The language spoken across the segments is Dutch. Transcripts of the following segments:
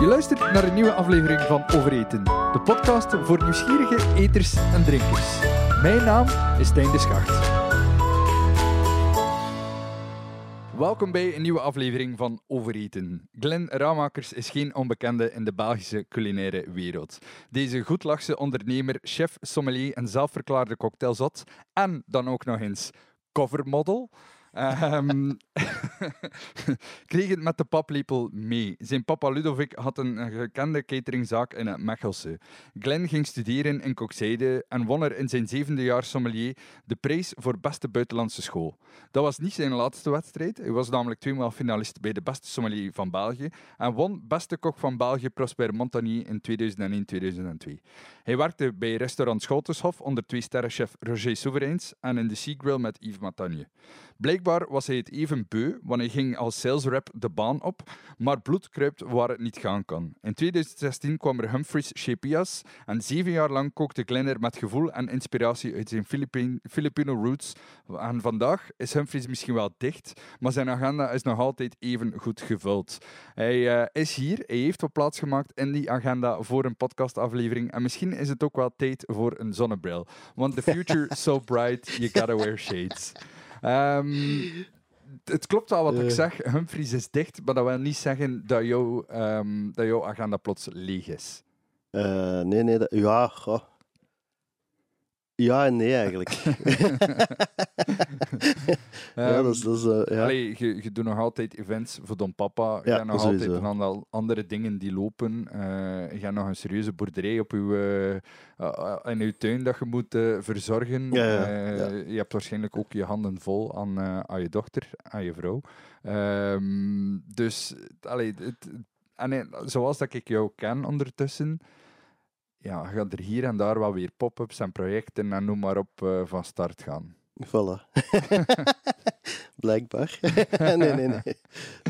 Je luistert naar een nieuwe aflevering van Overeten, de podcast voor nieuwsgierige eters en drinkers. Mijn naam is Stijn de Schacht. Welkom bij een nieuwe aflevering van Overeten. Glenn Raumakers is geen onbekende in de Belgische culinaire wereld. Deze goedlachse ondernemer, chef, sommelier en zelfverklaarde cocktailzot en dan ook nog eens covermodel Um, kreeg het met de paplepel mee. Zijn papa Ludovic had een gekende cateringzaak in het Mechelse. Glenn ging studeren in Kokzijde en won er in zijn zevende jaar sommelier de prijs voor beste buitenlandse school. Dat was niet zijn laatste wedstrijd. Hij was namelijk tweemaal finalist bij de beste sommelier van België en won beste kok van België Prosper Montagnier in 2001-2002. Hij werkte bij restaurant Schotenshof onder twee sterrenchef Roger Souverains en in de Sea Grill met Yves Matagne. Blijkbaar was hij het even beu, want hij ging als sales rep de baan op, maar bloed kruipt waar het niet gaan kan. In 2016 kwam er Humphries Shapias en zeven jaar lang kookte Glenner met gevoel en inspiratie uit zijn Filipino roots. En vandaag is Humphries misschien wel dicht, maar zijn agenda is nog altijd even goed gevuld. Hij uh, is hier, hij heeft wat plaats gemaakt in die agenda voor een podcastaflevering en misschien is het ook wel tijd voor een zonnebril. Want the future so bright, you gotta wear shades. Um, het klopt wel wat ik eh. zeg. Humphries is dicht, maar dat wil niet zeggen dat, jou, um, dat jouw agenda plots leeg is. Uh, nee, nee. Dat, ja, ja en nee, eigenlijk. ja, dat is, dat is, uh, ja. Allee, je, je doet nog altijd events voor Don Papa. Je hebt nog altijd een aantal andere dingen die lopen. Uh, je hebt nog een serieuze boerderij op uw, uh, in uw tuin dat je moet verzorgen. Je hebt waarschijnlijk ook je handen vol aan, aan je dochter, aan je vrouw. Um, dus, allee, het, en, zoals dat ik jou ken ondertussen ja, gaat er hier en daar wel weer pop-ups en projecten en noem maar op uh, van start gaan. Voilà. Blijkbaar. nee, nee, nee.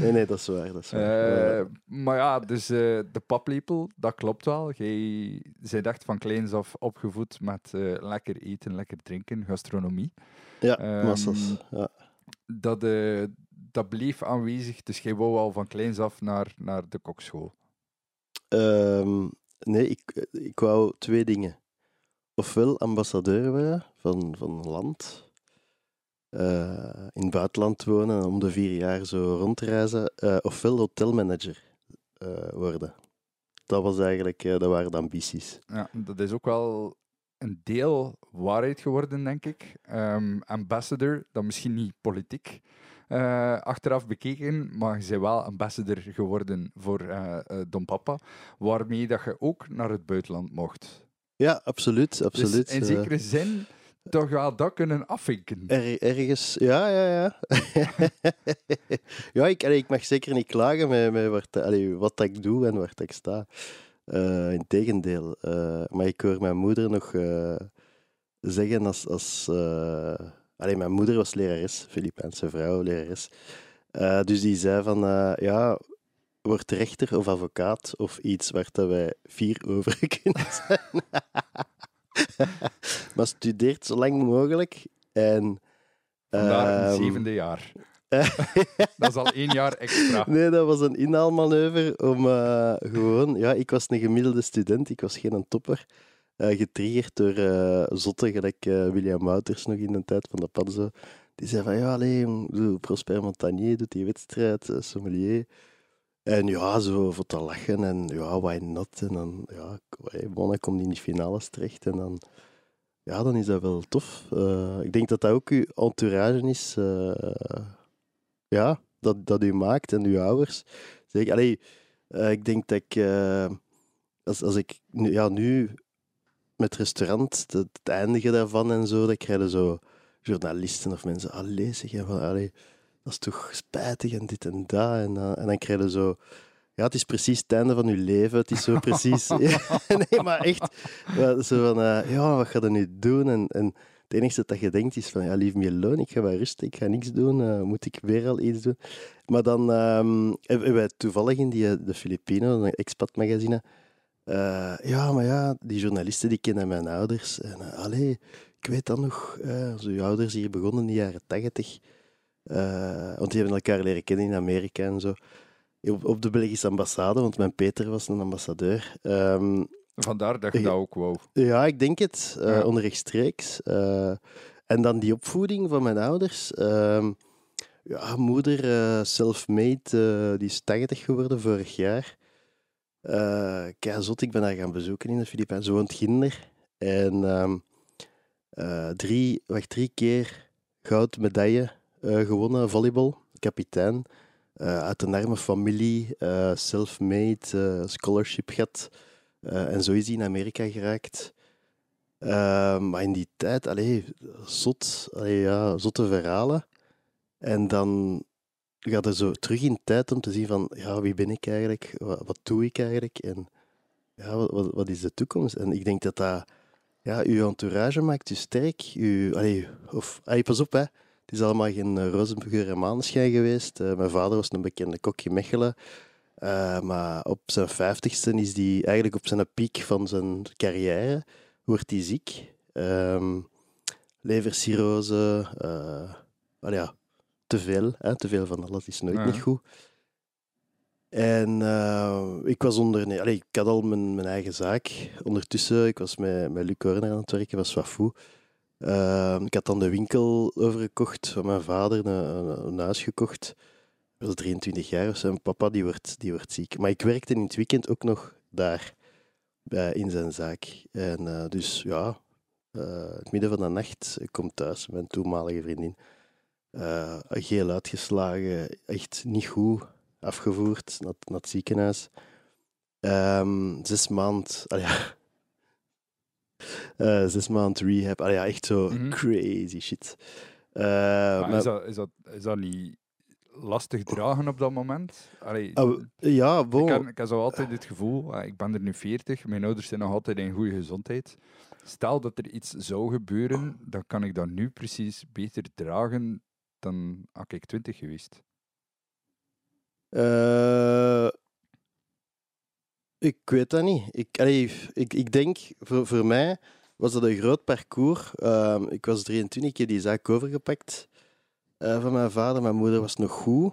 Nee, nee, dat is waar. Dat is waar. Uh, maar ja, dus uh, de paplepel, dat klopt wel. Zij dacht van kleins af opgevoed met lekker eten, lekker drinken, gastronomie. Ja, um, massas. Ja. Dat, dat bleef aanwezig, dus jij wou al van kleins af naar, naar de kokschool. Um, Nee, ik, ik wou twee dingen. Ofwel ambassadeur worden van, van land, uh, in het buitenland wonen om de vier jaar zo rond te reizen, uh, ofwel hotelmanager worden. Dat, was eigenlijk, dat waren de ambities. Ja, dat is ook wel een deel waarheid geworden, denk ik. Um, ambassador, dan misschien niet politiek, uh, achteraf bekeken, maar je bent wel ambassador geworden voor uh, Don Papa, waarmee dat je ook naar het buitenland mocht. Ja, absoluut. absoluut. Dus in zekere zin toch wel dat kunnen afvinken. Er, ergens, ja, ja, ja. ja, ik, ik mag zeker niet klagen met, met wat, allee, wat ik doe en waar ik sta. Uh, Integendeel. Uh, maar ik hoor mijn moeder nog uh, zeggen als, als Alleen mijn moeder was lerares, Filipijnse vrouw, lerares. Uh, dus die zei van, uh, ja, word rechter of advocaat of iets waar dat wij vier over kunnen zijn. maar studeert zo lang mogelijk en... Vandaar een ehm, zevende jaar. dat is al één jaar extra. Nee, dat was een inhaalmanoeuvre om uh, gewoon... Ja, ik was een gemiddelde student, ik was geen topper uh, getriggerd door uh, zotten, gelijk uh, William Wouters nog in de tijd van de Padzo. Die zei van, ja, alleen, Prosper Montagnier doet die wedstrijd, sommelier. En ja, zo voor te lachen en ja, why not? En dan, ja, Mona komt in die finales terecht en dan, ja, dan is dat wel tof. ik denk dat dat ook uw entourage is, ja, dat, dat u maakt en uw ouders. Zeg, allee, ik denk dat ik, als, als ik ja, nu met restaurant, het, het eindigen daarvan en zo, dan krijgen zo journalisten of mensen, allee zeg, van, allee, dat is toch spijtig en dit en dat. En, uh, en dan krijg je zo, ja, het is precies het einde van je leven, het is zo precies, nee, maar echt, zo van, uh, ja, wat ga je nu doen? En, en het enige dat je denkt is van, ja, leave me alone, ik ga wel rusten, ik ga niks doen, uh, moet ik weer al iets doen? Maar dan um, hebben wij toevallig in die, de Filipino, een expat magazine, uh, ja, maar ja, die journalisten die kennen mijn ouders. En uh, allee, ik weet dan nog, uh, onze ouders hier begonnen in de jaren tachtig. want die hebben elkaar leren kennen in Amerika en zo. op, op de Belgische ambassade, want mijn Peter was een ambassadeur. Ehm, Vandaar dat je dat ook wou. ja, ik denk het, eh Ja. onrechtstreeks. Eh, en dan die opvoeding van mijn ouders. Ehm, ja, moeder, eh self-made, eh, die is 80 geworden vorig jaar. Eh kei zot, ik ben haar gaan bezoeken in de Filipijnen. Ze woont Ginder. En ehm, eh, drie, wacht, drie keer goudmedaille eh gewonnen, volleybal, kapitein. Eh, uit een arme familie, eh, self-made, eh, scholarship gehad. Eh, en zo is hij in Amerika geraakt. Eh, maar in die tijd, allee, zot, allee, ja, zotte verhalen. En dan gaat er zo terug in tijd om te zien van, ja, wie ben ik eigenlijk? Wat, wat doe ik eigenlijk? En ja, wat, wat, is de toekomst? En ik denk dat dat, ja, uw entourage maakt u sterk. U, of, allee, pas op, hè. Het is allemaal geen uh, en maneschijn geweest. Eh, mijn vader was een bekende kok in Mechelen. Eh, maar op zijn vijftigste is hij eigenlijk op zijn piek van zijn carrière, wordt hij ziek. Ehm levercirrose, wel ja, te veel. Hè? Te veel van alles is nooit Ja. niet goed. En eh, ik was onder, nee, allee, ik had al mijn, mijn eigen zaak. Ondertussen, ik was met, met Luc Corner aan het werken, was Wafou. Ehm, ik had dan de winkel overgekocht van mijn vader, een, huis gekocht. Ik was 23 jaar of zo. En papa die wordt, die wordt ziek. Maar ik werkte in het weekend ook nog daar, bij, in zijn zaak. En eh, dus ja, eh, het midden van de nacht, ik kom thuis, mijn toenmalige vriendin. Eh, geel uitgeslagen, echt niet goed afgevoerd naar, naar het ziekenhuis. Ehm, zes maand, ah ja. Eh, zes maand rehab, ah ja, echt zo Mhm. crazy shit. Eh, Maar maar- is, dat, is, dat, is dat niet lastig dragen op dat moment? Allee, Ah, ja, ik, bon. heb, ik heb zo altijd het gevoel, ah, ik ben er nu 40, mijn ouders zijn nog altijd in goede gezondheid. Stel dat er iets zou gebeuren, dan kan ik dat nu precies beter dragen dan had ik 20 geweest. Eh, ik weet dat niet. Ik, allee, ik, ik denk, voor, voor mij was dat een groot parcours. Ehm, ik was 23, ik heb die zaak overgepakt eh, van mijn vader. Mijn moeder was nog goed.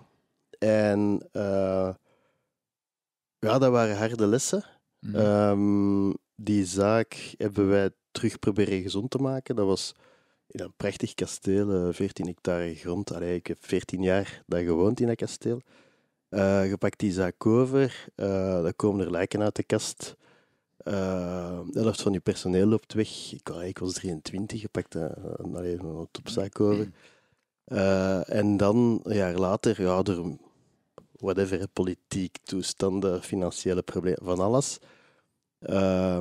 En eh, ja, dat waren harde lessen. Mhm. Ehm, die zaak hebben wij terug proberen gezond te maken. Dat was een prachtig kasteel, eh, 14 hectare grond. Allee, ik heb 14 jaar daar gewoond in dat kasteel. Eh je pakt die zaak over, eh dan komen er lijken uit de kast. Eh, de helft van je personeel loopt weg. Ik, ik was 23, je pakt eh, een, een topzaak over. Eh, en dan, een jaar later, ja, door whatever, politiek, toestanden, financiële problemen, van alles.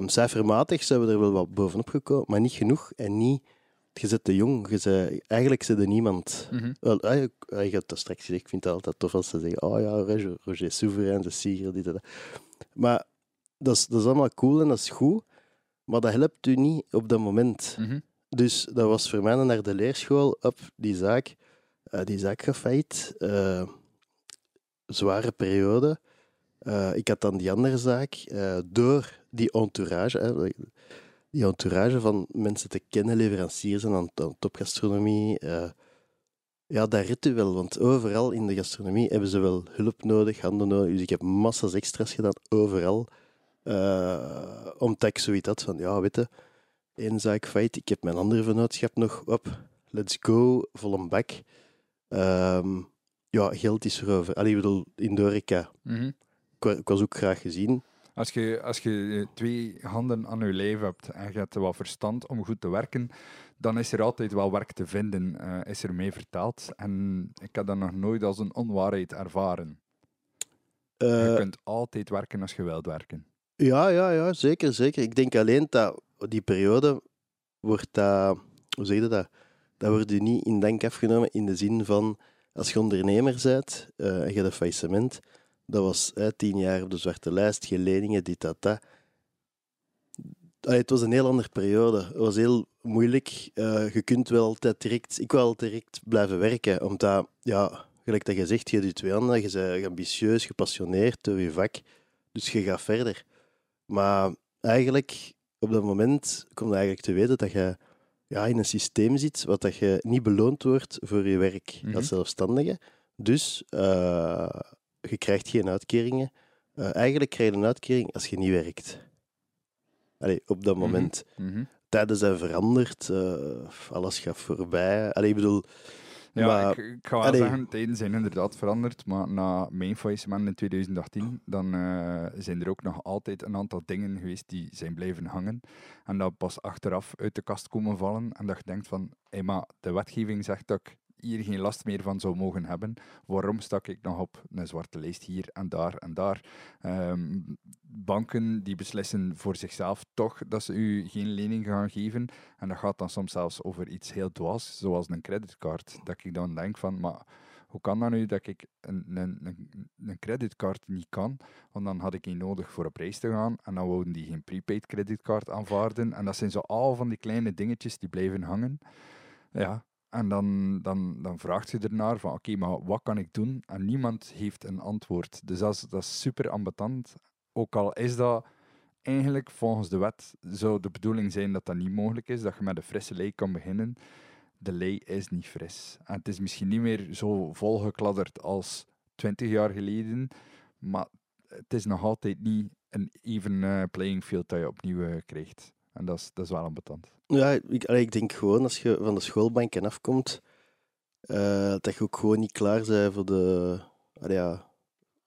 Cijfermatig zijn we er wel wat bovenop gekomen, maar niet genoeg en niet... Je zit te jong, je zei, eigenlijk zit er niemand. Mhm. Wel, ah, je, hebt dat straks gezegd, ik vind het altijd tof als ze zeggen, oh ja, Roger, Roger is soeverein, de Sieger, dit en dat. Maar dat is, dat is allemaal cool en dat is goed, maar dat helpt u niet op dat moment. Mhm. Dus dat was voor mij naar de leerschool, op die zaak. Eh, die zaak failliet. Eh, zware periode. Eh, ik had dan die andere zaak. door die entourage, die entourage van mensen te kennen, leveranciers en aan, aan topgastronomie. eh, ja, dat redt u wel, want overal in de gastronomie hebben ze wel hulp nodig, handen nodig. Dus ik heb massa's extra's gedaan, overal. Eh, omdat ik zoiets had van, ja, weet je, één zaak feit. Ik heb mijn andere vennootschap nog op. Let's go, vol een bak. Ehm, ja, geld is erover. Allee, ik bedoel, in de horeca. Mhm. Ik was ook graag gezien. Als je, als je eh, twee handen aan je lijf hebt en je hebt wat verstand om goed te werken, dan is er altijd wel werk te vinden, eh, is er mee vertaald. En ik heb dat nog nooit als een onwaarheid ervaren. je Eh, kunt altijd werken als je wilt werken. ja, ja, ja, zeker, zeker. Ik denk alleen dat die periode wordt dat... Hoe zeg je dat? Dat wordt je niet in dank afgenomen in de zin van... Als je ondernemer bent en je hebt een faillissement... Dat was hè, tien jaar op de zwarte lijst, geen leningen, dit, dat, dat. Allee, het was een heel andere periode. Het was heel moeilijk. Eh, je kunt wel altijd direct... Ik wil altijd direct blijven werken, omdat... Ja, gelijk dat je zegt, je je twee handen, je bent ambitieus, gepassioneerd door je vak. Dus je gaat verder. Maar eigenlijk, op dat moment, kom je eigenlijk te weten dat je ja, in een systeem zit wat dat je niet beloond wordt voor je werk Mhm. als zelfstandige. Dus eh, je krijgt geen uitkeringen. Eh, eigenlijk krijg je een uitkering als je niet werkt. Allee, op dat Mhm. moment. Mhm. Tijden zijn veranderd, eh, alles gaat voorbij. Allee, ik bedoel, Ja, Maar- ik, ik ga wel allee. zeggen, tijden zijn inderdaad veranderd, maar na mijn faillissement in 2018, dan eh, zijn er ook nog altijd een aantal dingen geweest die zijn blijven hangen. En dat pas achteraf uit de kast komen vallen en dat je denkt van, hé, maar de wetgeving zegt dat ik hier geen last meer van zou mogen hebben. Waarom stak ik nog op een zwarte lijst hier en daar en daar? Ehm, banken die beslissen voor zichzelf toch dat ze u geen lening gaan geven. En dat gaat dan soms zelfs over iets heel dwaas, zoals een creditcard. Dat ik dan denk van, maar hoe kan dat nu dat ik een, een, een, creditcard niet kan? Want dan had ik die nodig voor op reis te gaan en dan wouden die geen prepaid creditcard aanvaarden. En dat zijn zo al van die kleine dingetjes die blijven hangen. Ja, en dan, dan, dan vraagt je ernaar van, oké, maar wat kan ik doen? En niemand heeft een antwoord. Dus dat is, dat is super ambetant. Ook al is dat eigenlijk volgens de wet zou de bedoeling zijn dat dat niet mogelijk is, dat je met een frisse lei kan beginnen. De lei is niet fris. En het is misschien niet meer zo volgekladderd als 20 jaar geleden, maar het is nog altijd niet een even eh, playing field dat je opnieuw eh, krijgt. En dat is, dat is wel ambetant. Ja, ik, ik denk gewoon als je van de schoolbanken afkomt, eh, dat je ook gewoon niet klaar bent voor de. Allee, ja,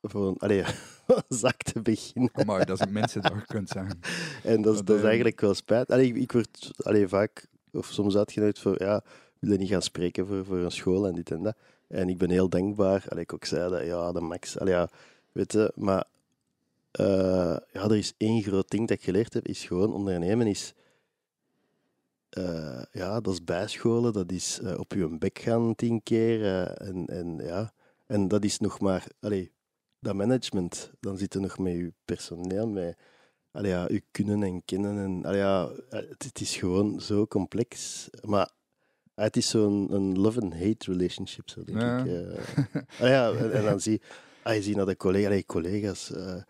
voor een allee, zak te beginnen. Maar dat is dat je kunt zeggen. En dat is, Dat, is eigenlijk wel spijt. Allee, ik, ik word allee, vaak, of soms uitgenodigd voor, ja, wil je niet gaan spreken voor, voor een school en dit en dat. En ik ben heel dankbaar. Allee, ik ook zei dat, ja, de max. Allee, ja, weet je, maar ja, er is één groot ding dat ik geleerd heb, is gewoon ondernemen is eh, ja, dat is bijscholen, dat is eh, op je bek gaan tien keer. eh, en, en, ja, en dat is nog maar, allee, dat management, dan zit er nog met je personeel, met allee, ja, je kunnen en kennen. En, allee, ja, het, het is gewoon zo complex. Maar het is zo'n een love and hate relationship, zo denk Ja. ik. eh. Ah, ja, en, en dan zie ah, je ziet naar de collega, allee, collega's. eh,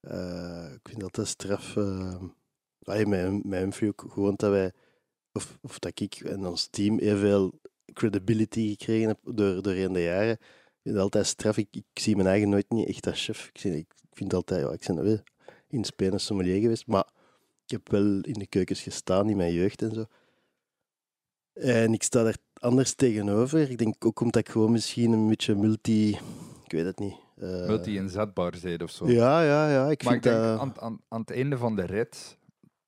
eh, ik vind dat dat straf. allee, met, met Humphrey ook gewoon dat wij, of, of dat ik en ons team heel veel credibility gekregen heb door, doorheen de jaren. Ik vind het altijd straf. Ik, zie mijn eigen nooit niet echt als chef. Ik, zie, ik vind altijd, ja, ik ben wel in Spenen sommelier geweest, maar ik heb wel in de keukens gestaan in mijn jeugd en zo. En ik sta daar anders tegenover. Ik denk ook omdat ik gewoon misschien een beetje multi... Ik weet het niet. Eh, Multi-inzetbaar zijn of zo. Ja, ja, ja. Ik Maar vind ik denk, dat... aan, aan, aan het einde van de rit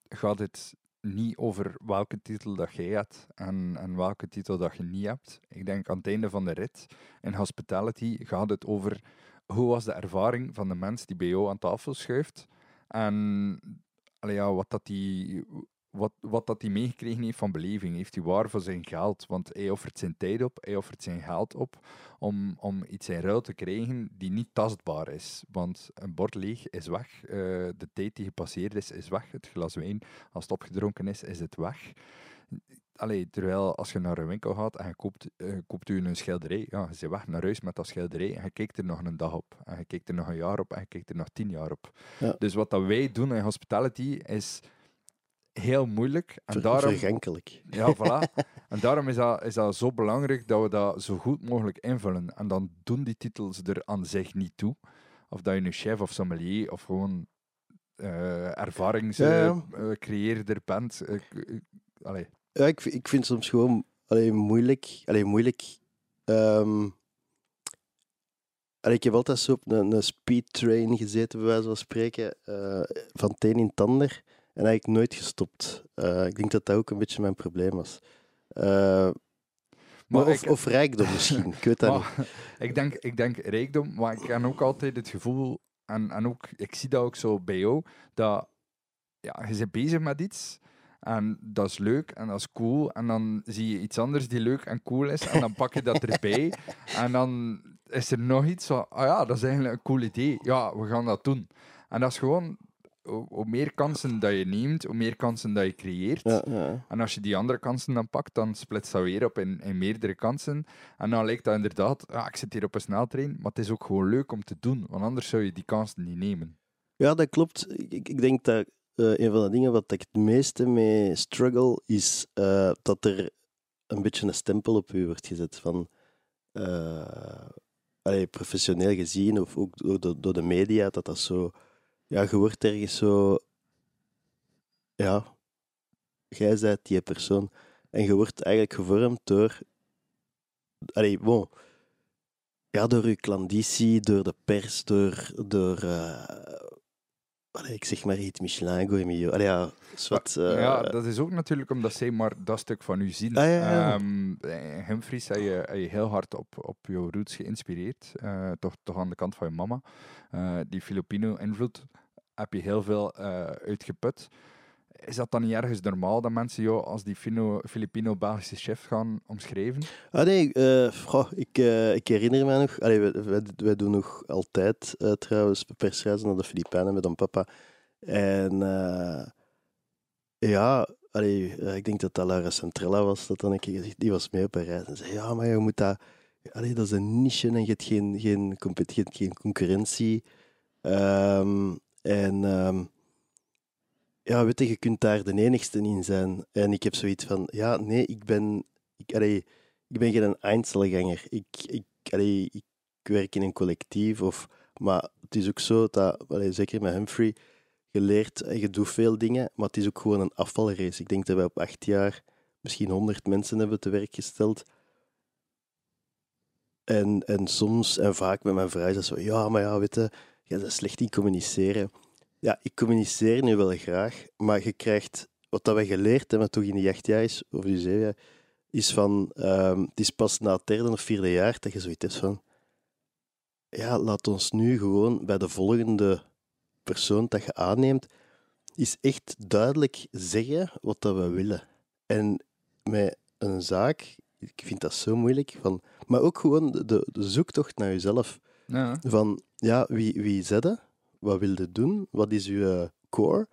gaat het niet over welke titel dat jij hebt en, en welke titel dat je niet hebt. Ik denk aan het einde van de rit in hospitality gaat het over hoe was de ervaring van de mens die bij jou aan tafel schuift en allee, ja, wat dat die... Wat, wat dat hij meegekregen heeft van beleving, heeft hij waar voor zijn geld? Want hij offert zijn tijd op, hij offert zijn geld op om, om iets in ruil te krijgen die niet tastbaar is. Want een bord leeg is weg, eh, de tijd die gepasseerd is, is weg. Het glas wijn, als het opgedronken is, is het weg. Allee, terwijl als je naar een winkel gaat en je koopt, eh, koopt u een schilderij, ja, je weg naar huis met dat schilderij en je kijkt er nog een dag op. En je kijkt er nog een jaar op en je kijkt er nog tien jaar op. Ja. Dus wat dat wij doen in hospitality is heel moeilijk. En daarom, ja, voilà. En daarom is dat, is dat zo belangrijk dat we dat zo goed mogelijk invullen. En dan doen die titels er aan zich niet toe. Of dat je nu chef of sommelier of gewoon eh Ja, ja. ervaringscreëerder bent. Eh, eh, allee. Ja, ik, vind- ik vind het soms gewoon allee, moeilijk. Allee, moeilijk. allee, ik heb altijd zo op een, een speedtrain gezeten, bij wijze van spreken, eh, van het een in het ander. En eigenlijk nooit gestopt. Eh, ik denk dat dat ook een beetje mijn probleem was. Eh, maar of, ik- of rijkdom misschien, ik weet dat niet. Maar ik, denk, ik denk rijkdom, maar ik heb ook altijd het gevoel, en, en ook, ik zie dat ook zo bij jou, dat ja, je bent bezig met iets en dat is leuk en dat is cool. En dan zie je iets anders die leuk en cool is en dan pak je dat erbij. en dan is er nog iets van, ah ja, dat is eigenlijk een cool idee. Ja, we gaan dat doen. En dat is gewoon, hoe, meer kansen dat je neemt, hoe meer kansen dat je creëert. Ja, ja. En als je die andere kansen dan pakt, dan splitst dat weer op in, in meerdere kansen. En dan lijkt dat inderdaad, ja, ik zit hier op een sneltrein, maar het is ook gewoon leuk om te doen, want anders zou je die kansen niet nemen. Ja, dat klopt. Ik, ik- denk dat eh, een van de dingen wat ik het meeste mee struggle, is eh, dat er een beetje een stempel op u wordt gezet van... allee, professioneel gezien, of ook door de, door de media, dat dat zo... Ja, je wordt ergens zo... Ja, jij bent die persoon. En je wordt eigenlijk gevormd door... Allee, bon. Ja, door je klanditie, door de pers, door... door uh, allee, ik zeg maar iets Michelin, Goemio. Allee, ja, zwart, uh, ja, dat is ook natuurlijk omdat zij maar dat stuk van u zien. Ah, ja, ja. Um, Humphries heb je, je heel hard op, op jouw roots geïnspireerd. Uh, toch, toch aan de kant van je mama. Die Filipino-invloed heb je heel veel uitgeput. Is dat dan niet ergens normaal dat mensen jou als die Filipino-Belgische chef gaan omschrijven? Ah nee, uh, ik, uh, ik herinner me nog. Allee, wij, wij, doen nog altijd trouwens persreizen naar de Filipijnen met een papa. En ja, allee, ik denk dat dat Lara Centrella was, dat dan een keer gezegd, die was mee op een reis en zei, ja, maar je moet dat... Allee, dat is een niche en je hebt geen, geen, geen, geen concurrentie. Um, en... Um, ja, weet je, je kunt daar de enigste in zijn. En ik heb zoiets van, ja, nee, ik ben, ik, ik ben geen Einzelganger. Ik, ik, ik werk in een collectief, of, maar het is ook zo dat, zeker met Humphrey, je leert en je doet veel dingen, maar het is ook gewoon een afvalrace. Ik denk dat wij op acht jaar misschien honderd mensen hebben te werk gesteld. En, en soms, en vaak met mijn vrouw, is dat zo, ja, maar ja, weet je, je bent slecht in communiceren. Ja, ik communiceer nu wel graag, maar je krijgt wat dat we geleerd hebben toch in die acht jaar is, of die zeven jaar, is van, um, het is pas na het derde of vierde jaar dat je zoiets hebt van, ja, laat ons nu gewoon bij de volgende persoon dat je aanneemt, is echt duidelijk zeggen wat dat we willen. En met een zaak, ik vind dat zo moeilijk, van, maar ook gewoon de, de zoektocht naar jezelf. Ja. Van, ja, wie, wie zet wat wil je doen? Wat is je core?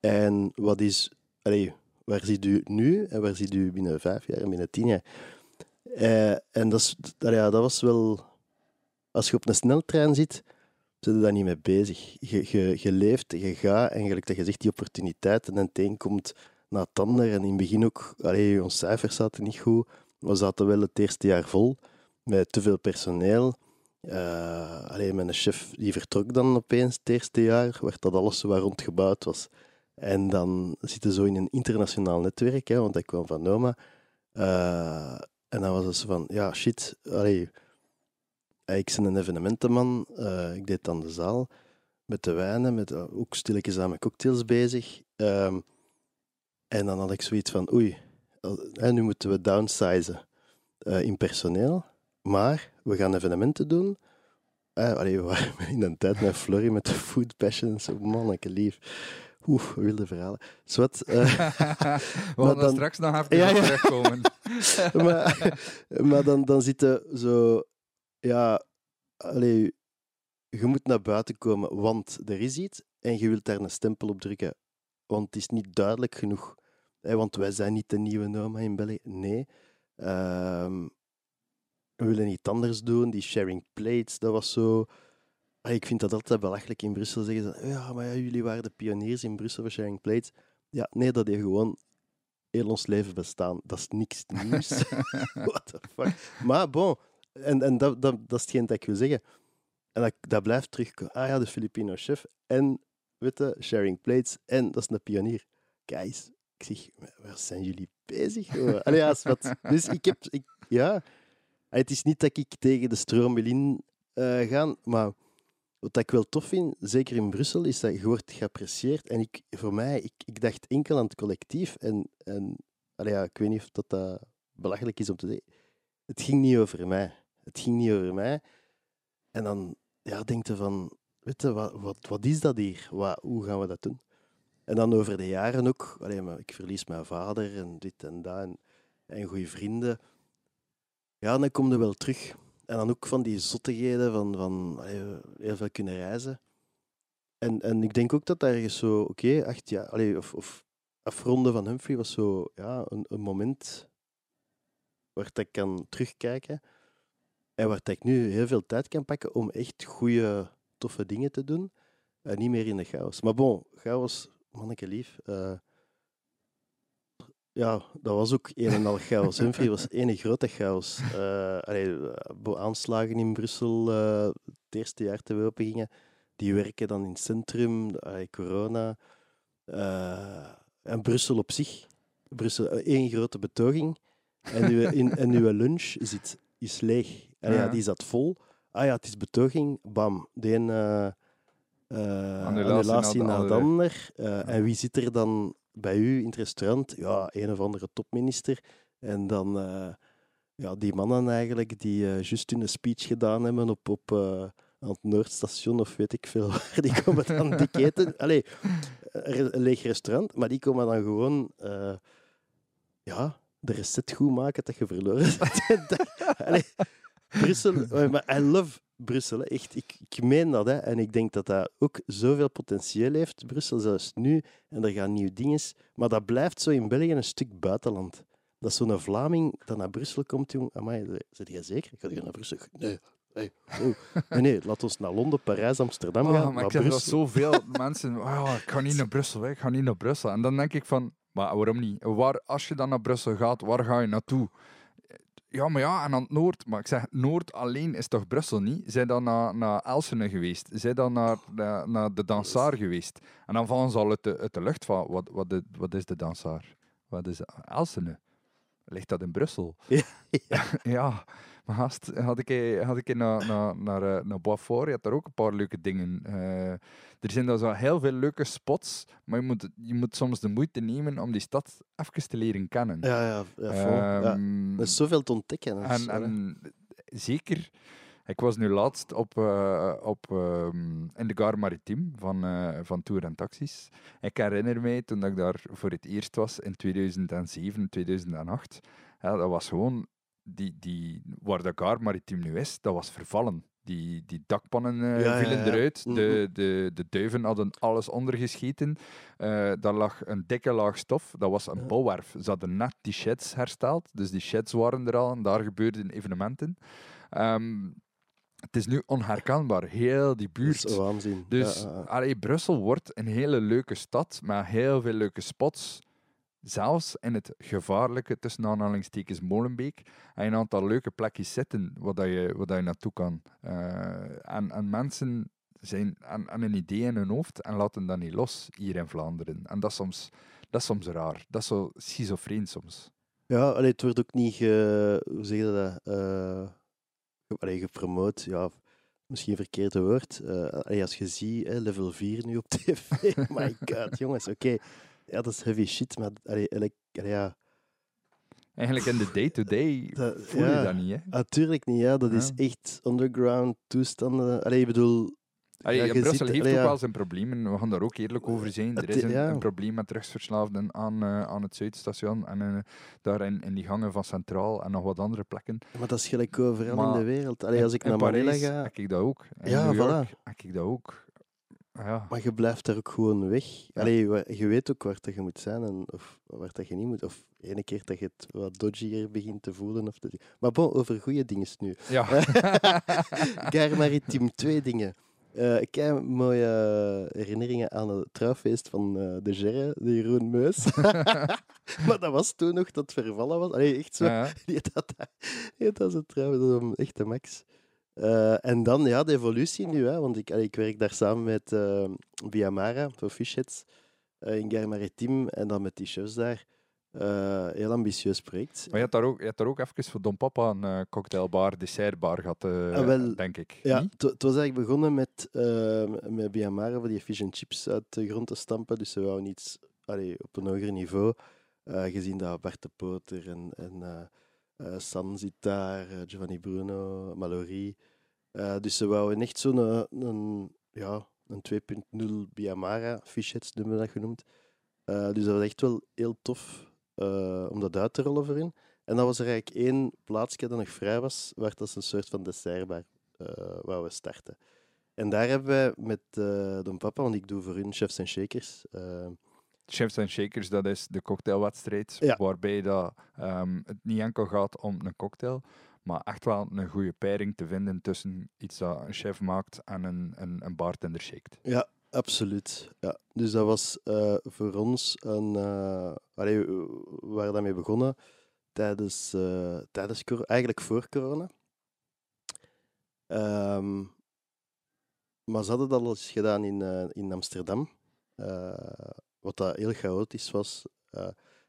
En wat is, allee, waar ziet u nu en waar ziet u binnen vijf jaar en binnen tien jaar? Uh, en dat, is, ja, dat was wel, als je op een sneltrein zit, zit je daar niet mee bezig. Je, je, leeft, je gaat, eigenlijk dat je zegt die opportuniteit en het een komt naar het ander. En in het begin ook, allee, onze cijfers zaten niet goed. We zaten wel het eerste jaar vol met te veel personeel. Uh, alleen mijn chef die vertrok dan opeens het eerste jaar, werd dat alles waar rondgebouwd was. En dan zitten zo in een internationaal netwerk, hè, want ik kwam van Noma. Uh, en dan was het zo van, ja, shit, allee, ik ben een evenementenman, uh, ik deed dan de zaal met de wijnen, met ook stilletjes aan mijn cocktails bezig. Um, en dan had ik zoiets van, oei, nu moeten we downsizen in personeel. Maar we gaan evenementen doen. Eh, allee, we waren in een tijd met Flurry met de Food Passion. Zo, manneke lief. Oeh, wilde verhalen. Zwat, uh, we gaan dan straks nog even ja, ja. terugkomen. maar, maar dan, dan zitten zo... Ja, allee, je moet naar buiten komen, want er is iets. En je wilt daar een stempel op drukken. Want het is niet duidelijk genoeg. want wij zijn niet de nieuwe Noma in België. Nee. Um, we willen iets anders doen. Die sharing plates, dat was zo... Ah, ik vind dat altijd belachelijk in Brussel zeggen ze, ja, maar ja, jullie waren de pioniers in Brussel voor sharing plates. Ja, nee, dat heeft gewoon heel ons leven bestaan. Dat is niks nieuws. What the fuck? Maar bon, en, en dat, dat, dat is hetgeen dat ik wil zeggen. En dat, dat blijft terugkomen. Ah ja, de Filipino chef en, weet sharing plates en dat is een pionier. Guys, ik zeg, waar zijn jullie bezig? Allee, ja, wat. Dus ik heb, ik, ja, het is niet dat ik tegen de stroom wil in uh, gaan, maar wat ik wel tof vind, zeker in Brussel, is dat je wordt geapprecieerd. En ik, voor mij, ik, ik dacht enkel aan het collectief. En, en ja, ik weet niet of dat, belachelijk is om te zeggen. Het ging niet over mij. Het ging niet over mij. En dan ja, denk je van, weet je, wat, wat, wat is dat hier? Wat, hoe gaan we dat doen? En dan over de jaren ook. Allee, maar ik verlies mijn vader en dit en dat. En, en goede vrienden. Ja, dan kom je wel terug. En dan ook van die zottigheden van, van heel veel kunnen reizen. En, en ik denk ook dat daar ergens zo, oké, okay, acht jaar, of, of afronden van Humphrey was zo ja, een, een moment waar ik kan terugkijken en waar ik nu heel veel tijd kan pakken om echt goede, toffe dingen te doen. En niet meer in de chaos. Maar bon, chaos, manneke lief. Uh, ja, dat was ook een en al chaos. Humphrey was ene grote chaos. Uh, allee, aanslagen in Brussel uh, het eerste jaar te we open gingen. Die werken dan in het centrum, allee, corona. Uh, en Brussel op zich. Brussel, één grote betoging. En uw, in, en uw lunch zit, is leeg. En ja, die zat vol. Ah ja, het is betoging. Bam. De een uh, annulatie naar de ander. Uh, en wie zit er dan bij u in het restaurant? Ja, een of andere topminister. En dan uh, ja, die mannen eigenlijk die juist hun speech gedaan hebben op, op aan het Noordstation of weet ik veel waar. Die komen dan die keten... Allee, een leeg restaurant, maar die komen dan gewoon... ja, de recept goed maken dat je verloren bent. Brussel, maar I love Brussel. Echt, ik, ik meen dat. Hè. En ik denk dat dat ook zoveel potentieel heeft, Brussel, zelfs nu. En er gaan nieuwe dingen. Maar dat blijft zo in België een stuk buitenland. Dat zo'n Vlaming dat naar Brussel komt, jong. Amai, zit jij zeker? Ga je naar Brussel? Nee. Hey, oh. nee, nee, laat ons naar Londen, Parijs, Amsterdam oh, gaan. Maar ik dat zoveel mensen, oh, ik ga niet naar Brussel, ik ga niet naar Brussel. En dan denk ik van, maar waarom niet? Waar, als je dan naar Brussel gaat, waar ga je naartoe? Ja, maar ja, en aan het Noord. Maar ik zeg, Noord alleen is toch Brussel niet? Zij dan naar, naar Elsene geweest? Zij dan naar, naar, naar de Dansaar geweest? En dan vallen ze al uit de, uit de lucht van, wat, wat, de, wat is de Dansaar? Wat is Elsene? Ligt dat in Brussel? Ja. ja. ja. Haast had ik, had ik naar, naar, naar, eh, naar Boisfort, je had daar ook een paar leuke dingen. Uh, er zijn daar zo heel veel leuke spots, maar je moet, je moet soms de moeite nemen om die stad even te leren kennen. Ja, ja, ja, ja. Ehm, Er is zoveel te ontdekken. En, en, zeker, ik was nu laatst op, uh, op, um, in de Gare Maritime van, uh, van Tour en Taxis. Ik herinner mij toen ik daar voor het eerst was in 2007, 2008. Ja, dat was gewoon die, die, waar Maritime nu is, dat was vervallen. Die, die dakpannen uh, vielen eruit. De, mm-hmm. de, de duiven hadden alles ondergescheten. Uh, daar lag een dikke laag stof. Dat was een bouwwerf. Ze hadden net die sheds hersteld. Dus die sheds waren er al en daar gebeurden evenementen. Um, het is nu onherkenbaar, heel die buurt. Dat is waanzin. Dus allee, Brussel wordt een hele leuke stad met heel veel leuke spots zelfs in het gevaarlijke, tussen aanhalingstekens, Molenbeek, je een aantal leuke plekjes zitten waar, je, waar je naartoe kan. Uh, en, en mensen zijn aan, aan, een idee in hun hoofd en laten dat niet los hier in Vlaanderen. En dat is soms, dat is soms raar. Dat is zo schizofreen soms. Ja, allee, het wordt ook niet, ge, hoe zeg je dat, uh, allee, gepromoot. Ja, misschien een verkeerde woord. Uh, als je ziet, level 4 nu op tv, my god, jongens, oké ja, dat is heavy shit, maar allee, allee, ja. Eigenlijk in de day-to-day voel je dat niet, hè? Natuurlijk niet, ja. Dat is echt underground toestanden. Allee, ik bedoel... Allee, ja, Brussel ziet, heeft ook wel zijn problemen. We gaan daar ook eerlijk over zijn. Er is een, een probleem met drugsverslaafden aan, uh, aan het Zuidstation en uh, daar in, in, die gangen van Centraal en nog wat andere plekken. Maar dat is gelijk overal maar in de wereld. Allee, als ik naar Manila ga... heb ik dat ook. In ja, New York voilà. heb ik dat ook. Ja. Maar je blijft daar ook gewoon weg. Ja. Allee, je weet ook waar dat je moet zijn en of waar dat je niet moet. Of ene keer dat je het wat dodgier begint te voelen. Of te... Maar bon, over goede dingen nu. Ja. Twee dingen. Uh, ik heb mooie herinneringen aan het trouwfeest van uh, de Gerre, de Jeroen Meus. maar dat was toen nog dat vervallen was. Allee, echt zo. Ja. Die had, die had dat zo trouwen, echt de max. Uh, en dan ja, de evolutie nu, hè, want ik, ik werk daar samen met uh, Biamara voor Fishheads uh, in Gare Maritime en dan met die chefs daar. heel ambitieus project. Maar je had daar ook, je had daar ook even voor Don Papa een cocktailbar, dessertbar gehad, ah, wel, denk ik. Ja, het was eigenlijk begonnen met, met Biamara voor die fish and chips uit de grond te stampen. Dus ze wouden iets allee, op een hoger niveau. gezien dat Bart de Poter en, en San zit daar, uh, Giovanni Bruno, Mallory. Uh, dus ze wouden echt zo'n een, ja, een 2.0 Biamara, Fishheads noemen we dat genoemd. dus dat was echt wel heel tof om dat uit te rollen voor hen. En dan was er eigenlijk één plaatsje dat nog vrij was, waar dat een soort van dessertbar waar we starten. En daar hebben wij met Don Papa, want ik doe voor hun chefs en shakers, Chefs en Shakers, dat is de cocktailwedstrijd, waarbij dat, um, het niet enkel gaat om een cocktail, maar echt wel een goede pairing te vinden tussen iets dat een chef maakt en een, een, een bartender shakt. Ja, Absoluut. Ja. Dus dat was eh, voor ons een. Uh, allee, we waren daarmee begonnen tijdens, uh, tijdens eigenlijk voor corona. Um, maar ze hadden dat al eens gedaan in, in Amsterdam, wat dat heel chaotisch was.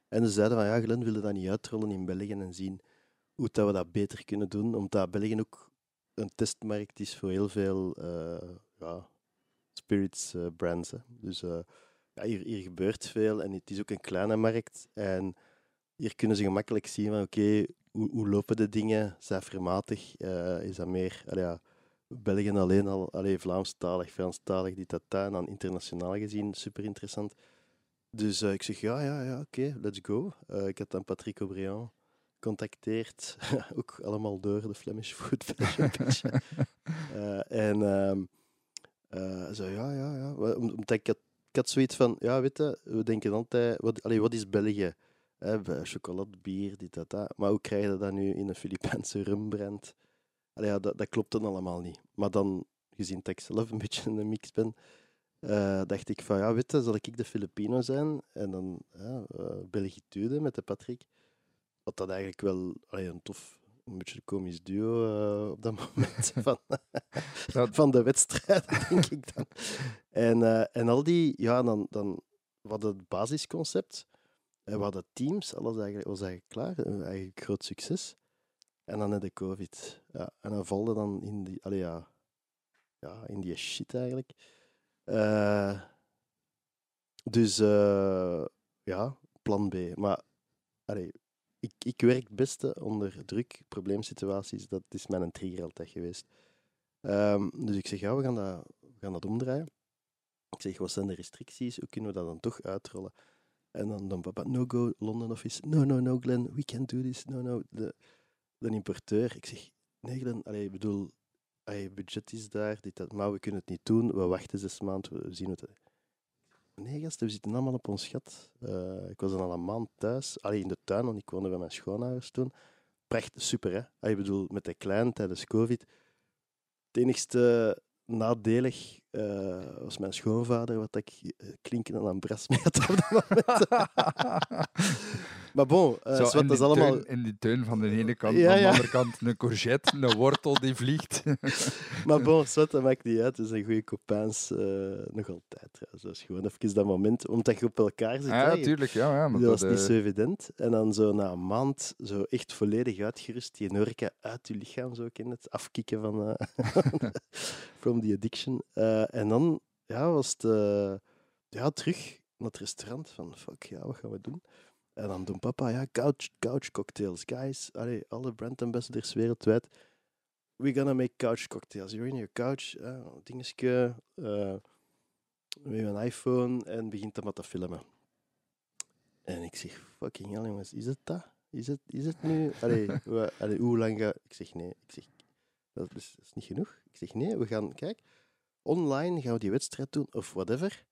en ze zeiden van ja, Glenn wilde dat niet uitrollen in België en zien hoe dat we dat beter kunnen doen, omdat België ook een testmarkt is voor heel veel ja, uh, brands. Hè. Dus uh, ja, hier, hier gebeurt veel en het is ook een kleine markt. En hier kunnen ze gemakkelijk zien van oké, hoe, hoe, lopen de dingen cijfermatig? Is dat meer, ja, België alleen al, allee, Vlaamstalig, Franstalig, dit, dat, dan internationaal gezien, super interessant. Dus ik zeg ja, ja, ja, oké, let's go. ik had dan Patrick O'Brien contacteerd, ook allemaal door de Flemish Food Fashion en ehm, zo, ja, ja, ja. Omdat ik had, ik had zoiets van, ja, weet je, we denken altijd, wat, allee, wat is België? Eh, chocolade, bier, dit, dat, dat. Maar hoe krijg je dat nu in een Filipijnse rumbrand? Allee, ja, dat, dat klopt dan allemaal niet. Maar dan, gezien dat ik zelf een beetje in de mix ben, uh, dacht ik van, ja, weet je, zal ik de Filipino zijn? En dan ja, uh, Belgitude met de Patrick. Wat dat eigenlijk wel allee, een tof een beetje een komisch duo uh, op dat moment van, van de wedstrijd, denk ik dan. En, en al die, ja, dan, dan wat het basisconcept, en we hadden teams, alles eigenlijk, was eigenlijk klaar, eigenlijk groot succes. En dan had de COVID. Ja, en dan valde dan in die, allee, ja, ja, in die shit eigenlijk. Uh, dus ja, plan B. Maar ik, ik werk het beste onder druk, probleemsituaties. Dat is mijn trigger altijd geweest. Um, dus ik zeg, ja, we gaan, dat, we gaan dat omdraaien. Ik zeg, wat zijn de restricties? Hoe kunnen we dat dan toch uitrollen? En dan, dan papa, no go, London office. No, no, no, Glenn, we can do this. No, no. De, de importeur. Ik zeg, nee, Glenn, allee, ik bedoel, allee, budget is daar, dit, dat, maar we kunnen het niet doen. We wachten zes maanden, we zien het. Nee, gasten, we zitten allemaal op ons gat. Uh, ik was dan al een maand thuis, alleen in de tuin, want ik woonde bij mijn schoonouders toen. Prachtig, super hè. Ah, ik bedoel, met de klein tijdens COVID. Het enigste nadelig uh, was mijn schoonvader, wat ik uh, klinken aan een bras mee had op dat moment. maar bon, uh, Zo, dat is allemaal... Tuin, in die tuin van de ene kant, ja, aan de andere kant een courgette, een wortel die vliegt. maar bon, zwart, dat maakt niet uit. Het is een goede copains nog altijd. Ja. Dat is gewoon even dat moment, omdat je op elkaar zit. Ja, natuurlijk. Ja, ja, maar dat was niet zo evident. En dan zo na een maand, zo echt volledig uitgerust, die Norca uit je lichaam, zo ken het, afkicken van... from the addiction. Uh, en dan ja, was het uh, ja, terug naar het restaurant. Van fuck, ja, wat gaan we doen? En dan doen papa, ja, couch, couch cocktails. Guys, allee, alle brand ambassadors wereldwijd. We're gonna make couch cocktails. You're in your couch, uh, dingetje, uh, met een iPhone en begint dan wat te filmen. En ik zeg, fucking hell jongens, is het dat? Is het, is het nu? Allee, we, allee, hoe lang ga... Ik zeg, nee. Ik zeg, dat is, dat is niet genoeg. Ik zeg, nee, we gaan, kijk, online gaan we die wedstrijd doen, of whatever.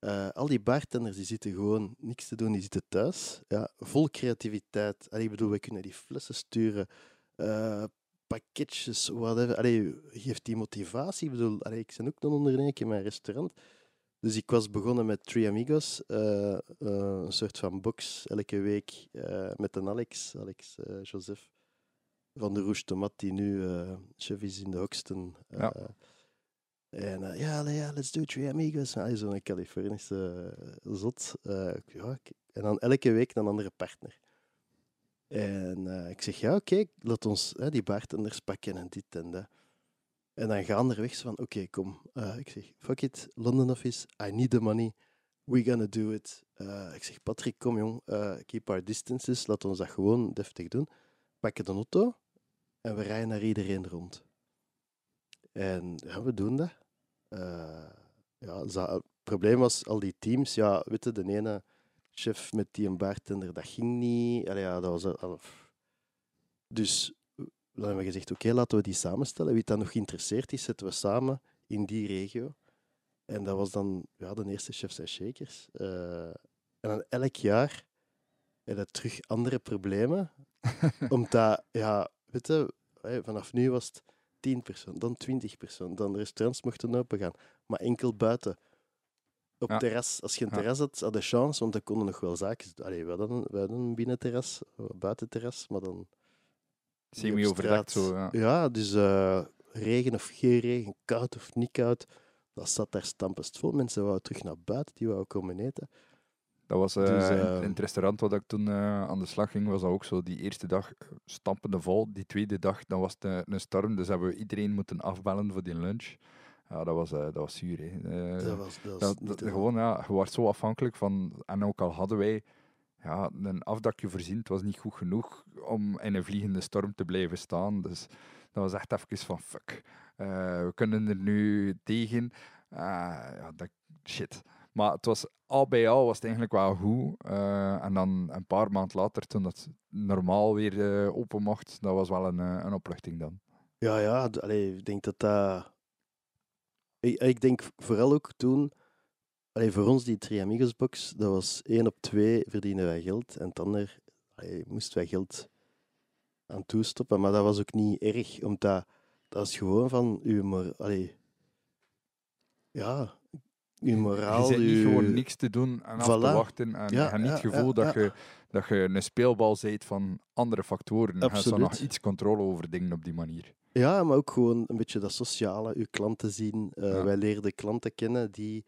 Uh, al die bartenders die zitten gewoon niks te doen, die zitten thuis. Ja, vol creativiteit. Allee, ik bedoel, we kunnen die flessen sturen, uh, pakketjes, whatever. Allee, geeft die motivatie. Ik bedoel, allee, ik ben ook een ondernemer in mijn restaurant. Dus ik was begonnen met Three Amigos, uh, een soort van box elke week met een Alex, Alex Joseph van de Rouge Tomat, die nu chef is in de Hoxton. Ja. En uh, ja, ja, let's do Three Amigos. Ah, Zo'n Californische uh, zot. Uh, ja, en dan elke week een andere partner. En ik zeg, ja, oké, laat ons die bartenders pakken en dit en dat. En dan gaan er weg van, oké, kom. ik zeg, fuck it, London office, I need the money. We gonna do it. ik zeg, Patrick, kom jong, keep our distances. Laat ons dat gewoon deftig doen. Pakken de auto en we rijden naar iedereen rond. En ja, we doen dat. Uh, ja, het probleem was al die teams. Ja, weet je, de ene chef met die een bartender, dat ging niet. Allee, ja, dat was al, dus dan hebben we gezegd, oké, laten we die samenstellen. Wie dan nog geïnteresseerd is, zetten we samen in die regio. En dat was dan ja, de eerste chefs en shakers. Uh, en dan elk jaar we terug andere problemen. omdat, ja, weet je, vanaf nu was het 10 persoon, dan 20 persoon, dan de restaurants mochten open gaan. Maar enkel buiten op Ja. terras. Als je een terras had, had je chance, want dan konden nog wel zaken. Allee, we hadden, een- we hadden een binnenterras, een buitenterras, maar dan. Semi-overdekt straat. zo. Ja. Ja, dus eh, regen of geen regen, koud of niet koud, dat zat daar stampest vol. Mensen wouden terug naar buiten, die wouden komen eten. Dat was eh, Dus, in- eh, in het restaurant waar ik toen eh, aan de slag ging, was dat ook zo. Die eerste dag stampende vol. Die tweede dag dan was het een storm, dus hebben we iedereen moeten afbellen voor die lunch. Ja, dat was, dat was zuur. hè. Dat was, dat was gewoon, ja, je wordt zo afhankelijk van... En ook al hadden wij ja, een afdakje voorzien, het was niet goed genoeg om in een vliegende storm te blijven staan. Dus dat was echt even van, fuck, we kunnen er nu tegen. Ah, ja, dat, shit. Maar het was, al bij al was het eigenlijk wel goed. Eh, en dan een paar maanden later, toen dat normaal weer eh, open mocht, dat was wel een, eh, een opluchting dan. Ja, ja, allee, ik denk dat dat. Ik, ik denk vooral ook toen. Allee, voor ons, die Tri Amigos box, dat was één op twee verdienen wij geld. En het ander allee, moesten wij geld aan toestoppen. Maar dat was ook niet erg, omdat dat was gewoon van allee, ja, uw moraal. je zit niet gewoon niks te doen en af te wachten. En Ja, je hebt niet het gevoel dat. Je, dat je een speelbal bent van andere factoren. Je hebt nog Absoluut. iets controle over dingen op die manier. Ja, maar ook gewoon een beetje dat sociale, uw klanten zien. Ja. Wij leerden klanten kennen die,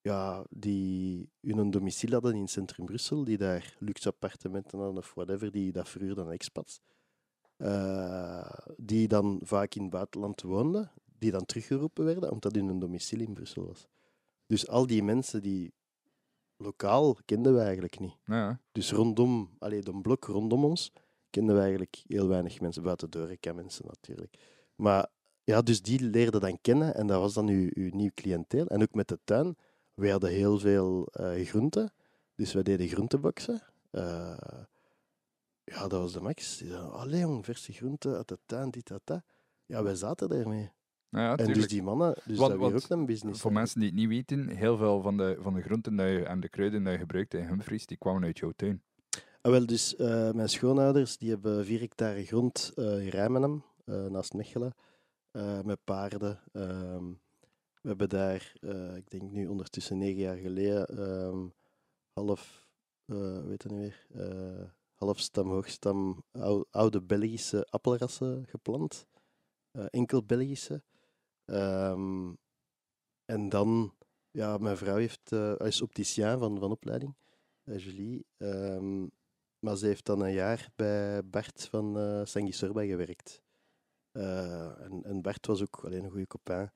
ja, die hun domicilie hadden in centrum Brussel, die daar luxe appartementen hadden of whatever, die dat verhuurden aan expats. Eh, die dan vaak in het buitenland woonden, die dan teruggeroepen werden, omdat hun domicilie in Brussel was. Dus al die mensen die lokaal kenden we eigenlijk niet. Ja, Dus rondom, allee, de blok rondom ons, kenden we eigenlijk heel weinig mensen, buiten de horeca-mensen natuurlijk. Maar ja, dus die leerden dan kennen en dat was dan uw, uw nieuw cliënteel. En ook met de tuin, wij hadden heel veel eh, groenten, dus wij deden groenteboxen. Eh, ja, dat was de max. Die zeiden, allee jong, verse groenten uit de tuin, dit, dat, dat. Ja, wij zaten daarmee. Ja, en dus die mannen, dus Want- dat weer ook een business. Voor mensen die het niet weten, heel veel van de, van de groenten en de kruiden die je gebruikte in Humphries, die kwamen uit jouw tuin. Ah, wel, dus eh, mijn schoonouders die hebben vier hectare grond eh, in Rijmenam, eh, naast Mechelen, met paarden. Ehm, we hebben daar, ik denk nu ondertussen negen jaar geleden, ehm, half, weet je niet meer, eh, halfstam, hoogstam, ou- oude Belgische appelrassen geplant. Enkel Belgische. Ehm, en dan, ja, mijn vrouw heeft, eh, is opticien van, van opleiding, eh, Julie. Ehm, maar ze heeft dan een jaar bij Bart van eh Sangi Sorba gewerkt. Eh, en, en Bart was ook alleen een goede copain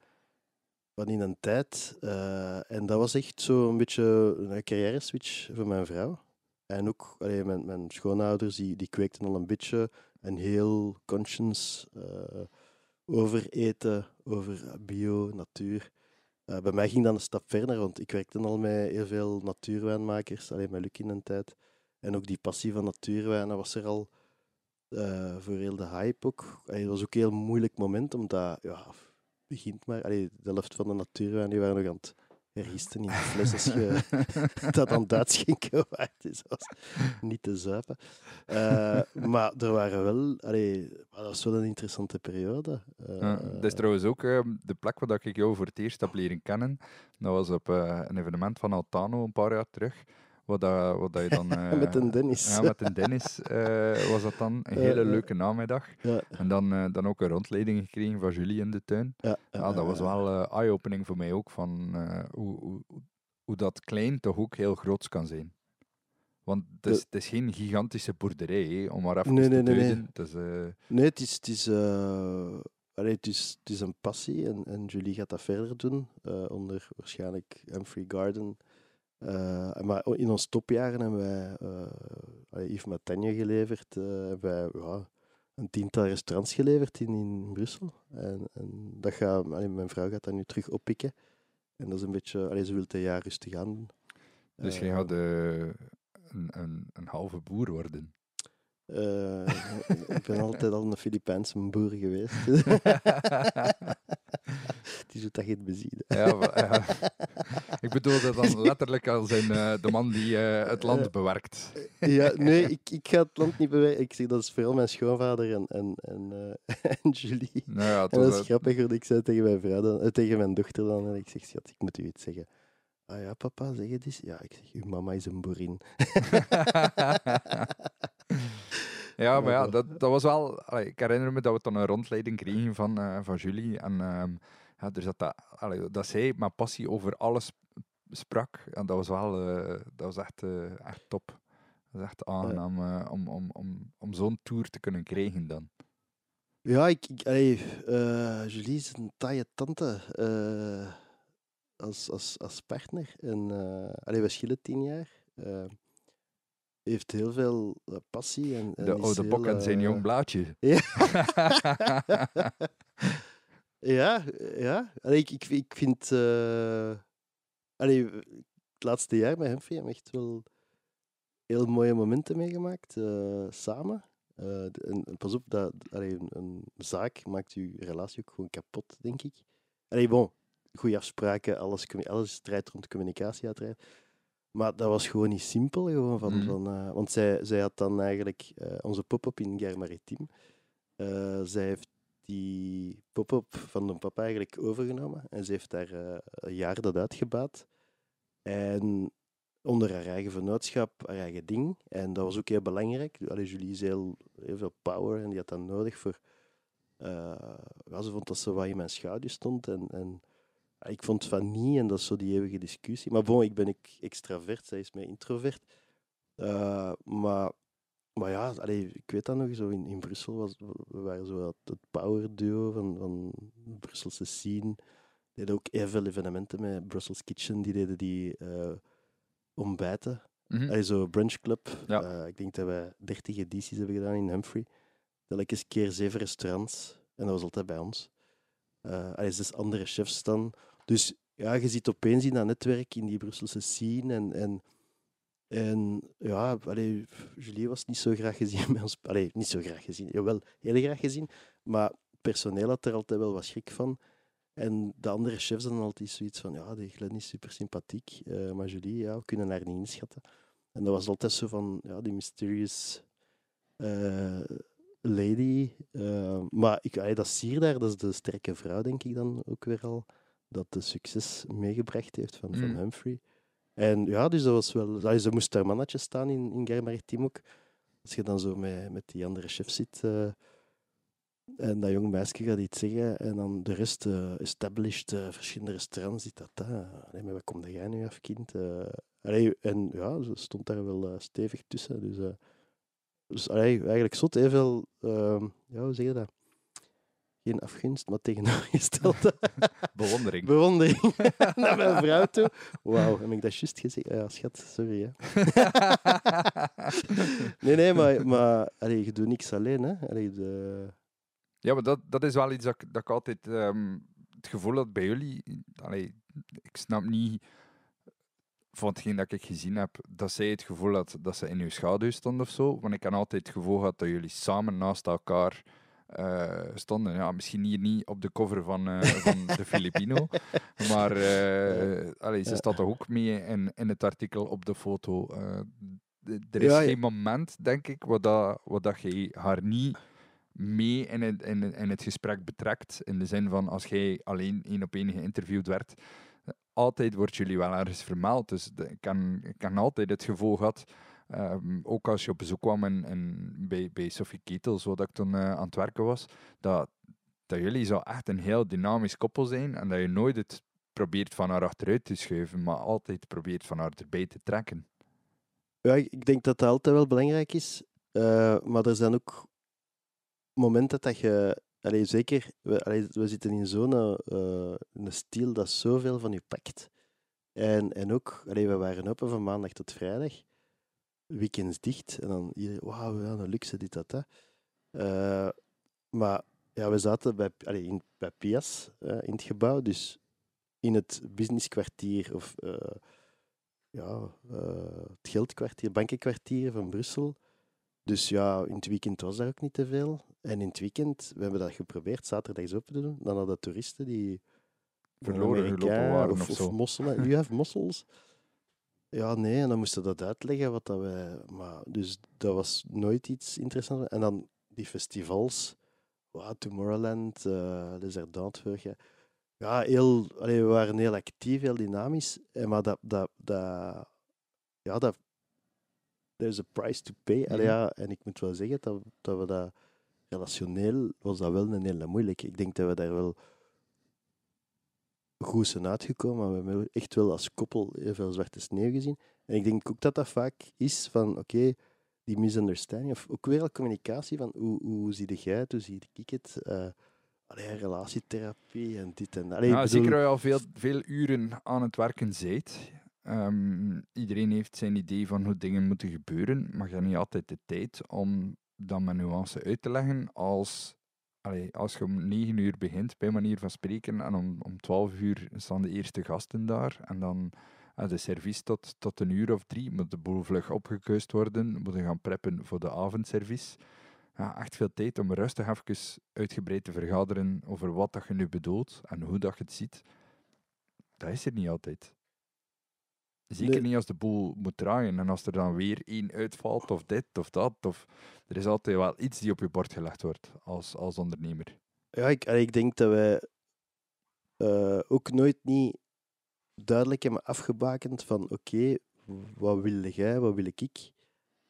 van in een tijd. eh, en dat was echt zo een beetje een carrière switch voor mijn vrouw. En ook allee, mijn, mijn schoonouders, die, die kweekten al een beetje een heel conscience eh, over eten, over bio, natuur. Eh, bij mij ging dat een stap verder, want ik werkte al met heel veel natuurwijnmakers, alleen met Luc in een tijd. En ook die passie van natuurwijnen was er al eh, voor heel de hype ook. Het was ook een heel moeilijk moment, omdat, ja, begint maar. Allee, de helft van de natuurwijn die waren nog aan het hergisten in de fles als je dat aan het uitschenken waard is. Was niet te zuipen. Eh, maar er waren wel... Allee, dat was wel een interessante periode. Eh, Ja, dat is trouwens ook eh, de plek waar ik jou voor het eerst heb leren kennen. Dat was op eh, een evenement van Altano een paar jaar terug. Wat, dat, wat dat je dan... eh, met een Dennis. Ja, met een Dennis eh, was dat dan. Een hele leuke namiddag. Ja, En dan, eh, dan ook een rondleiding gekregen van Julie in de tuin. ja, Ja, dat was wel eye-opening voor mij ook, van hoe, hoe, hoe- dat klein toch ook heel groots kan zijn. Want het is, het is geen gigantische boerderij, om maar even Nee, te nee, nee, nee. duiden. Het is, Nee, het is, het is, allee, het is, het is een passie en, en Julie gaat dat verder doen, onder waarschijnlijk Humphrey Garden. Eh, maar in ons topjaren hebben wij uh, Yves Montaigne geleverd, eh, hebben wij ja, een tiental restaurants geleverd in, in Brussel. En, en dat gaat, allee, mijn vrouw gaat dat nu terug oppikken. En dat is een beetje, allee, ze wil het een jaar rustig aan doen. dus jij gaat een, een, een halve boer worden. ik ben altijd al een Filipijnse boer geweest. Die zoet dat geen bezien. Ja, maar, ja. Ik bedoel dat dan letterlijk als een, eh, de man die eh, het land Eh, bewerkt. Ja, nee, ik, ik ga het land niet bewerken. Ik zeg dat is vooral mijn schoonvader en, en, en, eh, en Julie. Nou ja, het En dat is grappig, want ik zei tegen mijn, vrouw dan, tegen mijn dochter dan, en ik zeg, schat, ik moet u iets zeggen. Ah ja, papa, zeg het eens. Ja, ik zeg, uw mama is een boerin. ja, maar ja, dat, dat was wel... ik herinner me dat we dan een rondleiding kregen van, van Julie. En ehm, ja, dus dat, dat, allee, dat zij met passie over alles sprak. En dat was wel... eh, dat was echt, eh, echt top. Dat was echt aangenaam eh, om, om, om, om zo'n tour te kunnen krijgen dan. Ja, ik, ik allee, Julie is een taaie tante als, als, als partner. En, allee, we schillen tien jaar. Heeft heel veel passie. En, en De is oude heel, bok en zijn jong blaadje. Ja. ja, ja. Allee, ik, ik, ik vind... allee, het laatste jaar met hebben we echt wel heel mooie momenten meegemaakt. eh, samen. Eh, en, en pas op, dat, allee, een, een zaak maakt je relatie ook gewoon kapot, denk ik. Allee, bon, goede afspraken, alles, alles draait rond communicatie uiteraard. Maar dat was gewoon niet simpel. Gewoon van, Mhm. van, want zij, zij had dan eigenlijk onze pop-up in. Eh, zij heeft die pop-up van de papa eigenlijk overgenomen. En ze heeft daar eh, een jaar dat uitgebaat. En onder haar eigen vennootschap, haar eigen ding. En dat was ook heel belangrijk. Allee, Julie is heel, heel veel power en die had dat nodig voor... ja, ze vond dat ze wat in mijn schaduw stond. En, en ja, ik vond van niet, en dat is zo die eeuwige discussie. Maar bon, ik ben ik extravert, zij is mij introvert. Eh, maar, maar ja, allee, ik weet dat nog, zo in, in Brussel was, we waren zo het, het power duo van, van de Brusselse scene. Die deden ook heel veel evenementen met Brussels Kitchen, die deden die eh, ontbijten. Mhm. Allee, zo brunch club. Ja. Eh, ik denk dat wij 30 edities hebben gedaan in Humphrey. Telkens keer zeven restaurants. En dat was altijd bij ons. Eh allee, zes andere chefs dan. Dus ja, je zit opeens in dat netwerk, in die Brusselse scene. En, en, en ja, allee, Julie was niet zo graag gezien bij ons. Allee, niet zo graag gezien. Jawel, heel graag gezien. Maar het personeel had er altijd wel wat schrik van. En de andere chefs dan altijd zoiets van, ja, die Glenn is super sympathiek, eh, maar Julie, ja, we kunnen haar niet inschatten. En dat was altijd zo van, ja, die mysterious eh, lady. eh, maar ik, allee, dat sier daar, dat is de sterke vrouw, denk ik dan ook weer al, dat de succes meegebracht heeft van, van Mm. Humphrey. En ja, dus dat was wel, moest daar mannetje staan in, in ook. Als je dan zo met, met die andere chef zit, eh, en dat jong meisje gaat iets zeggen en dan de rest eh, established eh, verschillende restaurants dit dat. Allee, maar wat kom jij nu af, kind? Allee, en ja, ze stond daar wel stevig tussen. Dus, dus eigenlijk zot veel, ehm, ja, hoe zeg je dat? Geen afgunst, maar tegenovergestelde Bewondering. bewondering naar mijn vrouw toe. Wauw, heb ik dat juist gezegd? Ja, schat, sorry. Hè. Nee, nee, maar, maar allee, je doet niks alleen. Hè. Allee, de, Ja, maar dat, dat is wel iets dat, ik- dat ik altijd ehm, het gevoel had bij jullie. Allee, ik snap niet van hetgeen dat ik gezien heb, dat zij het gevoel had dat ze in uw schaduw stond of zo. Want ik heb altijd het gevoel gehad dat jullie samen naast elkaar eh, stonden. Ja, misschien hier niet op de cover van, eh, van de Filipino, maar eh, allee, ze staat toch ook mee in, in het artikel op de foto. Er is Ja, geen moment, denk ik, waar, dat, waar dat je haar niet mee in het, in, in het gesprek betrekt. In de zin van als jij alleen één op één geïnterviewd werd, altijd wordt jullie wel ergens vermeld. Dus de- ik kan, ik kan altijd het gevoel gehad, ehm, ook als je op bezoek kwam in, bij, bij Sophie Ketels, dat ik toen eh, aan het werken was, dat, dat jullie zo echt een heel dynamisch koppel zijn en dat je nooit het probeert van haar achteruit te schuiven, maar altijd probeert van haar erbij te trekken. Ja, ik denk dat dat altijd wel belangrijk is. Eh, maar er zijn ook momenten dat je... Allee, zeker, we, we zitten in zo'n eh, een stijl dat zoveel van je pakt. En, en ook, allee, we waren open van maandag tot vrijdag. Weekends dicht. En dan iedereen, wauw, ja, een luxe, dit, dat, dat. Eh, maar ja, we zaten bij, in, bij Pias eh, in het gebouw. Dus in het businesskwartier of... eh, ja, het geldkwartier, bankenkwartier van Brussel. Dus ja, in het weekend was daar ook niet te veel. En in het weekend, we hebben dat geprobeerd, zaterdags open te doen. Dan hadden toeristen die... Verloren gelopen waren of, of of mosselen. U heeft mossels? Ja, nee, en dan moesten dat uitleggen wat dat wij... Maar, dus dat was nooit iets interessants. En dan die festivals, wow, Tomorrowland, eh Les Ardentes vorig jaar. ja, heel, allee, we waren heel actief, heel dynamisch. En maar dat, dat, dat, ja, dat, there's a price to pay. Allee, Mhm. ja, en ik moet wel zeggen dat, dat we dat relationeel was dat wel een hele moeilijk. Ik denk dat we daar wel goed zijn uitgekomen, maar we hebben echt wel als koppel heel veel zwarte sneeuw gezien. En ik denk ook dat dat vaak is van, oké, die misunderstanding, of ook weer al communicatie van hoe, hoe zie jij het, hoe zie ik het, eh allee, relatietherapie en dit en dat. Allee, Ja, ik bedoel- zeker als je al veel, veel uren aan het werken bent. Ehm, iedereen heeft zijn idee van hoe dingen moeten gebeuren, maar je hebt niet altijd de tijd om dat met nuance uit te leggen. Als, als je om 9 uur begint, bij manier van spreken, en om, om 12 uur staan de eerste gasten daar, en dan eh, de service tot, tot een uur of drie, moet de boel vlug opgekeust worden, moeten gaan preppen voor de avondservice. Ja, echt veel tijd om rustig even uitgebreid te vergaderen over wat dat je nu bedoelt en hoe dat je het ziet. Dat is er niet altijd. Zeker Nee. niet als de boel moet draaien en als er dan weer één uitvalt of dit of dat. Of, er is altijd wel iets die op je bord gelegd wordt als, als ondernemer. Ja, ik, ik denk dat wij eh, ook nooit niet duidelijk hebben afgebakend van oké, wat wil jij, wat wil ik?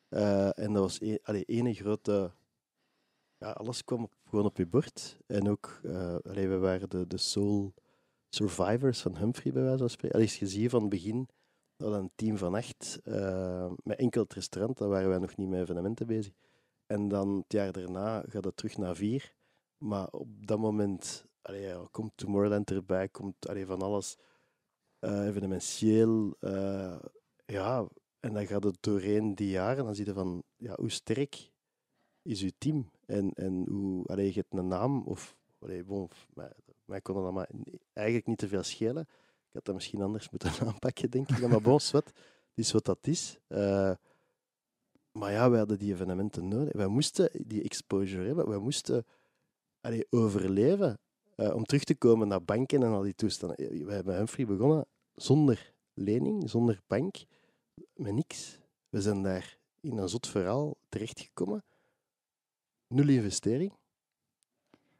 Eh, en dat was een, allee, ene grote... Ja, alles kwam op, gewoon op je bord. En ook, eh allee, we waren de, de sole survivors van Humphrey, bij wijze van spreken. Allee, als je ziet van het begin, dat een team van acht, eh, met enkel het restaurant, dan waren wij nog niet met evenementen bezig. En dan het jaar daarna gaat het terug naar vier. Maar op dat moment allee, komt Tomorrowland erbij, komt allee, van alles eh, evenementieel. eh, ja, en dan gaat het doorheen die jaren. Dan zie je van ja, hoe sterk is uw team en, en hoe allee, je hebt een naam. Of, allee, bon, mij, mij kon dat allemaal eigenlijk niet te veel schelen. Ik had dat misschien anders moeten aanpakken, denk ik. Maar bon, wat, is wat dat is. Eh, maar ja, wij hadden die evenementen nodig. Wij moesten die exposure hebben. Wij moesten overleven eh, om terug te komen naar banken en al die toestanden. Eh, We hebben Humphrey begonnen zonder lening, zonder bank, met niks. We zijn daar in een zot verhaal terechtgekomen. Nul investering.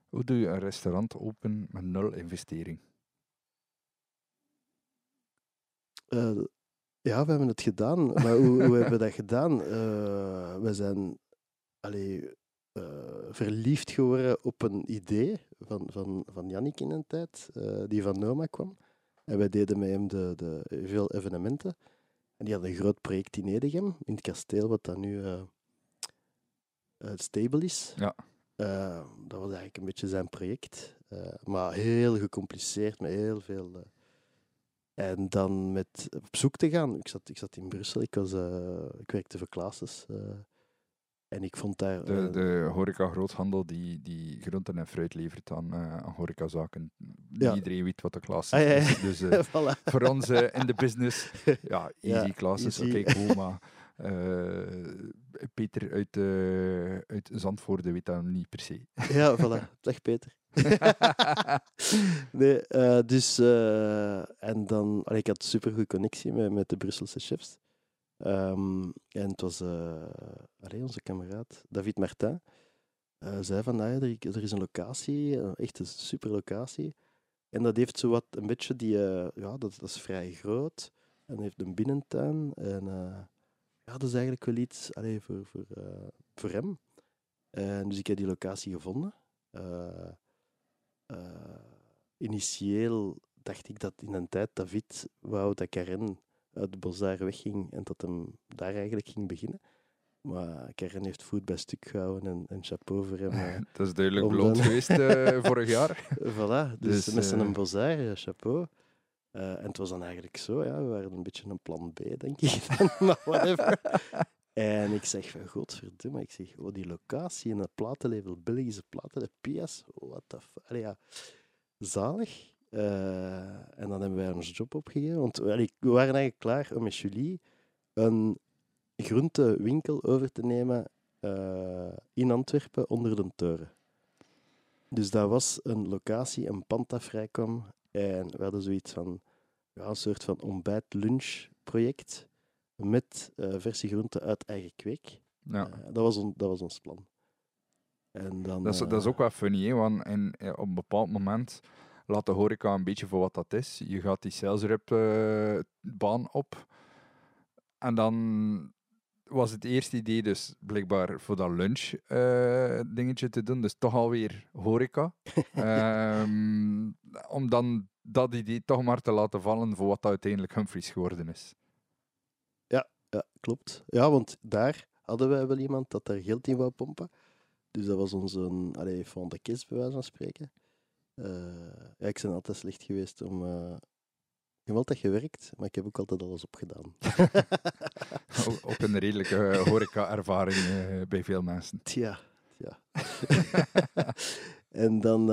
Hoe doe je een restaurant open met nul investering? Eh, ja, we hebben het gedaan. Maar hoe, hoe hebben we dat gedaan? Eh, we zijn allee, eh, verliefd geworden op een idee van, van, van Jannik in een tijd, die van Noma kwam. En wij deden met hem de, de, veel evenementen. En die had een groot project in Edegem, in het kasteel, wat dan nu het stable is. Ja. Dat was eigenlijk een beetje zijn project. Maar heel gecompliceerd, met heel veel... en dan met op zoek te gaan. Ik zat, ik zat in Brussel, ik, was, eh, ik werkte voor Classes. eh, en ik vond daar... De, eh, de horeca-groothandel die, die groenten en fruit levert aan, aan horecazaken. Ja. iedereen weet wat de klas Ah, ja, ja. is. Dus voilà. voor ons in de business, ja, easy classes, oké, maar Peter uit, eh uit Zandvoorde weet dat niet per se. Ja, voilà. Dag Peter. nee, eh, dus... eh, en dan... ik had super goede connectie met, met de Brusselse chefs. Ehm, en het was eh allee, onze kameraad David Martin. zei van, ah, er, er is een locatie, een super locatie. En dat heeft zo wat een beetje die... ja, dat, dat is vrij groot. En heeft een binnentuin. En ja, dat is eigenlijk wel iets allee, voor, voor, voor hem. En dus ik heb die locatie gevonden. Eh, eh, initieel dacht ik dat in een tijd David wou dat Karen uit de Bosdaar wegging en dat hem daar eigenlijk ging beginnen. Maar Karen heeft voet bij stuk gehouden en, en chapeau voor hem. eh. Dat is duidelijk blond dan- geweest eh, vorig jaar. voilà, dus, Dus, met zijn Bosdaar, eh, chapeau. En het was dan eigenlijk zo, ja, we waren een beetje een plan B, denk ik. dan, maar whatever. En ik zeg van, godverdomme, ik zeg, oh, die locatie in het platenlabel, Belgische platen, Pias, what the fuck. Ja, zalig. Eh, en dan hebben wij ons job opgegeven, want we waren eigenlijk klaar om met Julie een groentewinkel over te nemen eh, in Antwerpen onder de toren. Dus dat was een locatie, een pand dat vrijkwam. En we hadden zoiets van ja, een soort van ontbijt-lunch-project met eh verse groenten uit eigen kweek. Ja. Eh, dat, was on- dat was ons plan. En dan, Dat is, dat is eh, ook wel funny, hè, want in, op een bepaald moment laat de horeca een beetje voor wat dat is. Je gaat die sales rep eh, baan op. En dan was het eerste idee dus blijkbaar voor dat lunch dingetje te doen. Dus toch alweer horeca. Ehm, om dan dat idee toch maar te laten vallen voor wat dat uiteindelijk Humphries geworden is. Ja, klopt. Ja, want daar hadden wij wel iemand dat daar geld in wou pompen. Dus dat was onze allee, van de kist, bij wijze van spreken. Eh, ja, ik ben altijd slecht geweest om... eh, ik heb altijd gewerkt, maar ik heb ook altijd alles opgedaan. O- Ook een redelijke eh, horeca-ervaring bij veel mensen. Tja, tja. en dan,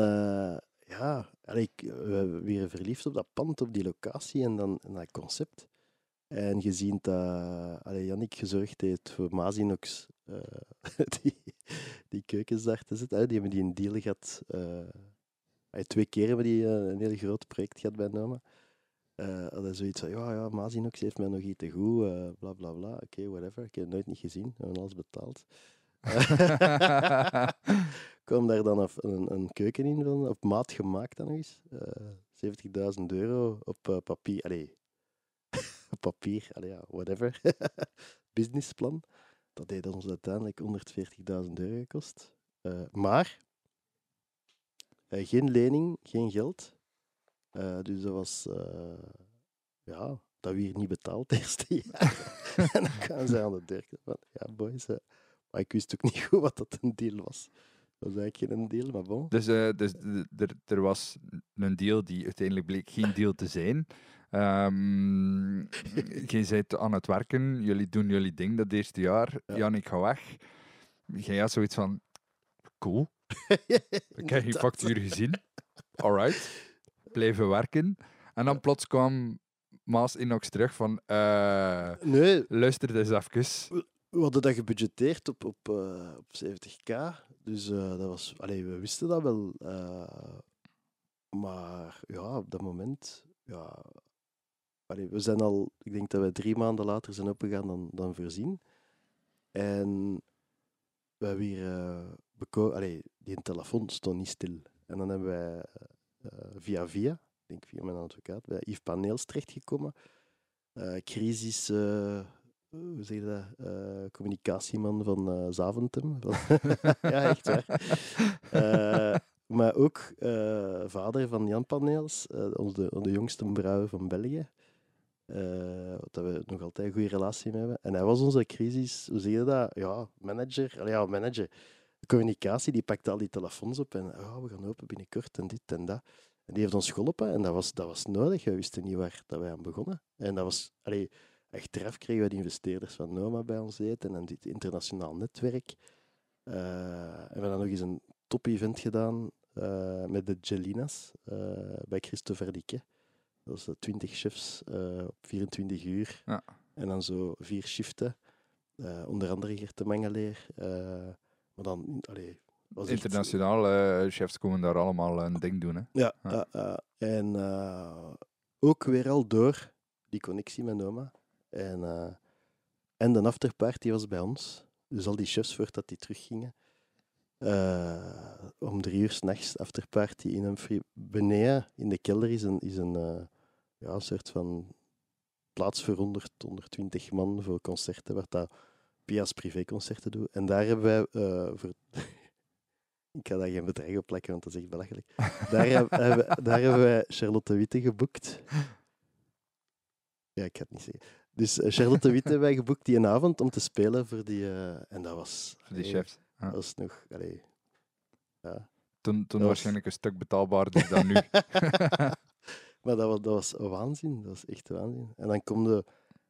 ja, allee, ik, we waren verliefd op dat pand, op die locatie en dan en dat concept. En gezien dat allee, Jannik gezorgd heeft voor Mazinox eh, die, die keukens daar te zetten, die hebben die een deal gehad. eh, allee, twee keer hebben die eh, een heel groot project gehad bij Noma. Eh hadden zoiets van, ja, ja, Mazinox heeft mij nog iets te goed, eh, bla bla bla. Oké, whatever. Ik heb het nooit niet gezien, we hebben alles betaald. kwam daar dan een, een, keuken in, van, op maat gemaakt dan nog eens. Eh 70.000 euro op papier. Allee, op papier, allee, ja, whatever. Businessplan. Dat deed ons uiteindelijk 140.000 euro gekost. Eh, maar eh, geen lening, geen geld. Eh, dus dat was, ja, dat we hier niet betaald het eerste jaar. en dan kwamen ze aan de deur. Van, ja, boys. maar ik wist ook niet goed wat dat een deal was. Dat was eigenlijk geen deal, maar bon. Dus, dus er was een deal die uiteindelijk bleek geen deal te zijn. Ehm jij bent aan het werken, jullie doen jullie ding dat eerste jaar. Ja. Jan, ik ga weg. Jij had zoiets van, cool, ik heb je factuur gezien. Alright, blijven werken. En dan plots kwam Maas Inox terug van, eh, Nee, luister eens even. we hadden dat gebudgeteerd op, op, eh, op 70k. Dus eh, dat was, allee, we wisten dat wel. maar ja, op dat moment, ja, we zijn al, ik denk dat we drie maanden later zijn opgegaan dan, dan voorzien. En we hebben hier allee, die telefoon stond niet stil. En dan hebben wij eh, via via, ik denk via mijn advocaat, bij Yves Paneels terechtgekomen. Eh crisis, hoe zeg je dat? Communicatieman van Zaventem. Ja, echt waar. Maar ook vader van Jan Paneels, onze, onze jongste brouwer van België. Eh dat we nog altijd een goede relatie mee hebben. En hij was onze crisis, hoe zeg je dat? Ja, manager. Ja, manager. Communicatie, die pakte al die telefoons op en oh, we gaan open binnenkort en dit en dat. En die heeft ons geholpen en dat was, dat was nodig. We wisten niet waar dat wij aan begonnen. En dat was, allee, achteraf kregen we de investeerders van Noma bij ons eten en dit internationaal netwerk. Eh, en we hebben dan nog eens een top-event gedaan eh, met de Gelinas bij Christopher Dikke. Dat was eh, 20 chefs eh, op 24 uur. Ja. En dan zo vier shiften. Eh, onder andere Gert de Mangeleer. eh, maar dan, allee, was Internationaal, eh, chefs komen daar allemaal een ding doen. Hè. ja, Ja. en ook weer al door die connectie met Noma. En, en de afterparty was bij ons. Dus al die chefs, voordat die teruggingen. om drie uur s'nachts afterparty in een. Beneden, in de kelder, is een, is een, ja, een soort van plaats voor 100, 120 man voor concerten, waar dat Pia's privéconcerten doen. En daar hebben wij eh, voor... Ik ga daar geen bedrag op plakken, want dat is echt belachelijk. Daar, heb- hebben, daar hebben wij Charlotte Witte geboekt. Ja, ik ga het niet zeggen. Dus eh, Charlotte Witte hebben wij geboekt die een avond om te spelen voor die... eh, en dat was... Voor die allee, chefs. Ja. Dat was nog... Allee, ja. Toen, toen was- waarschijnlijk een stuk betaalbaarder dan nu. maar dat was, dat was waanzin. Dat was echt waanzin. En dan kom.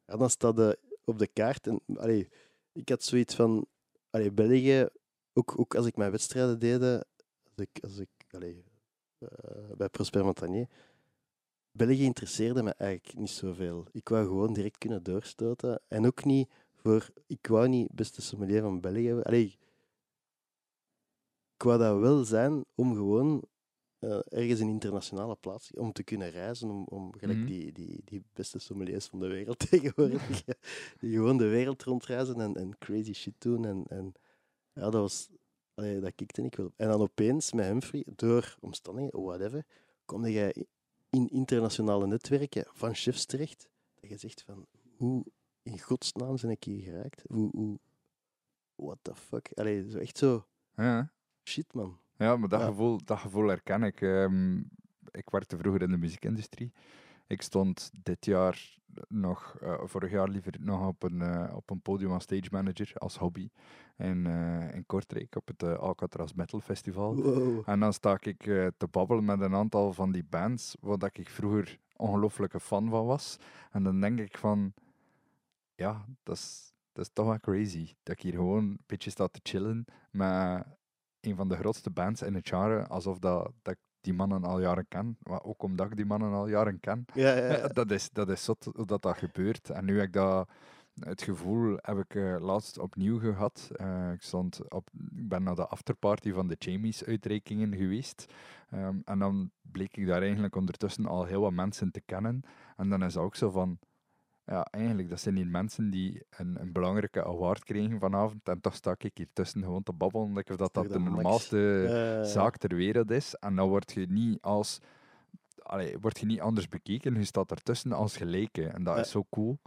Ja, dan staat de op de kaart. En, allee, ik had zoiets van... Allee, België... Ook, ook als ik mijn wedstrijden deed... Als ik... Als ik allee, eh, bij Prosper Montagnier... België interesseerde me eigenlijk niet zoveel. Ik wou gewoon direct kunnen doorstoten. En ook niet voor... Ik wou niet beste sommelier van België... worden. Allee, ik wou dat wel zijn om gewoon eh, ergens een internationale plaats, om te kunnen reizen, om, om gelijk Mhm. die, die, die beste sommeliers van de wereld tegenwoordig, die gewoon de wereld rondreizen en, en crazy shit doen. En, en ja, dat was, allee, dat kikte ik wel op. En dan opeens met Humphrey, door omstandigheden, whatever, kom jij in internationale netwerken van chefs terecht, dat je zegt van, hoe in godsnaam ben ik hier geraakt? Hoe, hoe what the fuck? Allee, zo echt zo, Ja, shit man. Ja maar dat, Ja. Gevoel, dat gevoel herken ik. Ehm, ik werkte vroeger in de muziekindustrie. Ik stond dit jaar nog, eh, vorig jaar liever, nog op een, eh, op een podium als stage manager, als hobby, in, eh, in Kortrijk op het Alcatraz Metal Festival. Wow. En dan sta ik te babbelen met een aantal van die bands, waar dat ik vroeger ongelooflijke fan van was. En dan denk ik van, ja, dat is, dat is toch wel crazy. Dat ik hier gewoon een beetje sta te chillen met een van de grootste bands in het genre, alsof dat, dat ik die mannen al jaren ken. Maar ook omdat ik die mannen al jaren ken. Ja, ja, Ja, ja. dat, is, dat is zot hoe dat, dat gebeurt. En nu heb ik dat, het gevoel heb ik eh, laatst opnieuw gehad. Eh, ik, stond op, ik ben naar de afterparty van de Jamies uitreikingen geweest. Ehm, en dan bleek ik daar eigenlijk ondertussen al heel wat mensen te kennen. En dan is dat ook zo van, ja, eigenlijk, dat zijn hier mensen die een, een belangrijke award kregen vanavond. En toch sta ik hier tussen gewoon te babbelen, dat, toch dat de normaalste zaak ter wereld is. En dan word je niet als. Allee, word je niet anders bekeken. Je staat ertussen als gelijke. En dat is zo cool.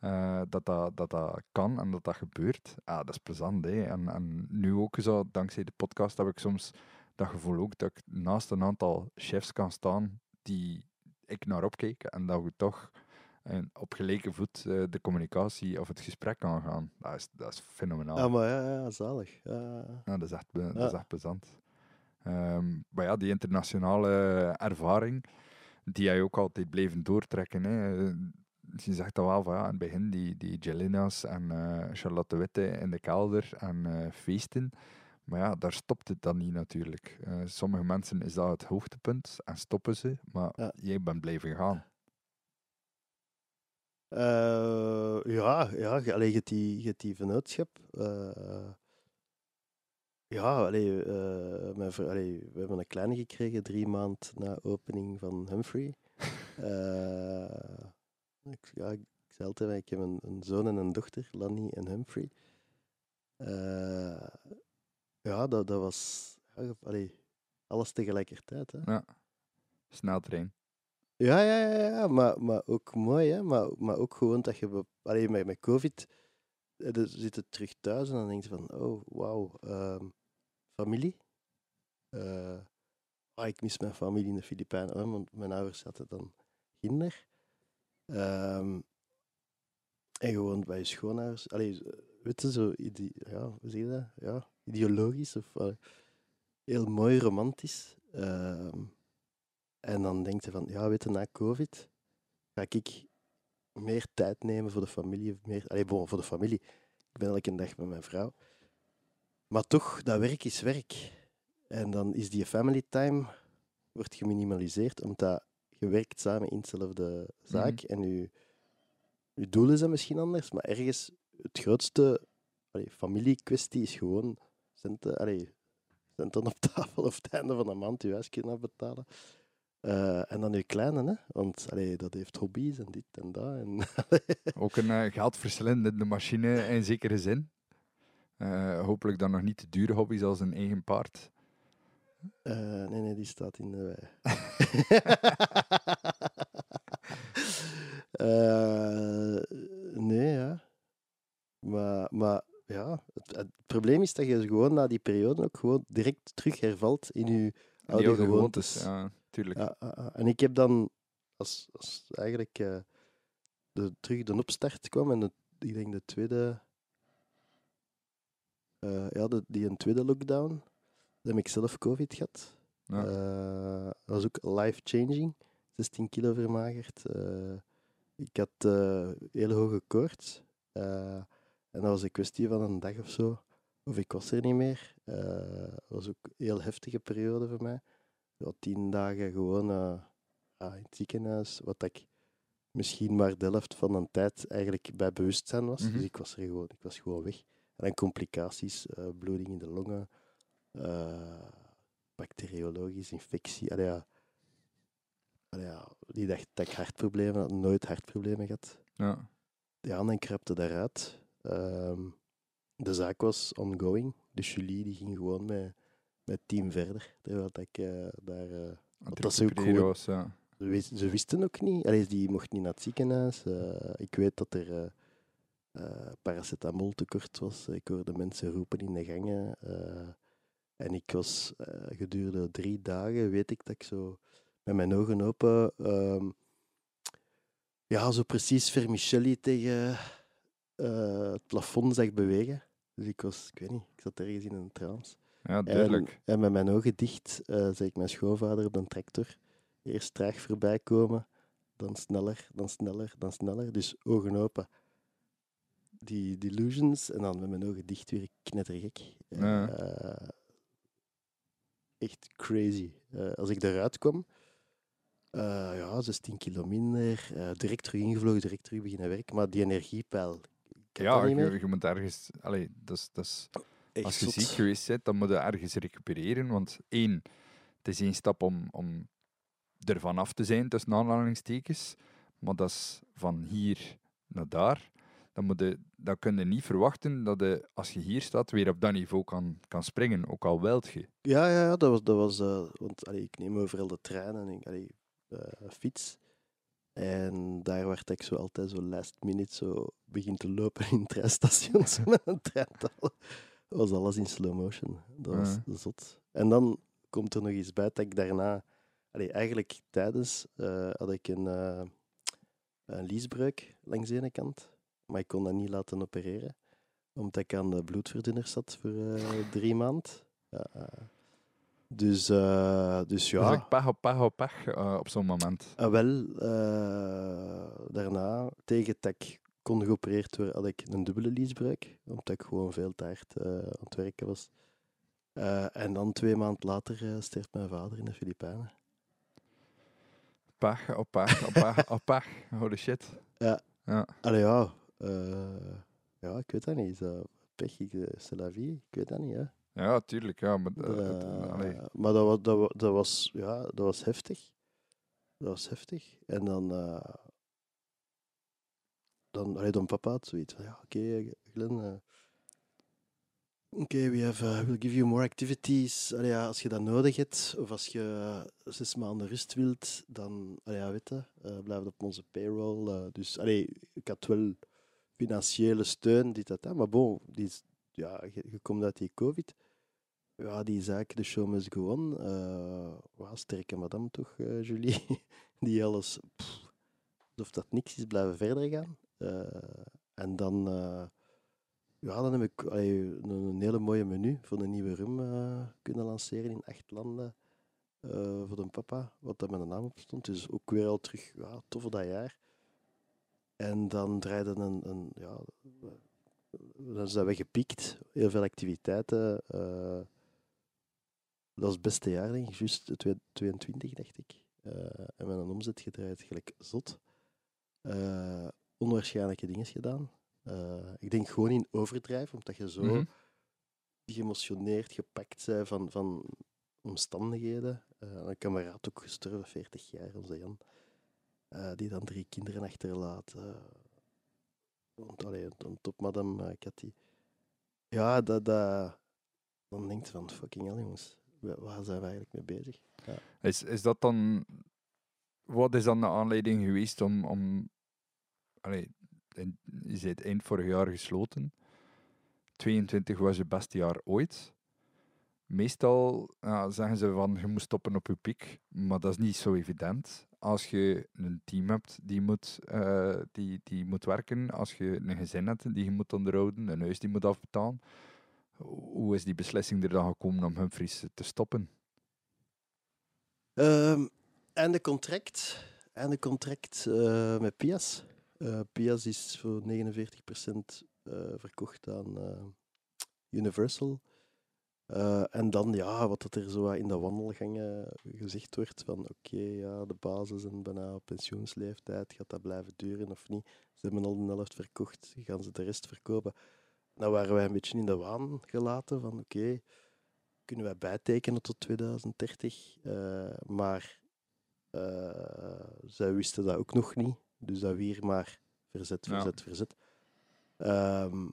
eh, dat, dat, dat dat kan en dat dat gebeurt. Ja, dat is plezant. Hè. En, en nu ook zo, dankzij de podcast, heb ik soms dat gevoel ook dat ik naast een aantal chefs kan staan die ik naar opkijk. En dat we toch eh, op gelijke voet eh, de communicatie of het gesprek kan gaan. Dat is, dat is fenomenaal. Ja, maar ja, ja zalig. Ja, Ja, dat is echt, dat is echt plezant. Ehm, maar ja, die internationale ervaring, die jij ook altijd blijven doortrekken. Hè. Je zegt dat wel van ja, in het begin, die, die Jelina's en eh, Charlotte Witte in de kelder en eh, feesten. Maar ja, daar stopt het dan niet natuurlijk. Sommige mensen is dat het hoogtepunt en stoppen ze, maar jij bent blijven gaan. Eh, ja, ja allee, je hebt die, je hebt die vennootschap. eh, ja, allee, eh, mijn allee, we hebben een kleine gekregen drie maanden na opening van Humphrey. Ik, ja, ik zei altijd, ik heb een, een zoon en een dochter, Lanny en Humphrey. Ja, dat, dat was allee, alles tegelijkertijd. Hè. Ja. Sneltrein. Ja, ja, ja, ja maar, maar ook mooi, hè? Maar, maar ook gewoon dat je... be- Allee, met, met COVID dan zit je terug thuis en dan denk je van, oh, wauw, ehm, familie. Eh, ah, ik mis mijn familie in de Filipijnen, want mijn ouders hadden dan kinder. Ehm, en gewoon bij je schoonouders. Allee, weet je, zo, ja, hoe je dat? Ja, ideologisch of heel mooi romantisch. Ehm, en dan denkt je van, ja, weet je, na COVID ga ik meer tijd nemen voor de familie. Meer, allee, bon, voor de familie. Ik ben elke dag met mijn vrouw. Maar toch, dat werk is werk. En dan is die family time wordt geminimaliseerd, omdat je werkt samen in dezelfde zaak. En je, je doelen zijn misschien anders, maar ergens het grootste allee, familiekwestie is gewoon centen, allee, centen op tafel of het einde van de maand je huis kunnen betalen. Eh, en dan je kleine, hè? want allee, dat heeft hobby's en dit en dat. En, Ook een uh, geldverslindende machine in zekere zin. Uh, hopelijk dan nog niet te dure hobby's als een eigen paard. Nee, nee, die staat in de wei. nee, ja. Maar, maar ja, het, het, probleem is dat je gewoon na die periode ook gewoon direct terug hervalt in je oude, oude gewoontes. gewoontes. Ja, tuurlijk. Ja, en ik heb dan, als, als eigenlijk uh, de, terug de opstart kwam en de, ik denk de tweede, uh, ja, de, die een tweede lockdown, dan heb ik zelf COVID gehad. Ja. Uh, dat was ook life-changing. 16 kilo vermagerd. Ik had hele hoge koorts. En dat was een kwestie van een dag of zo. Of ik was er niet meer. Dat was ook een heel heftige periode voor mij. Ja, tien dagen gewoon uh, in het ziekenhuis. Wat ik misschien maar de helft van een tijd eigenlijk bij bewustzijn was. Mhm. Dus ik was er gewoon, ik was gewoon weg. En dan complicaties, uh, bloeding in de longen, uh, bacteriologisch infectie. Allee, ja. Allee, ja, die dacht dat ik hartproblemen had, nooit hartproblemen gehad. Ja. Ja, en dan krapte daaruit. Um, de zaak was ongoing. Dus Julie die ging gewoon met, met het team verder. Terwijl ik uh, daar uh, het dat ze ook gewoon- ja. Ze, ze wisten ook niet. Allee, die mocht niet naar het ziekenhuis. Eh, ik weet dat er eh eh, paracetamol tekort was. Ik hoorde mensen roepen in de gangen. eh, en ik was eh, gedurende drie dagen, weet ik dat ik zo met mijn ogen open. ehm, ja, zo precies Vermicelli tegen eh, het plafond zag bewegen. Dus ik was, ik weet niet, ik zat ergens in een trance. Ja, En, duidelijk. en met mijn ogen dicht zie ik mijn schoonvader op een tractor eerst traag voorbij komen, dan sneller, dan sneller, dan sneller. Dus ogen open. Die delusions en dan met mijn ogen dicht weer knettergek. Ja. Eh, echt crazy. Eh, als ik eruit kwam, eh, ja, 16 kilo minder, direct terug ingevlogen, direct terug beginnen werken. Maar die energiepeil, Ja, je, moet ergens... Allee, dat is, Echt als je zot. ziek geweest bent, dan moet je ergens recupereren. Want één, het is één stap om, om ervan af te zijn, tussen aanhalingstekens. Maar dat is van hier naar daar. Dan, moet je, dan kun je niet verwachten dat je, als je hier staat, weer op dat niveau kan, kan springen. Ook al wilt je. Ja, ja, ja, dat was, dat was eh, want allee, ik neem overal de trein en ik allee, eh, fiets. En daar werd ik zo altijd zo last minute zo begin te lopen in treinstations met een treintal. Dat was alles in slow motion. Dat was Ja. zot. En dan komt er nog iets bij dat ik daarna, allee, eigenlijk tijdens, eh, had ik een, eh een liesbreuk langs de ene kant. Maar ik kon dat niet laten opereren, omdat ik aan de bloedverdunners zat voor eh, drie maanden. Ja, dus, eh, dus Ja. Dus pech op pech op pech op zo'n moment. Ah, wel, daarna, tegen dat ik kon geopereerd worden, had ik een dubbele liesbreuk. Omdat ik gewoon veel te hard eh, aan het werken was. Eh, en dan twee maanden later eh, sterft mijn vader in de Filipijnen. Pech op pech op pech op pech. Holy shit. Allee, ja. eh, ja, ik weet dat niet. Dat pech? Ik, c'est la vie? Ik weet dat niet, hè. Ja, tuurlijk. Ja, maar, het- allee. maar dat was, dat, wa- dat, was, ja, dat was heftig. Dat was heftig. En dan, dan, allee, dan papa had zoiets van, ja, oké, eh, Glenn, eh, oké, we have, uh, we'll give you more activities. Allee, als je dat nodig hebt, of als je eh, zes maanden rust wilt, dan, allee, ja, weet eh, op onze payroll. eh, dus, allee, ik had wel financiële steun, dit, dat, maar bon, die ja, je, komt uit die covid. Ja, die zaak, de show must go on. eh sterke madame toch, eh, Julie? Die alles, alsof dat niks is, blijven verder gaan. Eh, en dan, eh, ja, dan heb ik een, hele mooie menu voor een nieuwe rum eh, kunnen lanceren in acht landen. voor de papa, wat daar met een naam op stond. Dus ook weer al terug, ja, tof dat jaar. En dan draaide een, een ja, dan zijn we gepiekt. Heel veel activiteiten. dat was het beste jaar, denk ik. Juist 22, dacht ik. En met een omzet gedraaid, gelijk zot. Onwaarschijnlijke dingen gedaan. Eh, ik denk gewoon in overdrijf, omdat je zo Mhm. geëmotioneerd, gepakt bent van, van omstandigheden. Eh, een kameraad ook gestorven, 40 jaar, onze Jan. Eh, die dan drie kinderen achterlaat. Want, allee, een topmadam, Cathy. Ja, dat, dat, dan denkt je van, fucking hell, jongens. wa- Waar zijn we eigenlijk mee bezig? Is, is dat dan... Wat is dan de aanleiding geweest om... om allee, in- je eind vorig jaar gesloten. 22 was je beste jaar ooit. Meestal ja, zeggen ze van je moet stoppen op je piek, maar dat is niet zo evident. Als je een team hebt die moet, eh, die, die moet werken, als je een gezin hebt die je moet onderhouden, een huis die moet afbetalen, hoe is die beslissing er dan gekomen om Humphries te stoppen? Ehm einde contract. Einde contract eh, met Pias. Eh, Pias is voor 49% eh, verkocht aan eh, Universal. En dan, ja, wat dat er zo in de wandelgangen gezegd wordt, van oké, ja, de basis en bijna pensioensleeftijd, gaat dat blijven duren of niet? Ze hebben al de helft verkocht, gaan ze de rest verkopen? Dan waren wij een beetje in de waan gelaten van oké, kunnen wij bijtekenen tot 2030? Eh, maar zij wisten dat ook nog niet, dus dat weer maar verzet, Ja. verzet, verzet. Ehm,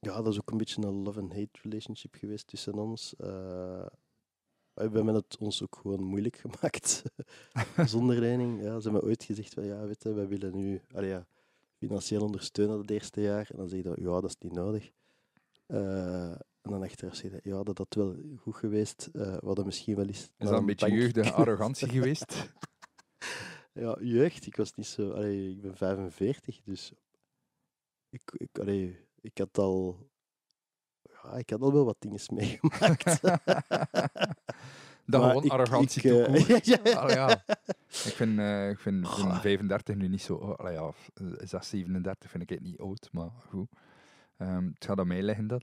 ja, dat is ook een beetje een love-and-hate relationship geweest tussen ons. Eh, we hebben het ons ook gewoon moeilijk gemaakt zonder lening. Ja, ze hebben ooit gezegd van ja, weet je, wij willen nu allee, ja, financieel ondersteunen het eerste jaar. En dan zeg je dat, ja, dat is niet nodig. Uh, en dan achteraf zeg je, ja, dat had wel goed geweest. Uh, we hadden misschien wel eens... Is dat een beetje jeugdige arrogantie geweest? Ja, jeugd. Ik was niet zo... Allee, ik ben 45, dus... Ik, ik, allee, ik had al... Ja, ik had al wel wat dingen meegemaakt. Dat gewoon arrogantie ik, uh, ja, ja. ja. Ik vind, uh, ik vind, vind 35 nu niet zo... Oh, ja, 6, 37 vind ik het niet oud, maar goed. Um, het gaat aan mij liggen dan.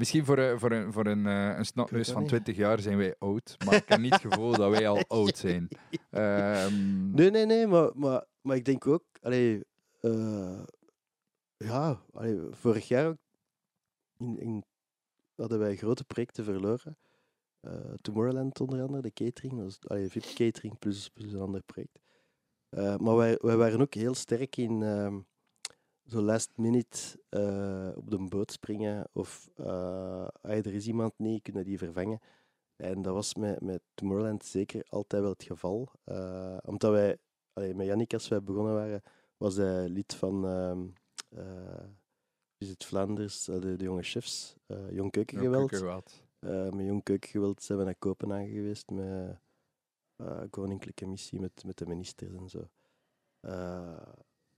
Misschien voor, uh, voor een, voor een, uh, een snotneus van 20 jaar zijn wij oud, maar ik heb niet het gevoel dat wij al oud zijn. Um... Nee, nee, nee, maar, maar, maar ik denk ook, allee, uh, ja, allee, vorig jaar in, in, hadden wij grote projecten verloren. Tomorrowland onder andere, de catering, dat was, allee, VIP catering plus, plus een ander project. maar wij, wij waren ook heel sterk in ehm, zo last minute uh, op de boot springen of uh, er is iemand niet, kunnen die vervangen. En dat was met, met Tomorrowland zeker altijd wel het geval. Uh, omdat wij, allee, met Jannik als wij begonnen waren, was hij lid van uh, Visit Vlaanders, de, de, jonge chefs, Jong Keukengeweld. met Jong Keukengeweld zijn we naar Kopenhagen geweest met koninklijke missie met, met de ministers en zo.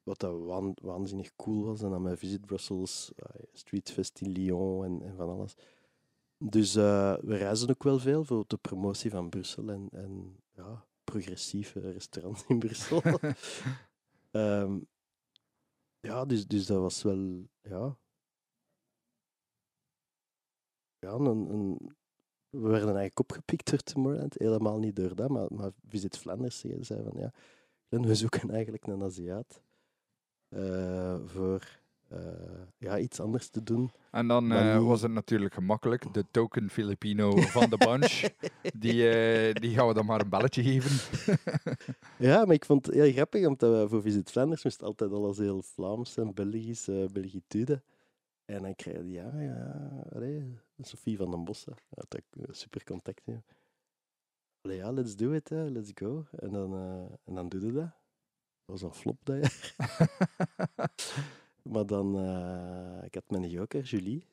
Wat dat waanzinnig cool was. En dan met Visit Brussels, uh, Street Fest in Lyon en, en van alles. Dus uh, we reizen ook wel veel voor de promotie van Brussel en, en ja, progressieve restaurants in Brussel. um, ja, dus, dus dat was wel, ja. Ja, een, een, we werden eigenlijk opgepikt door Tomorrowland. Helemaal niet door dat, maar, maar Visit Flanders zei van ja, we zoeken eigenlijk een Aziat. Eh, voor uh, ja, iets anders te doen. En dan uh, was het natuurlijk gemakkelijk. De token Filipino van de bunch. die, die gaan we dan maar een belletje geven. ja, maar ik vond het heel grappig, omdat voor Visit Flanders moest altijd alles heel Vlaams en Belgisch, uh, Belgitude. En dan krijg je, ja, ja, allee, Sophie van den Bossen. Ja, super contact. Ja. Allee, ja, let's do it, let's go. En dan, en dan doe je dat was een flop dat jaar. maar dan, uh, ik had mijn joker, Julie,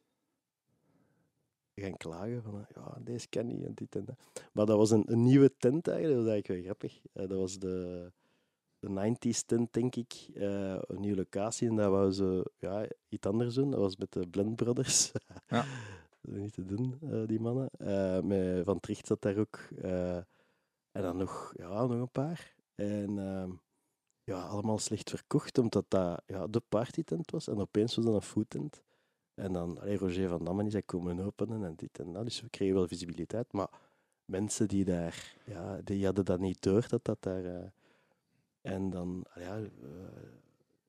gaan klagen van, ja, deze kan niet en dit en dat. Maar dat was een, een nieuwe tent eigenlijk, dat was eigenlijk wel grappig. Uh, dat was de, de 90s tent, denk ik. Uh, een nieuwe locatie en dat was ze ja, iets anders doen. Dat was met de Blend Brothers. ja. niet te doen, die mannen. met Van Tricht zat daar ook. en dan nog, ja, nog een paar. En ehm, ja, allemaal slecht verkocht, omdat dat ja, de partytent was. En opeens was dat een foodtent. En dan, allee, Roger van Dammen is hij komen openen en dit en dat. Dus we kregen wel visibiliteit. Maar mensen die daar, ja, die hadden dat niet door dat dat daar. Uh, en dan, ja, uh,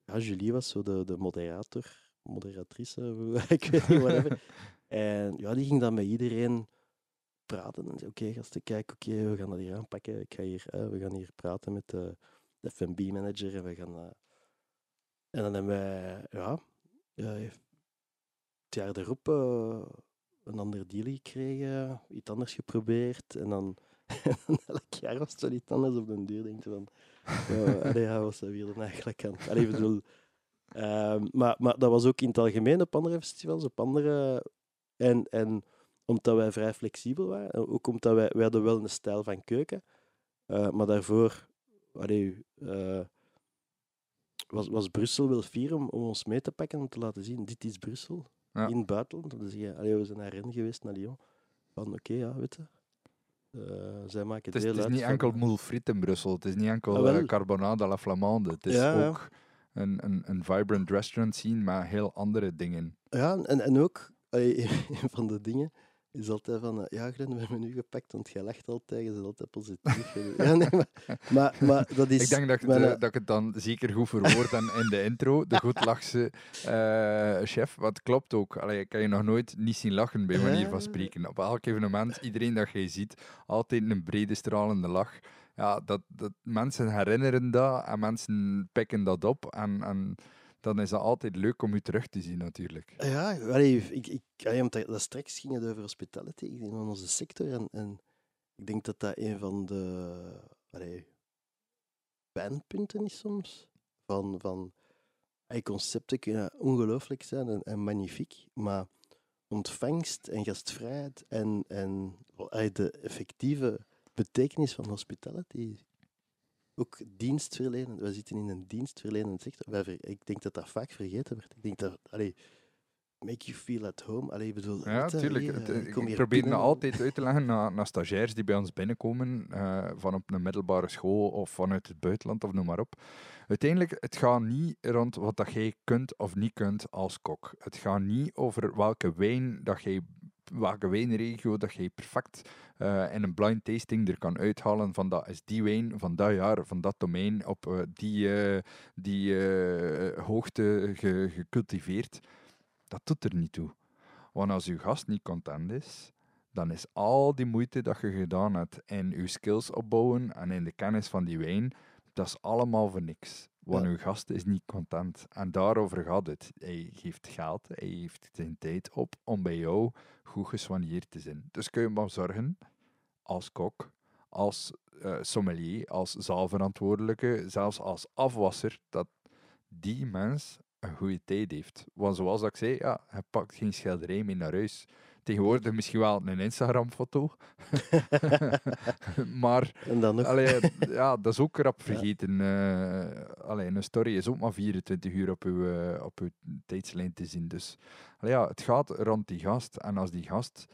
ja, Julie was zo de, de moderator, moderatrice, ik weet niet, whatever. en ja, die ging dan met iedereen praten en zei: Oké, okay, gasten, kijk, oké, we gaan dat hier aanpakken. Ik ga hier, uh, we gaan hier praten met de de FMB-manager. En we gaan... Uh, en dan hebben wij, ja, uh, het jaar erop uh, een ander deal gekregen, iets anders geprobeerd. En dan, elk jaar was het wel iets anders op den duur. Denk je van, ja, ja, was dat weer eigenlijk aan. Allee, bedoel, uh, maar, maar dat was ook in het algemeen op andere festivals, op andere... En, en omdat wij vrij flexibel waren, ook omdat wij, wij hadden wel een stijl van keuken, maar daarvoor allee, uh, was, was Brussel wel fier om, om ons mee te pakken om te laten zien, dit is Brussel, in het buitenland. Dan zeg je, allee, we zijn naar Rennes geweest, naar Lyon. Van oké, ja, weet je. Uh, zij maken het, het is, het is niet enkel moule frites in Brussel, het is niet enkel ah, uh, carbonade à la flamande. Het is ja, ook ja. Een, een, een vibrant restaurant zien met heel andere dingen. Ja, en, en ook, allee, een van de dingen is altijd van, eh, ja Glenn, we hebben nu gepakt, want jij lacht altijd, je bent altijd positief. ja, nee, maar, maar, maar, dat is... Ik denk dat, de, dat ik het dan zeker goed verwoord dan in de intro, de goedlachse uh, chef, wat klopt ook. Allee, ik kan je nog nooit niet zien lachen bij manier van spreken. Op elk evenement, iedereen dat je ziet, altijd een brede stralende lach. Ja, dat, dat, mensen herinneren dat en mensen pikken dat op en... en dan is dat altijd leuk om u terug te zien, natuurlijk. Ja, allee, ik, ik, allee, dat straks ging het over hospitality in onze sector. En, en ik denk dat dat een van de allee, pijnpunten is soms. Van, van, concepten kunnen ongelooflijk zijn en, en magnifiek, maar ontvangst en gastvrijheid en, en de effectieve betekenis van hospitality ook dienstverlenen. We zitten in een dienstverlenend sector. Ik denk dat dat vaak vergeten wordt. Ik denk dat, allee, make you feel at home. Allee, ik bedoel, Ja, weet je, tuurlijk. hier, Het- eh, Ik probeer binnen. het altijd uit te leggen naar, naar stagiairs die bij ons binnenkomen, eh, van op een middelbare school of vanuit het buitenland of noem maar op. Uiteindelijk, het gaat niet rond wat dat jij kunt of niet kunt als kok. Het gaat niet over welke wijn dat jij welke wijnregio dat jij perfect eh, in een blind tasting er kan uithalen van dat is die wijn van dat jaar, van dat domein, op eh, die, eh, die hoogte ge- gecultiveerd. Dat doet er niet toe. Want als uw gast niet content is, dan is al die moeite dat je gedaan hebt in uw skills opbouwen en in de kennis van die wijn, dat is allemaal voor niks. Want uw gast is niet content. En daarover gaat het. Hij geeft geld, hij heeft zijn tijd op om bij jou goed gesoigneerd te zijn. Dus kun je maar zorgen, als kok, als eh, sommelier, als zaalverantwoordelijke, zelfs als afwasser, dat die mens een goede tijd heeft. Want zoals ik zei, ja, hij pakt geen schilderij mee naar huis. Tegenwoordig misschien wel een Instagram-foto. maar En dan nog. allee, ja, dat is ook rap vergeten. eh allee, een story is ook maar 24 uur op uw, eh, op uw tijdslijn te zien. Dus allee, ja, het gaat rond die gast. En als die gast...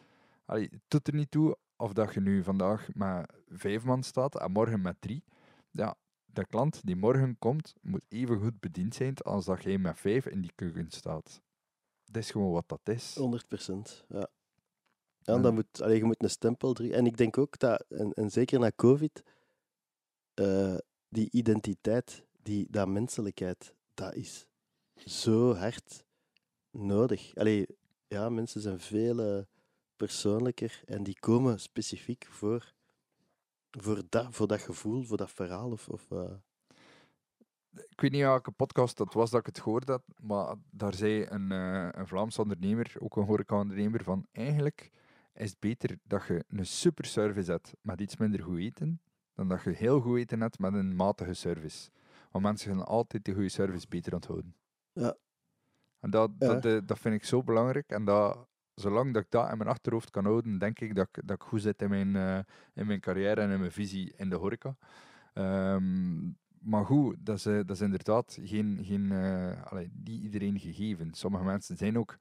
Allee, het doet er niet toe of dat je nu vandaag met vijf man staat en morgen met drie. Ja, de klant die morgen komt, moet even goed bediend zijn als dat jij met vijf in die keuken staat. Dat is gewoon wat dat is. 100 procent, ja. Ja, En- dan moet, allee, je moet een stempel drie. En ik denk ook dat, en, en zeker na COVID, eh, die identiteit, die, dat menselijkheid, dat is zo hard nodig. Allee, ja, mensen zijn veel eh, persoonlijker en die komen specifiek voor, voor, dat, voor dat gevoel, voor dat verhaal. Of, of, eh, ik weet niet welke podcast dat was dat ik het gehoord had, maar daar zei een, eh, een Vlaams ondernemer, ook een horeca-ondernemer, van eigenlijk is het beter dat je een super service hebt met iets minder goed eten, dan dat je heel goed eten hebt met een matige service. Want mensen gaan altijd de goede service beter onthouden. Ja. En dat, Ja. dat, eh, dat vind ik zo belangrijk. En dat, zolang dat ik dat in mijn achterhoofd kan houden, denk ik dat ik, dat ik goed zit in mijn, eh, in mijn carrière en in mijn visie in de horeca. Ehm, maar goed, dat is, eh, dat is inderdaad geen, geen eh, allee, niet iedereen gegeven. Sommige mensen zijn ook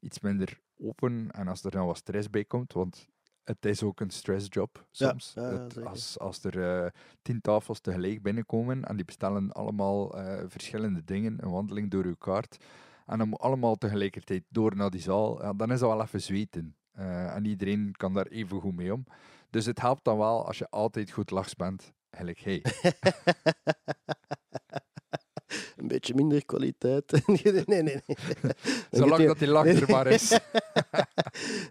iets minder open en als er dan wat stress bij komt, want het is ook een stressjob soms. ja, ja, als, als er eh, tien tafels tegelijk binnenkomen en die bestellen allemaal verschillende dingen, een wandeling door uw kaart, en dan moet allemaal tegelijkertijd door naar die zaal, ja, dan is dat wel even zweten. Eh, en iedereen kan daar even goed mee om. Dus het helpt dan wel als je altijd goed lachs bent, hey. een beetje minder kwaliteit. nee, nee, nee. Zolang dat die lach Nee, er maar is.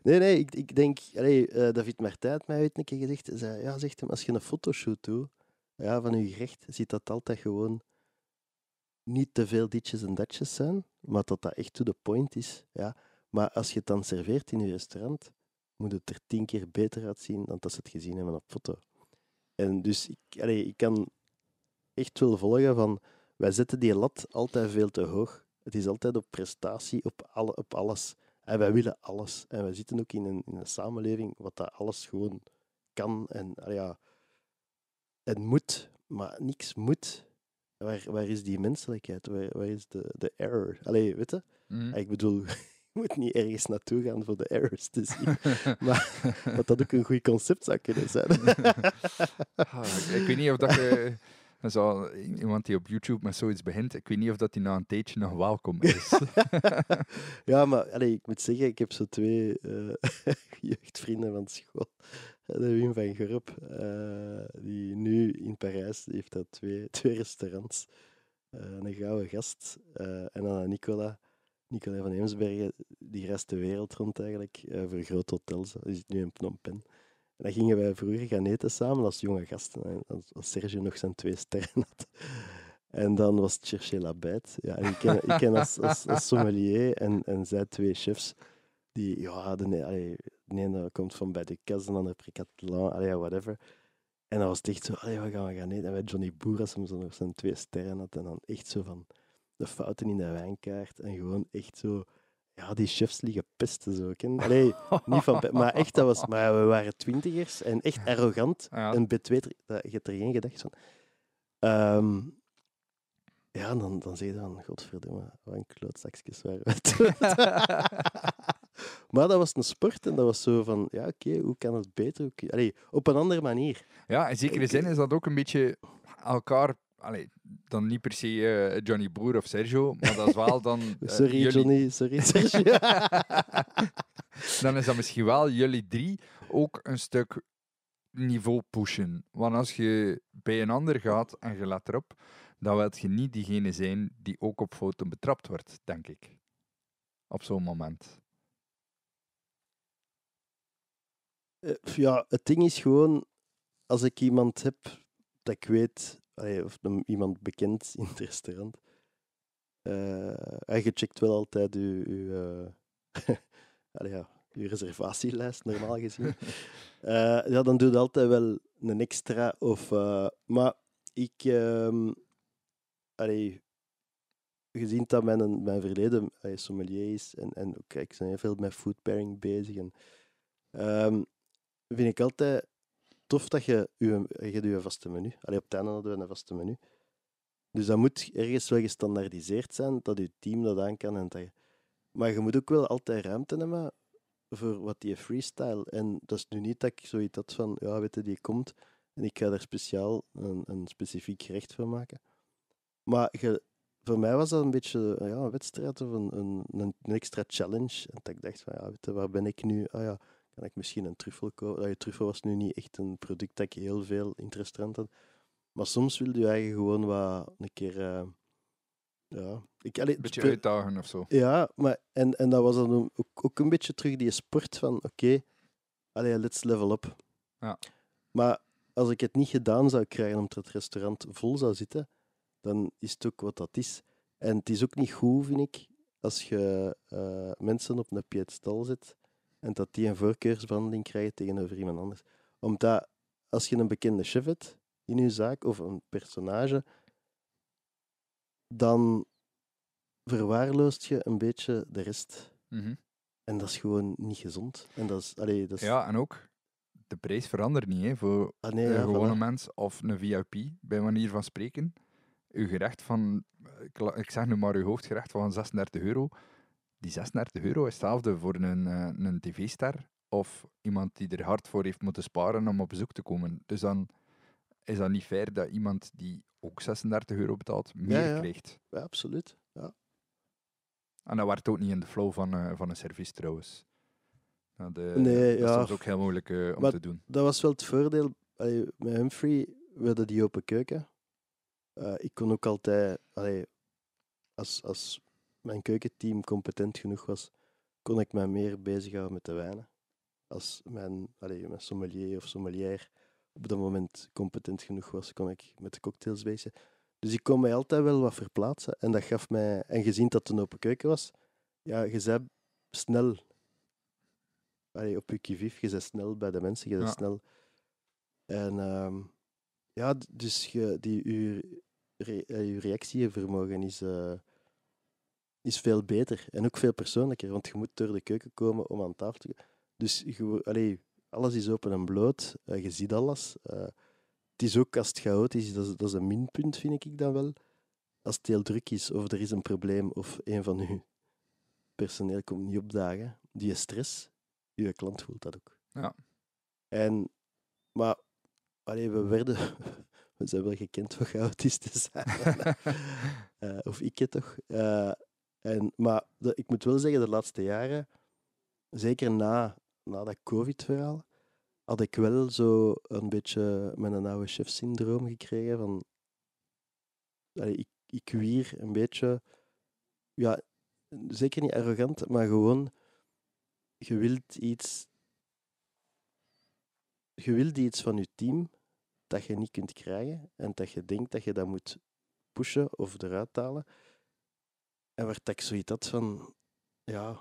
Nee, nee, ik, ik denk... Allee, eh, David Martijn heeft mij ooit een keer gezegd. hij Zei, ja, zegt hem, als je een fotoshoot doet ja, van je gerecht, ziet dat altijd gewoon niet te veel ditjes en datjes zijn, maar dat dat echt to the point is. Ja. Maar als je het dan serveert in je restaurant, moet het er tien keer beter uitzien dan dat ze het gezien hebben op foto. En dus ik, allee, ik kan echt wel volgen van... Wij zetten die lat altijd veel te hoog. Het is altijd op prestatie, op, alle, op alles. En wij willen alles. En wij zitten ook in een, in een samenleving wat dat alles gewoon kan en ja, het moet, maar niks moet. Waar, waar is die menselijkheid? Waar, waar is de, de error? Allee, weet je? Mm. Ik bedoel, moet niet ergens naartoe gaan voor de errors te zien. maar wat dat ook een goed concept zou kunnen zijn. Ik, weet niet of dat je... al iemand die op YouTube met zoiets begint. Ik weet niet of dat hij na een tijdje nog welkom is. ja, maar allee, ik moet zeggen, ik heb zo twee eh, jeugdvrienden van school. De Wim van Gorp, eh, die nu in Parijs die heeft dat twee, twee restaurants. Eh, een gouden gast. eh, en dan een Nicola, Nicola van Eemsbergen, die reist de wereld rond eigenlijk eh, voor grote hotels. Die zit nu in Phnom Penh. En dan gingen wij vroeger gaan eten samen als jonge gasten, en als als Sergio nog zijn twee sterren had. En dan was het Cherchez la. Ja, ik ken, ik ken als, sommelier en, en zij twee chefs die, ja, de, allee, de komt van bij de Cas, de andere Pricatelan, whatever. En dan was het echt zo, allee, wat gaan we gaan eten? En bij Johnny Boer, als hem zo nog zijn twee sterren had, en dan echt zo van de fouten in de wijnkaart. En gewoon echt zo, ja, die chefs liggen pesten zo. Allee, niet van, maar echt, dat was, maar we waren twintigers en echt arrogant. Ja. En B2, dat- je hebt er geen gedacht van. Ehm, ja, dan, dan zeg je dan, godverdomme, wat een klootzakjes waren we maar dat was een sport en dat was zo van, ja, oké, hoe kan het beter? Allee, op een andere manier. Ja, in zekere zin is dat ook een beetje elkaar... Allee, dan niet per se eh, Johnny Boer of Sergio, maar dat is wel dan... eh, Sorry, jullie- Johnny, sorry, Sergio. dan is dat misschien wel jullie drie ook een stuk niveau pushen. Want als je bij een ander gaat en je let erop, dan wil je niet diegene zijn die ook op fouten betrapt wordt, denk ik. Op zo'n moment. Eh, ja, het ding is gewoon, als ik iemand heb dat ik weet, allee, of een- iemand bekend in het restaurant, en je checkt wel altijd je, je, eh, allee, ja, je reservatielijst, normaal gezien. Eh, ja, dan doe je altijd wel een extra. Of, maar ik, ehm allee, gezien dat mijn, mijn verleden sommelier is, en, en ook, ik ben heel veel met food pairing bezig, en, ehm, vind ik altijd tof dat je je, hebt je vaste menu. Op het einde hadden we een vaste menu. Dus dat moet ergens wel gestandaardiseerd zijn, dat je team dat aan kan. En dat je... Maar je moet ook wel altijd ruimte hebben voor wat die freestyle. En dat is nu niet dat ik zoiets had van, ja, weet je, die komt en ik ga daar speciaal een, een specifiek gerecht voor maken. Maar voor mij was dat een beetje ja, een wedstrijd of een, een, een, een extra challenge. En dat ik dacht van, ja, weet je, waar ben ik nu? Ah ja, kan ik misschien een truffel kopen? Ja, truffel was nu niet echt een product dat ik heel veel in het restaurant had. Maar soms wil je eigenlijk gewoon wat een keer... eh, ja, ik, allee, Een beetje uitdagen of zo. ja, maar en, en dat was dan ook, ook een beetje terug die sport van oké, allee, let's level up. Ja. Maar als ik het niet gedaan zou krijgen omdat het restaurant vol zou zitten, dan is het ook wat dat is. En het is ook niet goed, vind ik, als je eh, mensen op een piedestal zet en dat die een voorkeursbehandeling krijgen tegenover iemand anders. Omdat als je een bekende chef hebt in je zaak of een personage, dan verwaarloost je een beetje de rest. Mhm. En dat is gewoon niet gezond. En dat is, allee, dat is, Ja, en ook, de prijs verandert niet hè, voor ah, nee, een gewone voilà. mens of een VIP, bij manier van spreken. Uw gerecht van, ik zeg nu maar uw hoofdgerecht van 36 euro. Die 36 euro is hetzelfde voor een, eh, een tv-ster of iemand die er hard voor heeft moeten sparen om op bezoek te komen. Dus dan is dat niet fair dat iemand die ook 36 euro betaalt, meer ja. krijgt. Ja, absoluut. Ja. En dat werkt ook niet in de flow van, eh, van een service trouwens. Ja, de, Nee, dat ja. soms ook heel moeilijk eh, om Maar- te doen. Dat was wel het voordeel. Allee, met Humphrey, hadden die open keuken. Ik kon ook altijd, allee, als, als mijn keukenteam competent genoeg was, kon ik mij meer bezighouden met de wijnen. Als mijn, allee, mijn sommelier of sommelier op dat moment competent genoeg was, kon ik met de cocktails bezig. Dus ik kon mij altijd wel wat verplaatsen. En dat gaf mij, en gezien dat het een open keuken was, ja, je zei snel allee, op je kivief, je bent snel bij de mensen, je bent Ja. snel. En ehm, ja, dus je, die, re, je reactievermogen is, eh, is veel beter en ook veel persoonlijker, want je moet door de keuken komen om aan tafel te gaan. Dus je, wo- allee, alles is open en bloot, eh, je ziet alles. eh, het is ook als het chaotisch is, dat is, dat is een minpunt, vind ik dan wel. Als het heel druk is, of er is een probleem, of een van uw personeel komt niet opdagen, die stress, je klant voelt dat ook. Ja. En, maar, allee, we werden, we zijn wel gekend voor chaotisch te zijn. Eh, of ik het toch. En, maar ik moet wel zeggen, de laatste jaren, zeker na, na dat COVID-verhaal, had ik wel zo een beetje mijn oude chef-syndroom gekregen. Van, ik, ik wier een beetje, ja, zeker niet arrogant, maar gewoon, je wilt iets, je wilt iets van je team dat je niet kunt krijgen en dat je denkt dat je dat moet pushen of eruit halen. En waar ik zoiets had van, ja,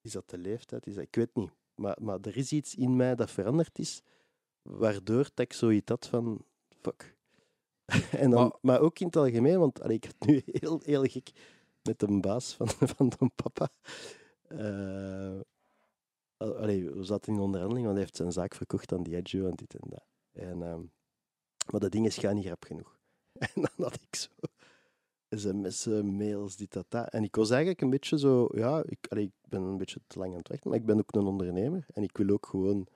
is dat de leeftijd? Is dat, ik weet niet. Maar, maar er is iets in mij dat veranderd is, waardoor ik zoiets had van, fuck. en dan, Maar- maar, ook in het algemeen, want allee, ik had nu heel, heel gek met een baas van, van de papa. Allee, we zaten in onderhandeling, want hij heeft zijn zaak verkocht aan Diageo en dit en dat. En, ehm, maar dat ding is gaan niet rap genoeg. En dan had ik zo sms'en, mails, dit, dat, dat. En ik was eigenlijk een beetje zo, ja, ik, allee, ik ben een beetje te lang aan het wachten, maar ik ben ook een ondernemer en ik wil ook gewoon,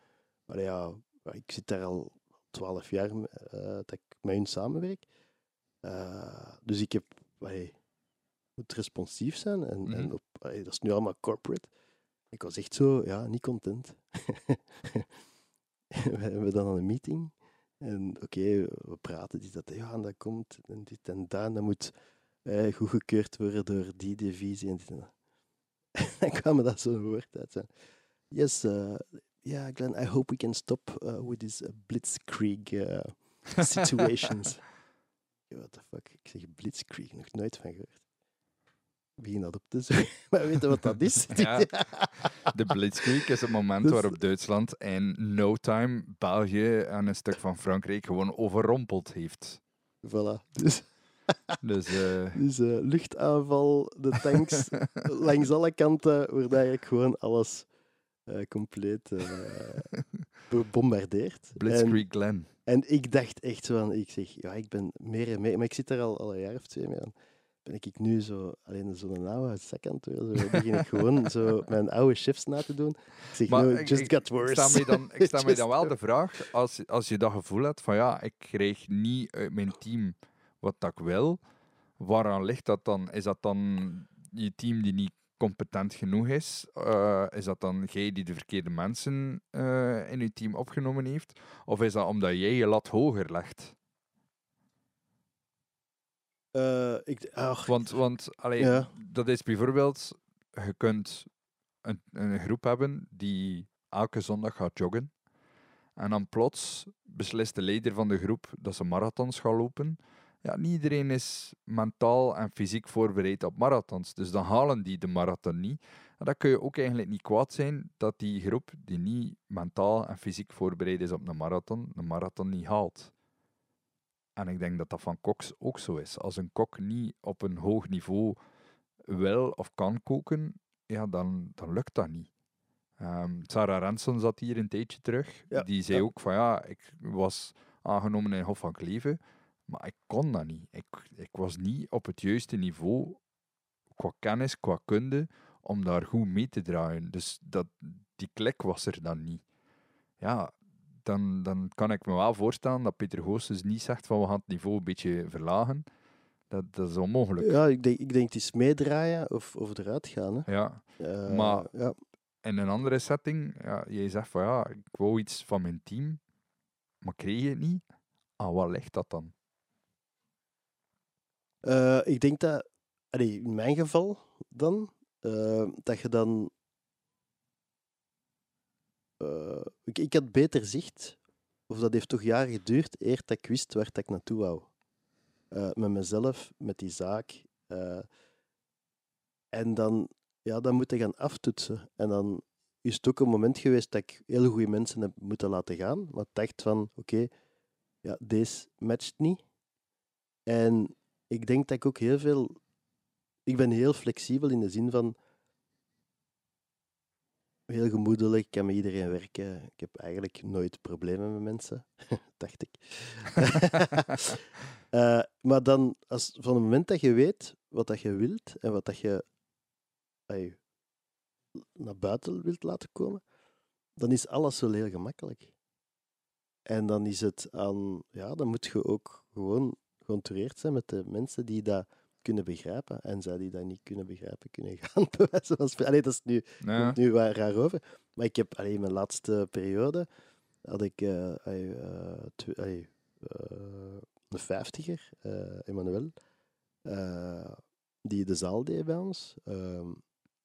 allee, ja, ik zit daar al twaalf jaar eh, dat ik met hun samenwerk. Eh, dus ik heb, allee, moet responsief zijn en, en Mhm. op, allee, dat is nu allemaal corporate. Ik was echt zo, ja, niet content. we hebben dan een meeting. En oké, we praten, dit, dat, ja, en dat komt, en dit en dat. En dat moet eh, goedgekeurd worden door die divisie en dit en dat. Dan kwam dat zo'n woord uit. Zo. Yes, uh, yeah, Glenn, I hope we can stop uh, with these uh, blitzkrieg uh, situations. What the fuck? Ik zeg blitzkrieg, nog nooit van gehoord. Begin dat op te zoeken. Maar weet je wat dat is? Ja. De Blitzkrieg is het moment Dus- waarop Duitsland in no time België en een stuk van Frankrijk gewoon overrompeld heeft. voilà. Dus, Dus eh, dus eh, luchtaanval, de tanks, langs alle kanten wordt eigenlijk gewoon alles eh, compleet gebombardeerd. En, Blitzkrieg Glen. en ik dacht echt zo van, ik zeg, ja, ik ben meer en meer, maar ik zit daar al, al een jaar of twee mee aan. Ben ik nu zo, alleen zo'n oude zak aan het zo begin ik gewoon zo mijn oude chefs na te doen. Ik zeg, Maar no, it just ik got Ik worse. sta me dan, ik sta me Just- dan wel de vraag, als, als je dat gevoel hebt van ja, ik krijg niet uit mijn team wat dat ik wil, waaraan ligt dat dan? Is dat dan je team die niet competent genoeg is? Eh, is dat dan jij die de verkeerde mensen eh, in je team opgenomen heeft? Of is dat omdat jij je lat hoger legt? Eh, ik, ach, Want, want allee, Ja. dat is bijvoorbeeld, je kunt een, een groep hebben die elke zondag gaat joggen. En dan plots beslist de leider van de groep dat ze marathons gaan lopen. Ja, niet iedereen is mentaal en fysiek voorbereid op marathons. Dus dan halen die de marathon niet. En dan kun je ook eigenlijk niet kwaad zijn dat die groep die niet mentaal en fysiek voorbereid is op een marathon, een marathon niet haalt. En ik denk dat dat van koks ook zo is. Als een kok niet op een hoog niveau wil of kan koken, ja, dan, dan lukt dat niet. Ehm, Sarah Renson zat hier een tijdje terug. Ja, Die zei ja. ook van ja, ik was aangenomen in Hof van Kleven, maar ik kon dat niet. Ik, ik was niet op het juiste niveau qua kennis, qua kunde, om daar goed mee te draaien. Dus dat, die klik was er dan niet. Ja, dan, dan kan ik me wel voorstellen dat Peter Goossens niet zegt van we gaan het niveau een beetje verlagen. Dat, dat is onmogelijk. ja, ik denk, ik denk het is meedraaien of, of eruit gaan. Hè. Ja. Eh, Maar- ja. In een andere setting, ja, jij zegt van ja, ik wou iets van mijn team, maar kreeg je het niet. Ah, wat ligt dat dan? Eh, ik denk dat, in mijn geval dan, eh, dat je dan. eh, ik, ik had beter zicht, of dat heeft toch jaren geduurd, eer dat ik wist waar ik naartoe wou. Met mezelf, met die zaak. en dan, ja, dan moet je gaan aftoetsen. En dan is het ook een moment geweest dat ik hele goede mensen heb moeten laten gaan. Maar ik dacht van, oké, ja, deze matcht niet. En ik denk dat ik ook heel veel. Ik ben heel flexibel in de zin van. Heel gemoedelijk, ik kan met iedereen werken. Ik heb eigenlijk nooit problemen met mensen, dacht ik. Eh, maar dan, als, van het moment dat je weet wat dat je wilt en wat dat je naar buiten wilt laten komen, dan is alles wel heel gemakkelijk. En dan is het aan, ja, dan moet je ook gewoon gecontoureerd zijn met de mensen die dat kunnen begrijpen. En zij die dat niet kunnen begrijpen, kunnen gaan. Allee, dat is nu, Ja. komt nu raar over. Maar ik heb alleen in mijn laatste periode had ik eh, een vijftiger, Emmanuel, die de zaal deed bij ons. Ehm,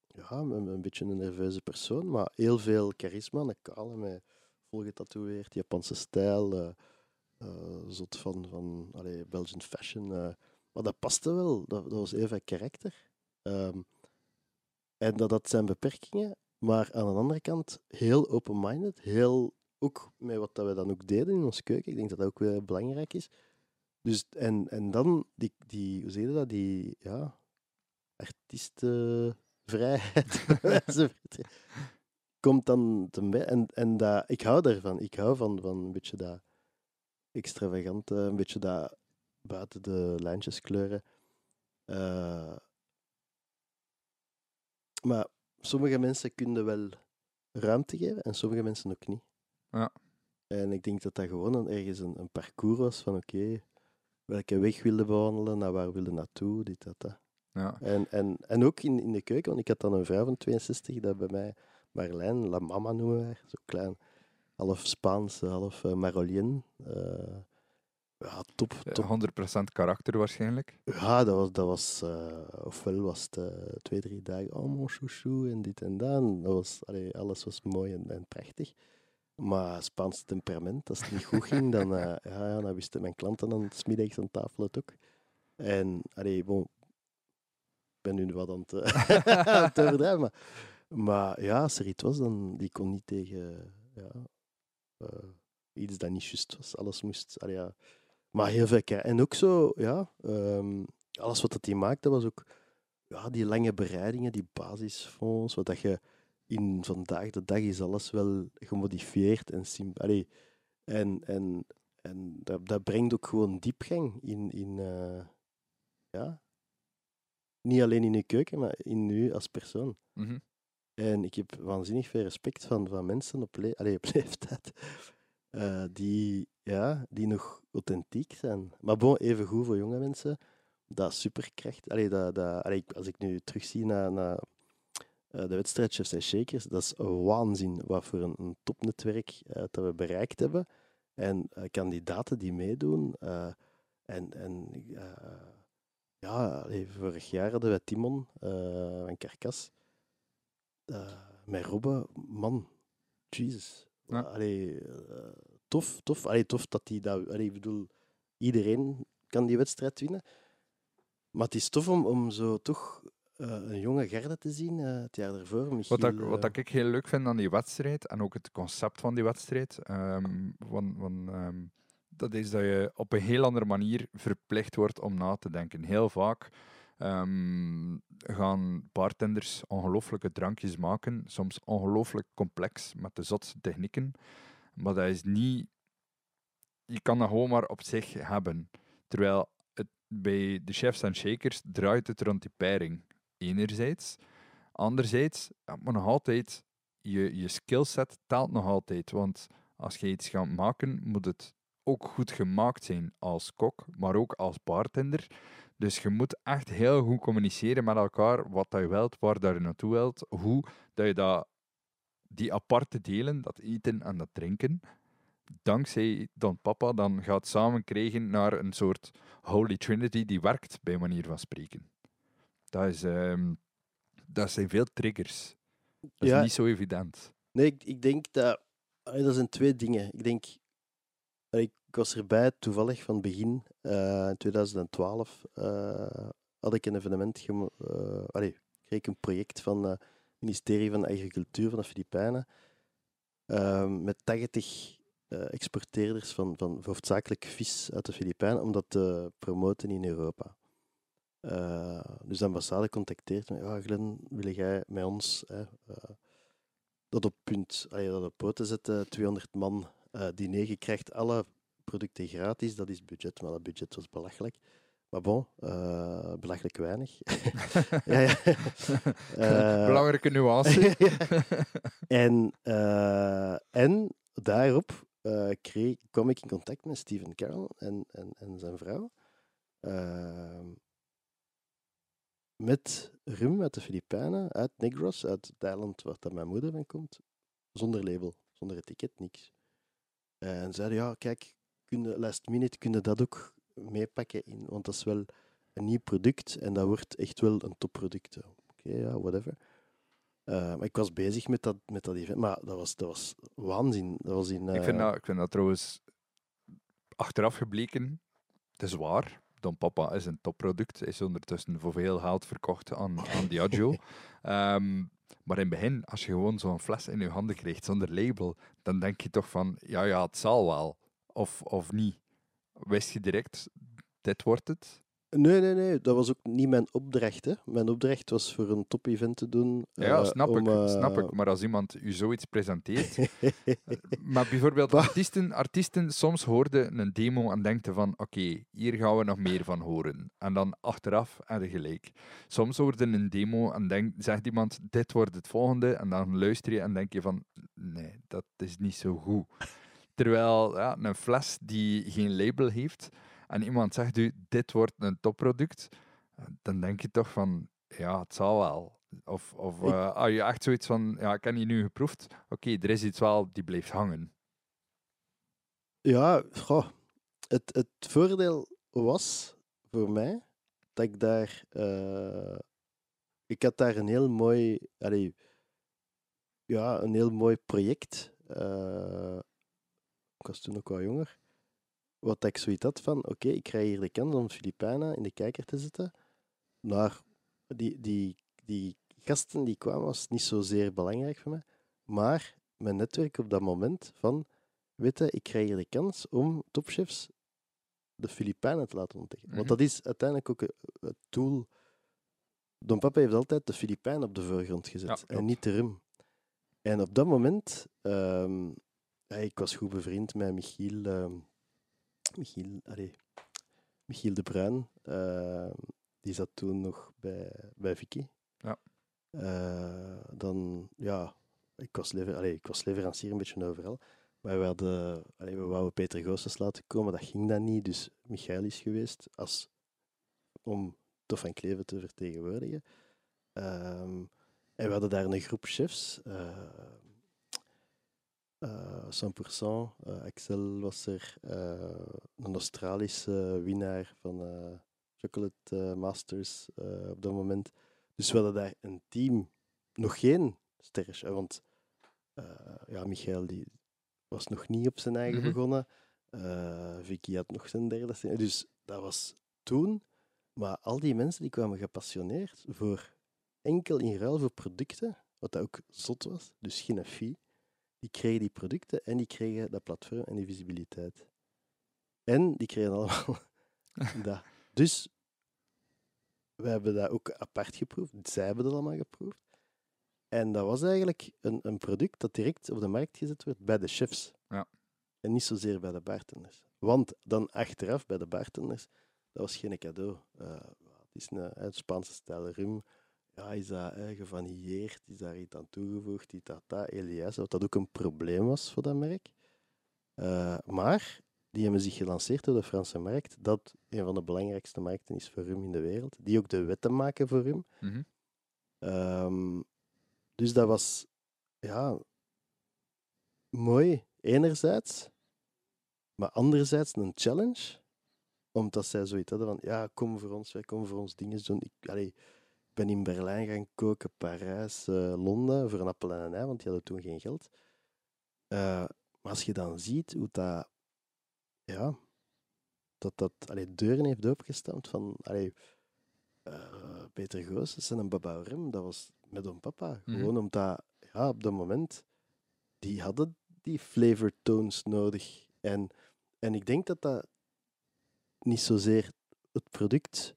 ja, een, een beetje een nerveuze persoon, maar heel veel charisma. Een kale met vol getatoeëerd, Japanse stijl, zot van, van allee, Belgian fashion. eh. Maar dat paste wel. Dat, dat was Eva karakter. Ehm, en dat had zijn beperkingen. Maar aan de andere kant heel open-minded. Heel, ook met wat dat we dan ook deden in onze keuken. Ik denk dat dat ook weer belangrijk is. Dus, en, en dan, die, die, hoe zeg je dat? Die, ja, artiestenvrijheid. komt dan ten bij. En, en dat, ik hou daarvan. Ik hou van, van een beetje dat extravagante, een beetje dat buiten de lijntjes kleuren. Uh, maar sommige mensen kunnen wel ruimte geven en sommige mensen ook niet. Ja. En ik denk dat dat gewoon een, ergens een, een parcours was van oké, welke weg wilde bewandelen, naar waar wilde naartoe, dit, dat, dat. Ja. En, en, en ook in, in de keuken, want ik had dan een vrouw van 62 dat bij mij Marlijn, La Mama noemen wij, zo klein, half Spaans, half uh, Marolien. Uh, ja, top, top. 100% karakter waarschijnlijk. Ja, dat was, dat was ofwel was het twee, drie dagen, oh mon chouchou en dit en dat. Dat was, allee, alles was mooi en, en, prachtig. Maar Spaans temperament, als het niet goed ging, dan, uh, ja, ja, dan wisten mijn klanten dan smiddags aan tafel het ook. En, allee, bon, ik ben nu wat aan het, aan het overdrijven, maar maar ja, als er iets was, dan die kon niet tegen ja, iets dat niet juist was. Alles moest. Maar heel veel En ook zo, ja, um, alles wat dat hij maakte was ook ja, die lange bereidingen, die basisfonds, wat dat je in vandaag de dag is alles wel gemodifieerd en simpel. En en, en dat, brengt ook gewoon diepgang in, in uh, ja, niet alleen in je keuken, maar in u als persoon. -hmm. En ik heb waanzinnig veel respect van, van mensen op, le Allee, op leeftijd uh, die, ja, die nog authentiek zijn. Maar bon, even goed voor jonge mensen. Dat superkracht. Allee, dat, dat, allee, als ik nu terugzie naar, naar uh, de wedstrijd Chefs en Shakers, dat is waanzin wat voor een, een topnetwerk uh, dat we bereikt hebben. En kandidaten die meedoen. en en ja, allee, vorig jaar hadden we Timon van Karkas met Robben, man, Jesus. Ja. Allee, uh, tof, tof. Allee, tof dat hij dat... Allee, ik bedoel, iedereen kan die wedstrijd winnen. Maar het is tof om, om zo toch uh, een jonge garde te zien uh, het jaar ervoor. Michiel, wat, ik, wat ik heel leuk vind aan die wedstrijd, en ook het concept van die wedstrijd, um, van, van, um, dat is dat je op een heel andere manier verplicht wordt om na te denken. Heel vaak um, gaan bartenders ongelooflijke drankjes maken, soms ongelooflijk complex met de zotste technieken. Maar dat is niet. Je kan dat gewoon maar op zich hebben. Terwijl het, bij de chefs en shakers draait het rond die pairing. Enerzijds. Anderzijds, maar nog altijd, je, je skillset telt nog altijd. Want als je iets gaat maken, moet het ook goed gemaakt zijn als kok, maar ook als bartender. Dus je moet echt heel goed communiceren met elkaar wat je wilt, waar dat je naartoe wilt, hoe dat je dat, die aparte delen, dat eten en dat drinken, dankzij Don Papa dan gaat samen krijgen naar een soort Holy Trinity die werkt, bij manier van spreken. Dat, is, um, dat zijn veel triggers. Dat is niet zo evident. Nee, ik, ik denk dat... Dat zijn twee dingen. Ik denk ik was erbij toevallig van het begin. Uh, in 2012 uh, eh, had ik een evenement. Allee, kreeg ik een project van het ministerie van Agricultuur van de Filipijnen. met 80 exporteerders van, van hoofdzakelijk vis uit de Filipijnen om dat te promoten in Europa. dus de ambassade contacteert me. Ja, Glenn, wil jij met ons dat op punt, allee, dat op poten zetten? 200 man uh, diner. Krijgt alle producten gratis, dat is budget, maar dat budget was belachelijk. Maar bon, uh, belachelijk weinig. ja, ja. Uh, Belangrijke nuance. en, en daarop kreeg, kwam ik in contact met Steven Carroll en, en, en zijn vrouw. Ehm, met rum uit de Filipijnen, uit Negros, uit het eiland waar dat mijn moeder van komt. Zonder label, zonder etiket, niks. En zeiden, ja, kijk, kun last minute kunnen dat ook meepakken in, want dat is wel een nieuw product en dat wordt echt wel een topproduct. Oké, ja, whatever. Uh, maar ik was bezig met dat, met dat event, maar dat was, dat was waanzin. Dat was in, uh... ik, vind dat, ik vind dat trouwens achteraf gebleken, het is waar, Don Papa is een topproduct. Is ondertussen voor veel geld verkocht aan, aan Diageo. Ehm, maar in het begin, als je gewoon zo'n fles in je handen krijgt zonder label, dan denk je toch van, ja, ja, het zal wel. Of, of niet. Wist je direct, dit wordt het? Nee, nee, nee. Dat was ook niet mijn opdracht. Hè. Mijn opdracht was voor een top-event te doen. Ja, eh, snap, om, ik, eh, snap ik. Maar als iemand u zoiets presenteert... maar bijvoorbeeld artiesten, artiesten, soms hoorden een demo en denkten van oké, hier gaan we nog meer van horen. En dan achteraf hadden gelijk. Soms hoorden een demo en denk, zegt iemand dit wordt het volgende. En dan luister je en denk je van nee, dat is niet zo goed. Terwijl ja, een fles die geen label heeft en iemand zegt u dit wordt een topproduct, dan denk je toch van ja, het zal wel. Of, of Ik- eh, je echt zoiets van, ja, ik heb die nu geproefd, oké, er is iets wel die blijft hangen. Ja, goh. Het, het voordeel was voor mij dat ik daar. eh, ik had daar een heel mooi. allee, ja, een heel mooi project. eh, ik was toen ook wel jonger. Wat ik zoiets had van: oké, ik krijg hier de kans om Filipijnen in de kijker te zetten. Maar die, die, die gasten die kwamen, was niet zozeer belangrijk voor mij. Maar mijn netwerk op dat moment van weet je, ik krijg hier de kans om topchefs de Filipijnen te laten ontdekken. Mhm. Want dat is uiteindelijk ook een- het doel. Don Papa heeft altijd de Filipijnen op de voorgrond gezet Ja, en niet de rum. En op dat moment, ehm, ik was goed bevriend met Michiel, ehm, Michiel, allee, Michiel de Bruin. ehm, die zat toen nog bij, bij Vicky. Ja. Eh, dan, ja, ik was, lever, allee, ik was leverancier een beetje overal. Maar we, hadden, allee, we wouden Peter Goossens laten komen, dat ging dan niet. Dus Michael is geweest als, om Tof van Kleven te vertegenwoordigen. Ehm, en we hadden daar een groep chefs. 100%. eh, Axel was er. eh, een Australische winnaar van eh, Chocolate eh, Masters eh, op dat moment. Dus we hadden daar een team. Nog geen sterren, want eh, ja, Michael die was nog niet op zijn eigen Mhm. begonnen. Eh, Vicky had nog zijn derde ster. Dus dat was toen. Maar al die mensen die kwamen gepassioneerd voor enkel in ruil voor producten, wat dat ook zot was, dus geen fee. Die kregen die producten en die kregen dat platform en die visibiliteit. En die kregen allemaal dat. Dus we hebben dat ook apart geproefd. Zij hebben dat allemaal geproefd. En dat was eigenlijk een, een product dat direct op de markt gezet werd bij de chefs. Ja. En niet zozeer bij de bartenders. Want dan achteraf bij de bartenders, dat was geen cadeau. Eh, het is een eh, Spaanse stijl rum. Ja, is dat eh, gevanilleerd? Is daar iets aan toegevoegd? Die tata, Elias, wat dat ook een probleem was voor dat merk. Eh, maar die hebben zich gelanceerd door de Franse markt, dat een van de belangrijkste markten is voor rum in de wereld. Die ook de wetten maken voor rum. Mhm. Ehm, dus dat was ja, mooi, enerzijds, maar anderzijds een challenge, omdat zij zoiets hadden van, ja, kom voor ons, wij komen voor ons dingen doen. Ik allee, ben in Berlijn gaan koken, Parijs, eh, Londen, voor een appel en een ei, want die hadden toen geen geld. Eh, maar als je dan ziet hoe dat, ja, dat dat allee, deuren heeft opgestampt van, allee, eh, Peter Goossens en een Baba Rem, dat was met een papa. Mhm. Gewoon omdat, ja, op dat moment, die hadden die flavor tones nodig. En, en ik denk dat dat niet zozeer het product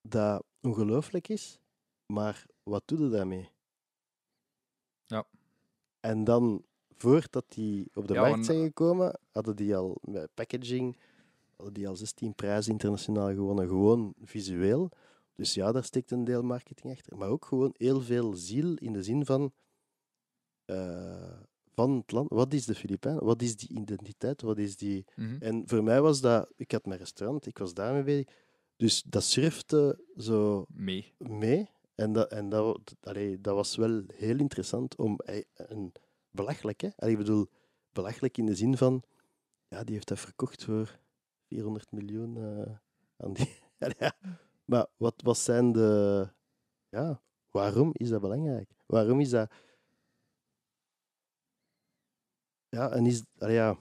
dat ongelooflijk is, maar wat doe je daarmee? Ja. En dan, voordat die op de Ja, markt zijn gekomen, hadden die al met packaging, hadden die al 16 prijzen internationaal gewonnen, gewoon visueel. Dus ja, daar steekt een deel marketing achter. Maar ook gewoon heel veel ziel in de zin van, eh, van het land. Wat is de Filipijnen? Wat is die identiteit? Wat is die... Mhm. En voor mij was dat... Ik had mijn restaurant, ik was daarmee bezig. Dus dat surfte zo Mee. mee. En dat, en dat, allee, dat was wel heel interessant om... eh, Een, belachelijk, hè? Allee, ik bedoel, belachelijk in de zin van... Ja, die heeft dat verkocht voor 400 miljoen eh, aan die... Ja. Maar wat, wat zijn de... Ja, waarom is dat belangrijk? Waarom is dat... Ja, en is... Allee, ja.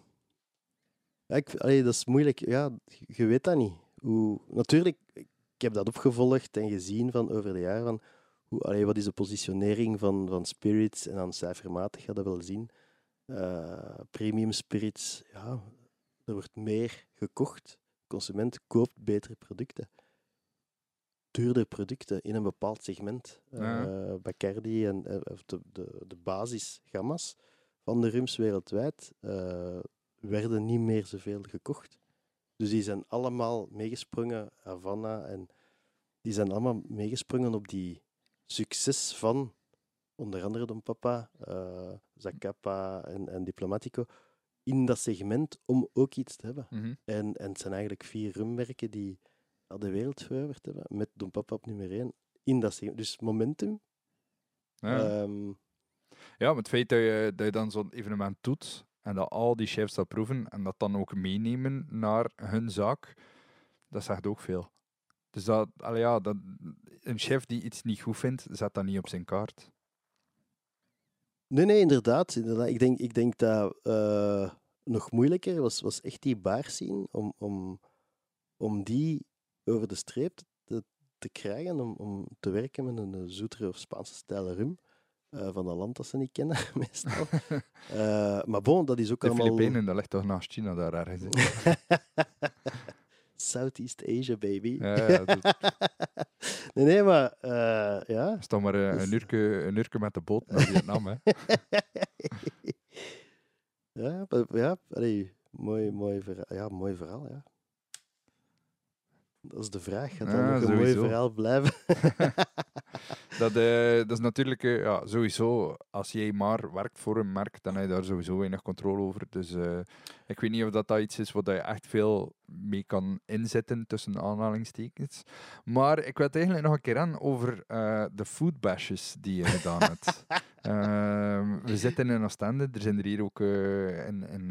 Ja, ik, allee, dat is moeilijk. Ja, je weet dat niet. Hoe, natuurlijk, ik heb dat opgevolgd en gezien van over de jaren. Van hoe, allee, wat is de positionering van, van spirits? En dan cijfermatig ga dat wel zien. Eh, premium spirits, ja, er wordt meer gekocht. De consument koopt betere producten. Duurdere producten in een bepaald segment. Ja. Eh, Bacardi en eh, of de, de, de basisgamma's van de rums wereldwijd eh, werden niet meer zoveel gekocht. Dus die zijn allemaal meegesprongen, Havana, en die zijn allemaal meegesprongen op die succes van onder andere Don Papa, eh Zacapa en, en Diplomatico, in dat segment om ook iets te hebben. Mhm. En, en het zijn eigenlijk vier rummerken die al de wereld veroverd hebben, met Don Papa op nummer één. In dat segment. Dus momentum. Ja. ehm, Ja, maar het feit dat je, dat je dan zo'n evenement doet en dat al die chefs dat proeven en dat dan ook meenemen naar hun zaak, dat zegt ook veel. Dus dat, ja, dat, een chef die iets niet goed vindt, zet dat niet op zijn kaart. Nee, nee, inderdaad. Ik, denk, ik denk dat eh, nog moeilijker was, was echt die bar zien om, om, om die over de streep te, te krijgen, om, om te werken met een zoetere of Spaanse stijl rum. Eh, van een land dat ze niet kennen, meestal. Eh, maar bon, dat is ook De allemaal... Filipijnen, dat ligt toch naast China daar ergens. Southeast Asia, baby. Ja, ja, dat nee, nee, maar eh, ja. is toch maar eh, Dus- een uurtje, een uurtje met de boot naar Vietnam. Hè. ja, maar- ja allee, mooi, mooi, verhaal, ja, mooi verhaal, ja. Dat is de vraag. Gaat dat Ja, nog een sowieso. mooi verhaal blijven? Dat, eh, dat is natuurlijk eh, ja, sowieso, als jij maar werkt voor een merk, dan heb je daar sowieso weinig controle over. Dus eh, ik weet niet of dat, dat iets is wat je echt veel mee kan inzetten, tussen aanhalingstekens. Maar ik wil het eigenlijk nog een keer aan over de food bashes die je gedaan hebt. Ehm, we zitten in Oostende, er zijn er hier ook in, in,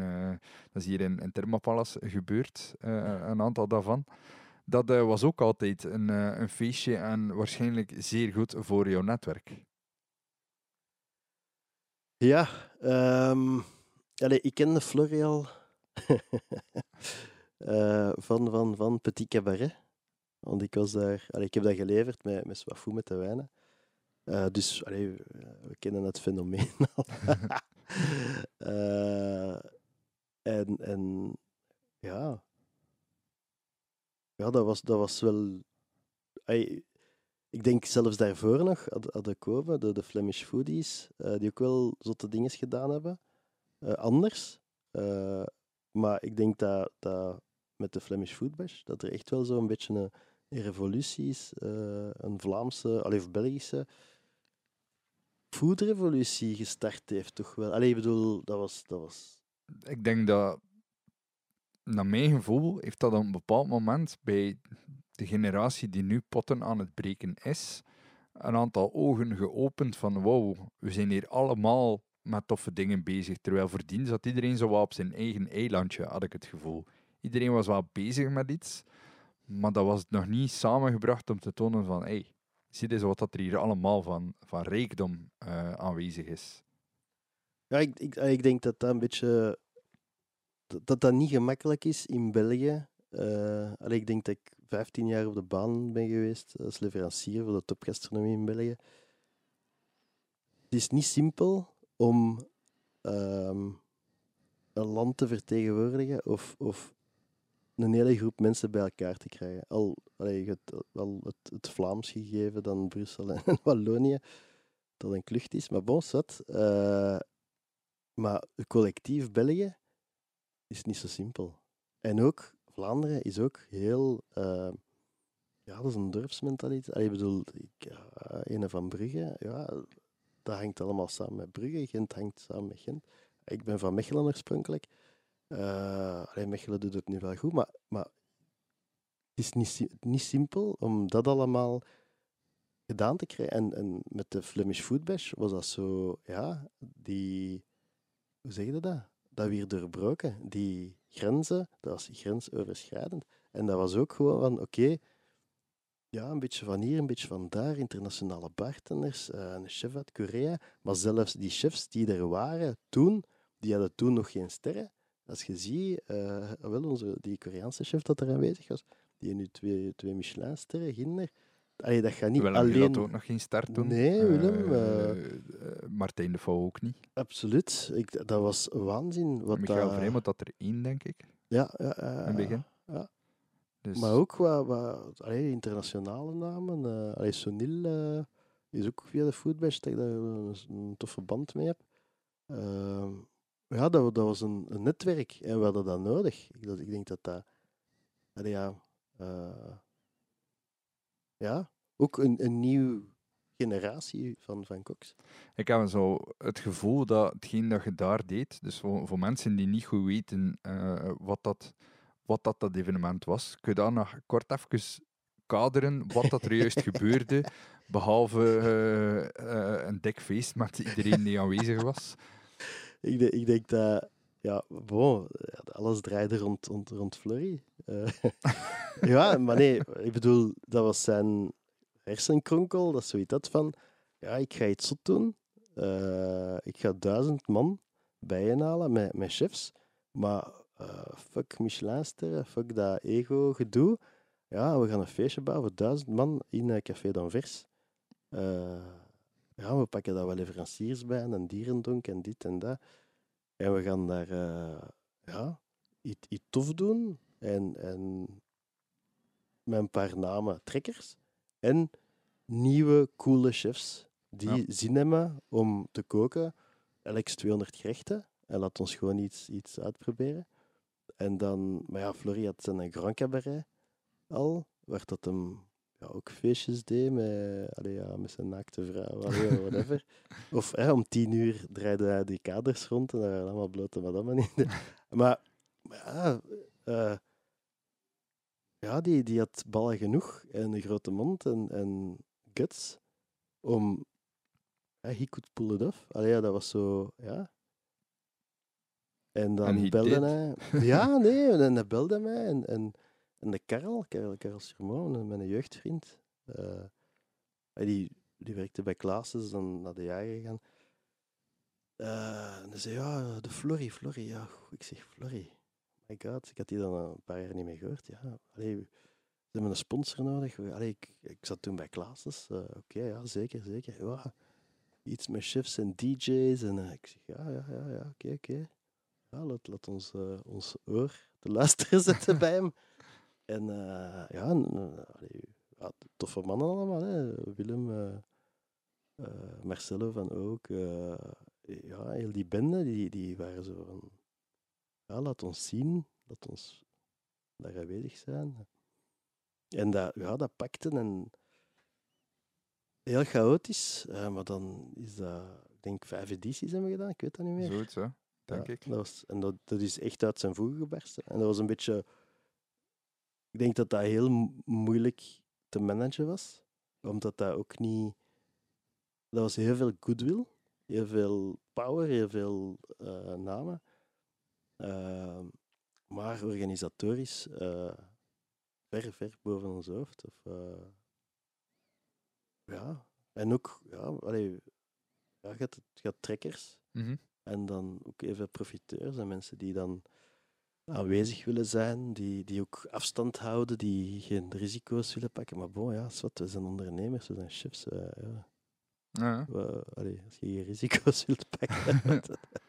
dat is hier in, in Thermopalace gebeurd, een aantal daarvan. Dat eh, was ook altijd een, eh, een feestje en waarschijnlijk zeer goed voor jouw netwerk. Ja, ehm allee, ik kende Florial eh, van, van, van Petit Cabaret. Want ik was daar, allee, ik heb dat geleverd met, met Swafou met de wijnen. Dus allee, we, kennen het fenomeen al. En, en ja, ja dat, was, dat was wel. ik denk zelfs daarvoor nog, komen, de, de Flemish Foodies, eh, die ook wel zotte dingen gedaan hebben. Eh, anders. Eh, maar ik denk dat, dat met de Flemish Food Bash, dat er echt wel zo'n beetje een, revolutie is. een Vlaamse, allee, of Belgische foodrevolutie gestart heeft, toch wel. Allee, ik bedoel, dat was... Dat was Ik denk dat, naar mijn gevoel, heeft dat op een bepaald moment bij de generatie die nu potten aan het breken is, een aantal ogen geopend van wow, we zijn hier allemaal met toffe dingen bezig. Terwijl voordien zat iedereen zo wat op zijn eigen eilandje, had ik het gevoel. Iedereen was wel bezig met iets, maar dat was nog niet samengebracht om te tonen van hey, zie eens wat dat er hier allemaal van, van rijkdom eh, aanwezig is. Ja, ik, ik, ik denk dat dat een beetje... Dat dat, niet gemakkelijk is in België. Allee, ik denk dat ik 15 jaar op de baan ben geweest als leverancier voor de topgastronomie in België. Het is niet simpel om ehm, een land te vertegenwoordigen of, of een hele groep mensen bij elkaar te krijgen. Al, allee, je hebt al het, het Vlaams gegeven, dan Brussel en Wallonië, dat een klucht is. Maar bon, zat. eh, maar het collectief België is niet zo simpel. En ook Vlaanderen is ook heel. eh, ja, dat is een dorpsmentaliteit. Ik bedoel, ik, Ene van Brugge, ja, dat hangt allemaal samen met Brugge. Gent hangt samen met Gent. Ik ben van Mechelen oorspronkelijk. Eh allee, Mechelen doet het nu wel goed, maar, maar het is niet, niet simpel om dat allemaal gedaan te krijgen. En, en met de Flemish Food Bash was dat zo, ja, die, hoe zeg je dat? Dat weer doorbroken. Die grenzen, dat was grensoverschrijdend. En dat was ook gewoon van, oké, ja, een beetje van hier, een beetje van daar, internationale bartenders, eh, een chef uit Korea. Maar zelfs die chefs die er waren toen, die hadden toen nog geen sterren. als je ziet, eh, wel onze, die Koreaanse chef dat er aanwezig was, die nu twee, twee Michelin-sterren, Ginder. Allee, dat gaat niet Willem alleen... Willem ook nog geen start doen. Nee, Willem, Eh, eh, Martijn de Vouw ook niet. Absoluut. Ik, dat was waanzin. Wat Michael dat... Vreemelt had er één, denk ik, Ja, ja, in begin. ja. Dus, Maar ook wat, wat allee, internationale namen. eh allee, Sonil eh, is ook via de Foodbash dat ik daar een, een toffe band mee heb. Ehm, ja, dat, dat was een, een netwerk en we hadden dat nodig. Ik, dat, ik denk dat dat... allee, ja, eh, ja, ook een, een nieuwe generatie van, van koks. Ik heb zo het gevoel dat hetgeen dat je daar deed, dus voor, voor mensen die niet goed weten eh, wat, dat, wat dat, dat evenement was, kun je daar nog kort even kaderen wat dat er juist gebeurde, behalve eh, eh, een dik feest met iedereen die aanwezig was. Ik, de- ik denk dat, ja, ja, alles draaide rond, rond, rond Flurry. Eh, ja, maar nee, ik bedoel, dat was zijn hersenkronkel, dat is zoiets dat van, ja, ik ga iets zot doen. Eh, ik ga duizend man bijeenhalen met, met chefs, maar eh, fuck Michelinsterren, fuck dat ego-gedoe. Ja, we gaan een feestje bouwen voor duizend man in eh, Café d'Anvers. Eh ja, we pakken daar wel leveranciers bij en een dierendonk en dit en dat. En we gaan daar ja, iets, iets tof doen. En, en met een paar namen trekkers. En nieuwe, coole chefs die Ja. zin hebben om te koken. Elk 200 gerechten. En laat ons gewoon iets, iets uitproberen. En dan, maar ja, Flori had zijn Grand Cabaret al, waar dat hem ja, ook feestjes deed met, allee, ja, met zijn naakte vrouw, allee, whatever. Of hè, om tien uur draaide hij die kaders rond en daar waren allemaal blote madammen in. Maar, maar ja, eh, ja die, die had ballen genoeg en een grote mond en, en guts om... Ja, he could pull it off. Allee, ja, dat was zo, ja. En dan he belde hij... Ja, nee, en hij belde mij en... en en de Karel, Karel, Karel mijn jeugdvriend, hij die, die werkte bij Klaassen, is dan naar de jager gegaan. Eh, en hij zei, ja, de Florrie, Florrie, ja. Ik zeg, Florrie, my god, ik had die dan een paar jaar niet meer gehoord. Ja, allee, ze hebben een sponsor nodig. Allee, ik, ik zat toen bij Klaassen. eh, Oké, ja, zeker, zeker. Ja, iets met chefs en DJ's. En eh, ik zeg, ja, ja, ja, ja oké, oké. Ja, laat, laat ons, eh, ons oor te luisteren zetten bij hem. En ja, toffe mannen allemaal. Hè. Willem, Marcelo van ook. ja, heel die bende, die, die waren zo van... Ja, laat ons zien. Laat ons daar aanwezig zijn. En dat, ja, dat pakte en... Heel chaotisch, eh, maar dan is dat... Ik denk vijf edities hebben we gedaan, ik weet dat niet meer. Zoiets, hè, denk Ja, ik. Dat was, en dat, dat is echt uit zijn voegen gebarsten. En dat was een beetje... Ik denk dat dat heel mo- moeilijk te managen was. Omdat dat ook niet... Dat was heel veel goodwill. Heel veel power, heel veel eh, namen. Ehm, maar organisatorisch eh, ver, ver boven ons hoofd. Of, eh, ja. En ook, ja, allee, ja, je hebt trekkers. Mhm. En dan ook even profiteurs en mensen die dan aanwezig willen zijn, die, die ook afstand houden, die geen risico's willen pakken. Maar bon, ja, zwart, we zijn ondernemers, we zijn chefs. eh, ja. Ja. We- allee, als je geen risico's wilt pakken.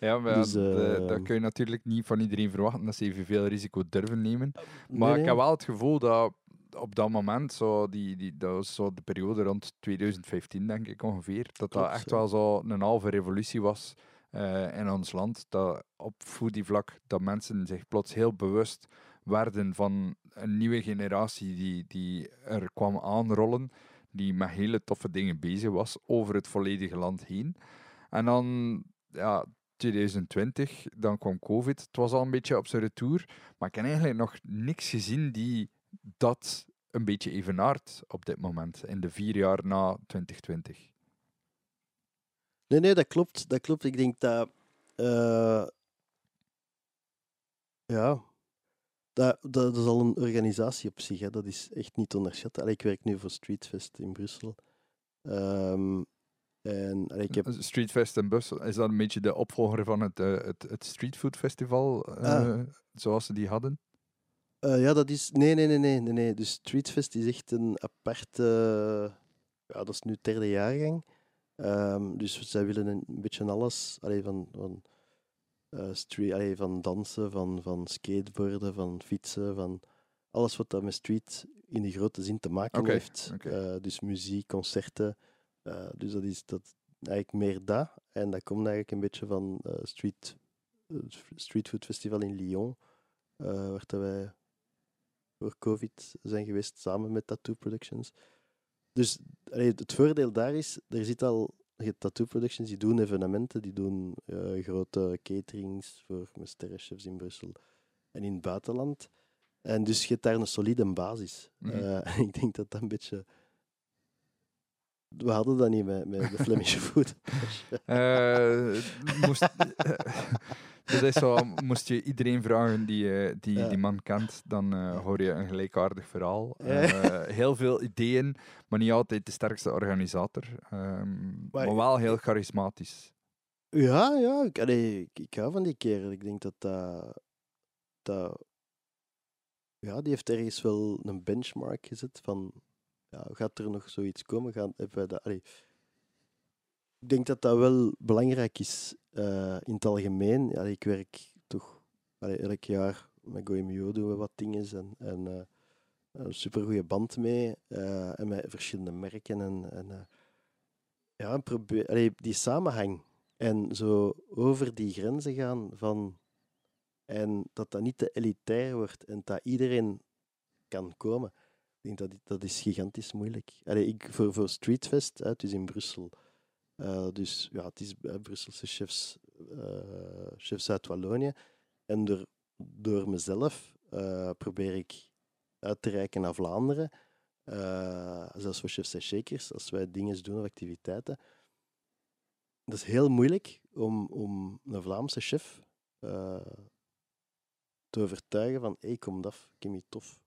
Ja, maar Dus, eh, dat kun je natuurlijk niet van iedereen verwachten dat ze evenveel risico durven nemen. Maar Nee, ik heb wel het gevoel dat op dat moment, zo die, die, dat was zo de periode rond 2015, denk ik ongeveer, dat dat Klopt, echt ja. wel zo een halve revolutie was eh, in ons land. Dat op foodievlak dat mensen zich plots heel bewust werden van een nieuwe generatie die, die er kwam aanrollen, die met hele toffe dingen bezig was over het volledige land heen. En dan, ja, 2020, dan kwam COVID. Het was al een beetje op zijn retour. Maar ik heb eigenlijk nog niks gezien die dat een beetje evenaart op dit moment, in de vier jaar na 2020. Nee, nee, dat klopt. Dat klopt. Ik denk dat. eh, ja. Dat, dat is al een organisatie op zich. Hè. Dat is echt niet te onderschatten. Allee, ik werk nu voor Streetfest in Brussel. Ehm, En allee, ik heb... Streetfest in Brussel, is dat een beetje de opvolger van het, uh, het, het Streetfood Festival, uh, ah. zoals ze die hadden? Uh, ja, dat is... Nee, nee, nee, nee, nee, nee. Dus Streetfest is echt een aparte... Ja, dat is nu derde jaargang. Um, dus zij willen een, beetje alles, allee, van, van, street, allee, van dansen, van, van skateboarden, van fietsen, van alles wat dat met street in de grote zin te maken heeft. Okay. dus muziek, concerten, uh, dus dat is dat, eigenlijk meer dat. En dat komt eigenlijk een beetje van uh, street, uh, Street Food Festival in Lyon, waar wij voor COVID zijn geweest samen met Tattoo Productions. Dus allee, het voordeel daar is, er zit al Tattoo Productions, die doen evenementen, die doen grote caterings voor sterrenchefs in Brussel en in het buitenland. En dus je hebt daar een solide basis. Mm -hmm. ik denk dat dat een beetje we hadden dat niet met, met de Flemish food. uh, moest, dat is zo, moest je iedereen vragen die, uh, die ja. die man kent, dan uh, hoor je een gelijkaardig verhaal. heel veel ideeën, maar niet altijd de sterkste organisator. Um, maar, maar, wel heel charismatisch. Ja, ja. Ik, allee, ik, ik hou van die kerel. Ik denk dat dat... dat ja, die heeft ergens wel een benchmark gezet van gaat er nog zoiets komen? Gaan, hebben dat, allee, ik denk dat dat wel belangrijk is uh, in het algemeen. Ik werk toch elk jaar met GoMio doen we wat dingen en, en uh, een supergoeie band mee en met verschillende merken. En, en ja, probeer, die samenhang en zo over die grenzen gaan van en dat dat niet te elitair wordt en dat iedereen kan komen denk dat dat is gigantisch moeilijk. Allee, ik, voor, voor Streetfest, hè, het is in Brussel. Uh, dus ja, het is uh, Brusselse chefs, uh, chefs uit Wallonië. En door, door mezelf probeer ik uit te reiken naar Vlaanderen. zelfs voor chefs en shakers, als wij dingen doen of activiteiten. Dat is heel moeilijk om, om een Vlaamse chef te overtuigen van hey, kom af, ik heb je tof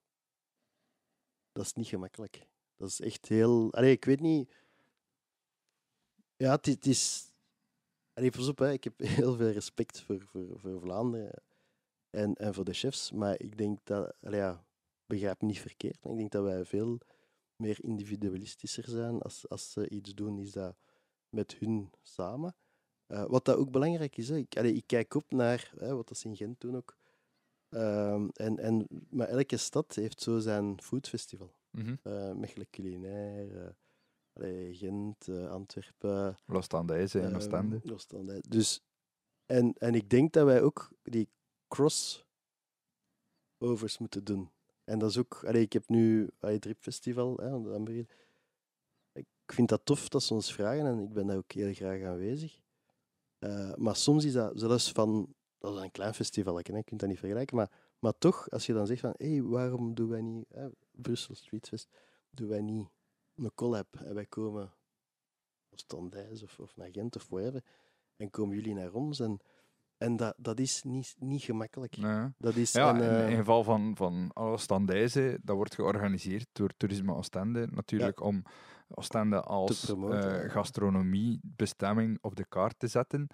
dat is niet gemakkelijk. Dat is echt heel. Ik weet niet. Ja, het, is. Allee, pas ik heb heel veel respect voor, voor, voor Vlaanderen en, en voor de chefs. Maar ik denk dat. Allee, ja, begrijp me niet verkeerd. Ik denk dat wij veel meer individualistischer zijn. Als, als ze iets doen, is dat met hun samen. Uh, wat dat ook belangrijk is. Hè. Ik, ik kijk op naar hè, wat dat in Gent doen ook Um, en, en, maar elke stad heeft zo zijn foodfestival. Mm -hmm. uh, Mechelen Culinair, uh, Gent, uh, Antwerpen. Lostandijze en Oostende. Um, dus, en, en ik denk dat wij ook die crossovers moeten doen. En dat is ook, allee, ik heb nu het Dripfestival, hè, ik vind dat tof dat ze ons vragen en ik ben daar ook heel graag aanwezig. Maar soms is dat zelfs van dat is een klein festival, hè? je kunt dat niet vergelijken. Maar, maar toch, als je dan zegt van, hé, hey, waarom doen wij niet, hè, Brussel Streetfest, doen wij niet een collab en wij komen of Standijs of, of naar Gent of whatever, en komen jullie naar ons en... En dat, dat is niet, niet gemakkelijk. Dat is ja, een, uh... in, geval van, van Oostendijze, dat wordt georganiseerd door Toerisme Oostende. Natuurlijk om Oostende als uh, gastronomiebestemming op de kaart te zetten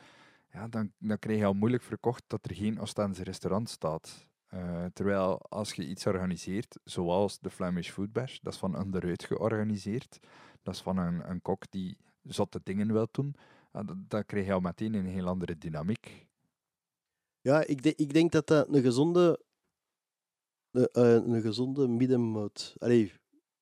ja, dan, dan krijg je al moeilijk verkocht dat er geen Oostense restaurant staat. Uh, terwijl als je iets organiseert, zoals de Flemish Food Bash, dat is van onderuit georganiseerd, dat is van een, een kok die zotte dingen wil doen, uh, dan krijg je al meteen een heel andere dynamiek. Ja, ik, de, ik denk dat dat een gezonde, uh, een gezonde middenmoot... Allee,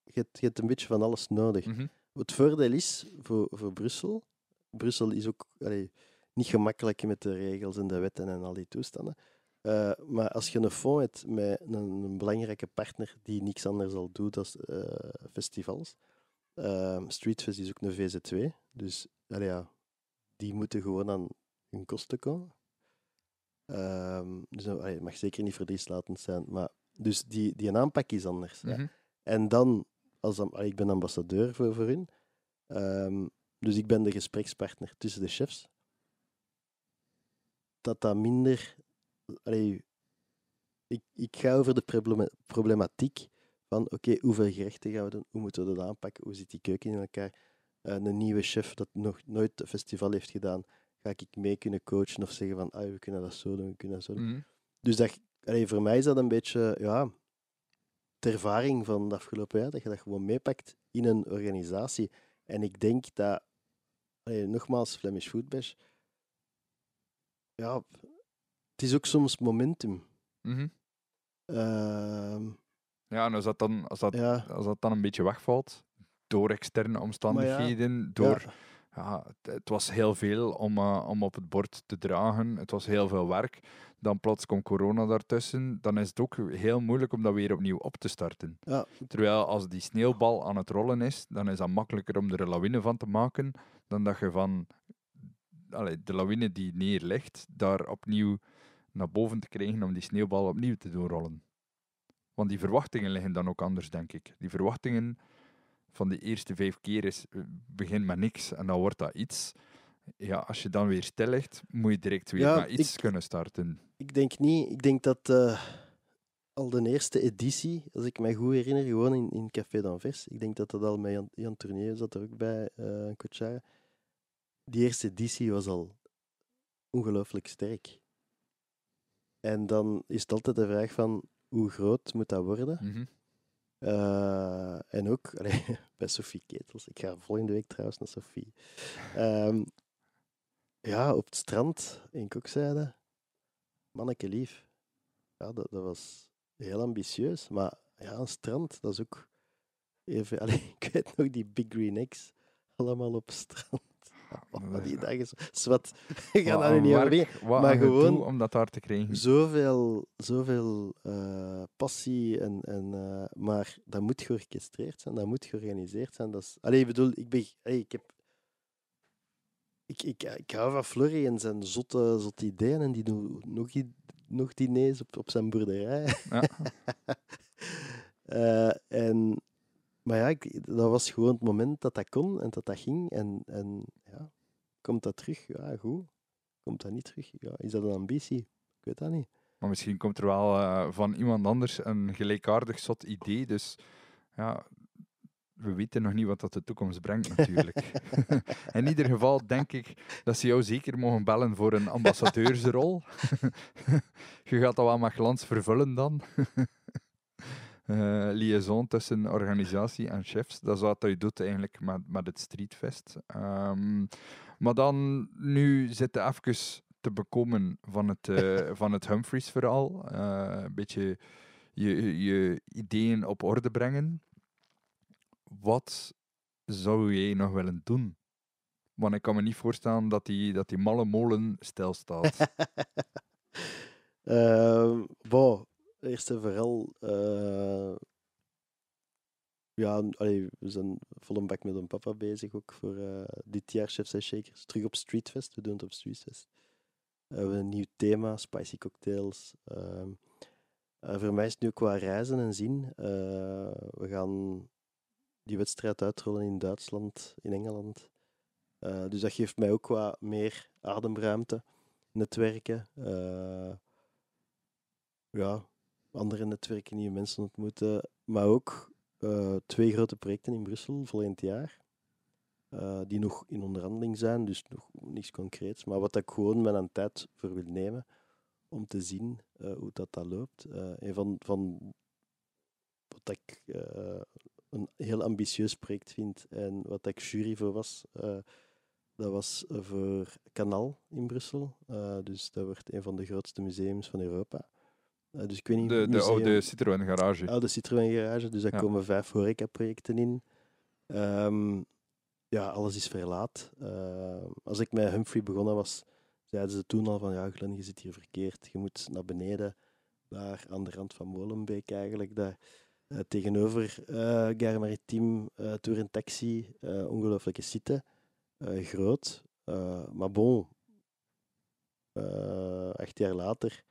je hebt, je hebt een beetje van alles nodig. Mm -hmm. Het voordeel is voor, voor Brussel, Brussel is ook... Allee, niet gemakkelijk met de regels en de wetten en al die toestanden. Uh, maar als je een fonds hebt met een, een, belangrijke partner die niks anders zal doen dan uh, festivals. Uh, Streetfest is ook een VZ2, dus ja, die moeten gewoon aan hun kosten komen. Ehm, dus het mag zeker niet verlieslatend zijn, maar dus die, die aanpak is anders. Mm -hmm. En dan, als, ik ben ambassadeur voor, voor hun, um, dus ik ben de gesprekspartner tussen de chefs dat dat minder. Allee, ik, ik ga over de problematiek van oké, hoeveel gerechten gaan we doen, hoe moeten we dat aanpakken, hoe zit die keuken in elkaar. eh, een nieuwe chef dat nog nooit een festival heeft gedaan, ga ik mee kunnen coachen of zeggen van ah, we kunnen dat zo doen, we kunnen dat zo doen. Mhm. Dus dat, allee, voor mij is dat een beetje ja, de ervaring van het afgelopen jaar, dat je dat gewoon meepakt in een organisatie. En ik denk dat, allee, nogmaals, Flemish Food Bash, ja, het is ook soms momentum. Mhm. Ehm, Ja, en als dat, dan, als, dat, ja, als dat dan een beetje wegvalt, door externe omstandigheden, door... ja, Ja, het, het was heel veel om, eh, om op het bord te dragen. Het was heel veel werk. Dan plots komt corona daartussen. Dan is het ook heel moeilijk om dat weer opnieuw op te starten. ja, Terwijl als die sneeuwbal aan het rollen is, dan is dat makkelijker om er een lawine van te maken, dan dat je van allee, de lawine die neerligt, daar opnieuw naar boven te krijgen om die sneeuwbal opnieuw te doen rollen. Want die verwachtingen liggen dan ook anders, denk ik. Die verwachtingen van de eerste vijf keer is, eh, begin met niks en dan wordt dat iets. Ja, als je dan weer stil ligt, moet je direct weer Ja, met iets ik- kunnen starten. ik denk niet. Ik denk dat eh, al de eerste editie, als ik mij goed herinner, gewoon in, in Café d'Anvers, ik denk dat dat al met Jan, Jan Tournier zat er ook bij, eh Coachara. Die eerste editie was al ongelooflijk sterk. En dan is het altijd de vraag van, hoe groot moet dat worden? Mhm. Eh, en ook allee, bij Sophie Ketels. Ik ga volgende week trouwens naar Sophie. Ehm, ja, op het strand in Kokzijde. Manneke lief. Ja, dat, dat was heel ambitieus. Maar ja, een strand, dat is ook even... Allee, ik weet nog die Big Green Eggs. Allemaal op strand. Oh, die dagen. zo- Zwat. Ik ga Wat daar niet over maar gewoon om dat daar te krijgen. Zoveel, zoveel eh, passie, en, en, eh, maar dat moet georchestreerd zijn, dat moet georganiseerd zijn. Dat is, allee, ik bedoel, ik, ben, allee, ik heb... Ik, ik, ik hou van Flurry en zijn zotte, zotte ideeën en die doen nog, nog diners op, op zijn boerderij. Ja. Eh, en, maar ja, ik, dat was gewoon het moment dat dat kon en dat dat ging. En, en ja, komt dat terug? Ja, goed. Komt dat niet terug? Ja, is dat een ambitie? Ik weet dat niet. Maar misschien komt er wel eh, van iemand anders een gelijkaardig zot idee. Dus ja, we weten nog niet wat dat de toekomst brengt natuurlijk. In ieder geval denk ik dat ze jou zeker mogen bellen voor een ambassadeursrol. Je gaat dat wel met glans vervullen dan. Eh, liaison tussen organisatie en chefs. Dat is wat je doet eigenlijk met, met het Streetfest. Ehm, maar dan, nu zitten even te bekomen van het, eh, van het Humphreys-verhaal. Eh, een beetje je, je ideeën op orde brengen. Wat zou jij nog willen doen? Want ik kan me niet voorstellen dat die, dat die malle molen stilstaat. Ehm bon, eerst en vooral. eh, ja, allee, we zijn vol een bak met een papa bezig ook voor eh, dit jaar Chefs en Shakers. Terug op Streetfest, we doen het op Streetfest. Eh, we hebben een nieuw thema, spicy cocktails. Ehm, eh, voor mij is het nu qua reizen en zien. We gaan die wedstrijd uitrollen in Duitsland, in Engeland. Dus dat geeft mij ook wat meer ademruimte, netwerken. ja, andere netwerken, nieuwe mensen ontmoeten. Maar ook eh, twee grote projecten in Brussel volgend jaar. eh, die nog in onderhandeling zijn, dus nog niets concreets. Maar wat ik gewoon met een tijd voor wil nemen om te zien eh, hoe dat, dat loopt. Een van, van wat ik een heel ambitieus project vind en wat ik jury voor was, dat was voor Kanaal in Brussel. Dus dat wordt een van de grootste museums van Europa. Eh, dus ik weet niet, De, de oude Citroën garage. oude Citroën garage, dus daar Ja. komen vijf horeca-projecten in. Ehm, ja, alles is verlaat. Ehm, als ik met Humphrey begonnen was, zeiden ze toen al van ja, Glenn, je zit hier verkeerd. Je moet naar beneden, daar aan de rand van Molenbeek eigenlijk, daar eh, tegenover eh Gare Maritime, eh Tour en Taxi, ongelooflijke site. Groot. Maar bon, acht jaar later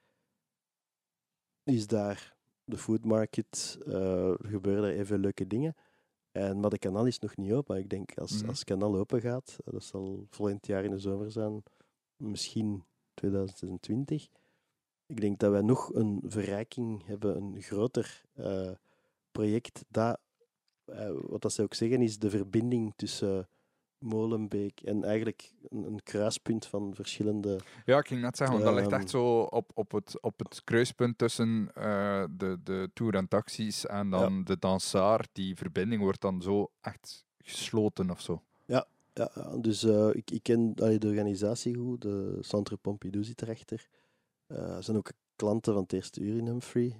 is daar de food market, eh, gebeuren er even leuke dingen. En, maar de kanaal is nog niet open. Ik denk als, Mhm. als het kanaal open gaat, eh, dat zal volgend jaar in de zomer zijn, misschien 2026. Ik denk dat wij nog een verrijking hebben, een groter eh, project. Dat, wat dat ze ook zeggen, is de verbinding tussen Molenbeek. En eigenlijk een, een kruispunt van verschillende... Ja, ik ging net zeggen, want dat ligt Ehm. echt zo op, op, het, op het kruispunt tussen eh, de, de tour en taxis en dan de dansaar. Die verbinding wordt dan zo echt gesloten of zo. Ja, ja, dus eh, ik, ik ken allee, de organisatie goed. De Centre Pompidou zit erachter. Eh zijn ook klanten van het eerste uur in Humphrey.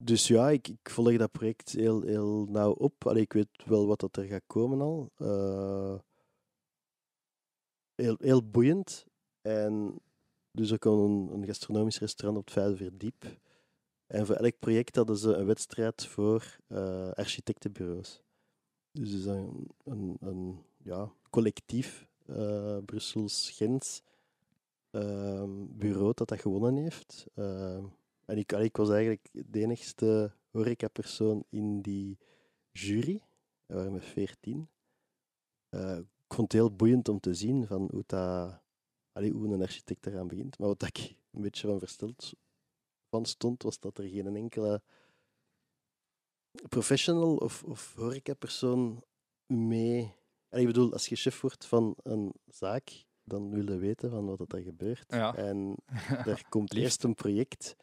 Dus ja, ik, volg dat project heel, heel nauw op. Allee, ik weet wel wat dat er gaat komen al. Eh, heel, heel boeiend. En dus er komt een, een gastronomisch restaurant op het vijfde verdiep. En voor elk project hadden ze een wedstrijd voor eh, architectenbureaus. Dus is een, een, ja, collectief eh Brussels-Gens ehm, bureau dat dat gewonnen heeft. En ik, was eigenlijk de enigste horecapersoon in die jury. Er waren met veertien. Eh, ik vond het heel boeiend om te zien van hoe, dat, allee, hoe een architect eraan begint. Maar wat ik een beetje van versteld van stond, was dat er geen enkele professional of, of horecapersoon mee... Allee, ik bedoel, als je chef wordt van een zaak, dan wil je weten van wat er gebeurt. Ja. En er komt eerst een project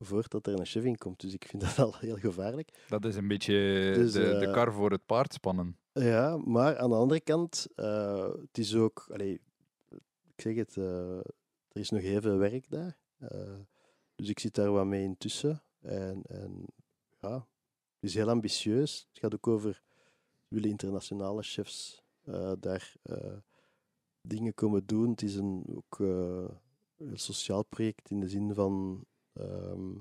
voordat er een chef in komt. Dus ik vind dat al heel gevaarlijk. Dat is een beetje Dus, de, de eh, kar voor het paard spannen. Ja, maar aan de andere kant, eh, het is ook, allee, ik zeg het, eh, er is nog heel veel werk daar. Dus ik zit daar wat mee intussen. En, en ja, het is heel ambitieus. Het gaat ook over, willen internationale chefs daar dingen komen doen. Het is een, ook eh, een sociaal project in de zin van ehm,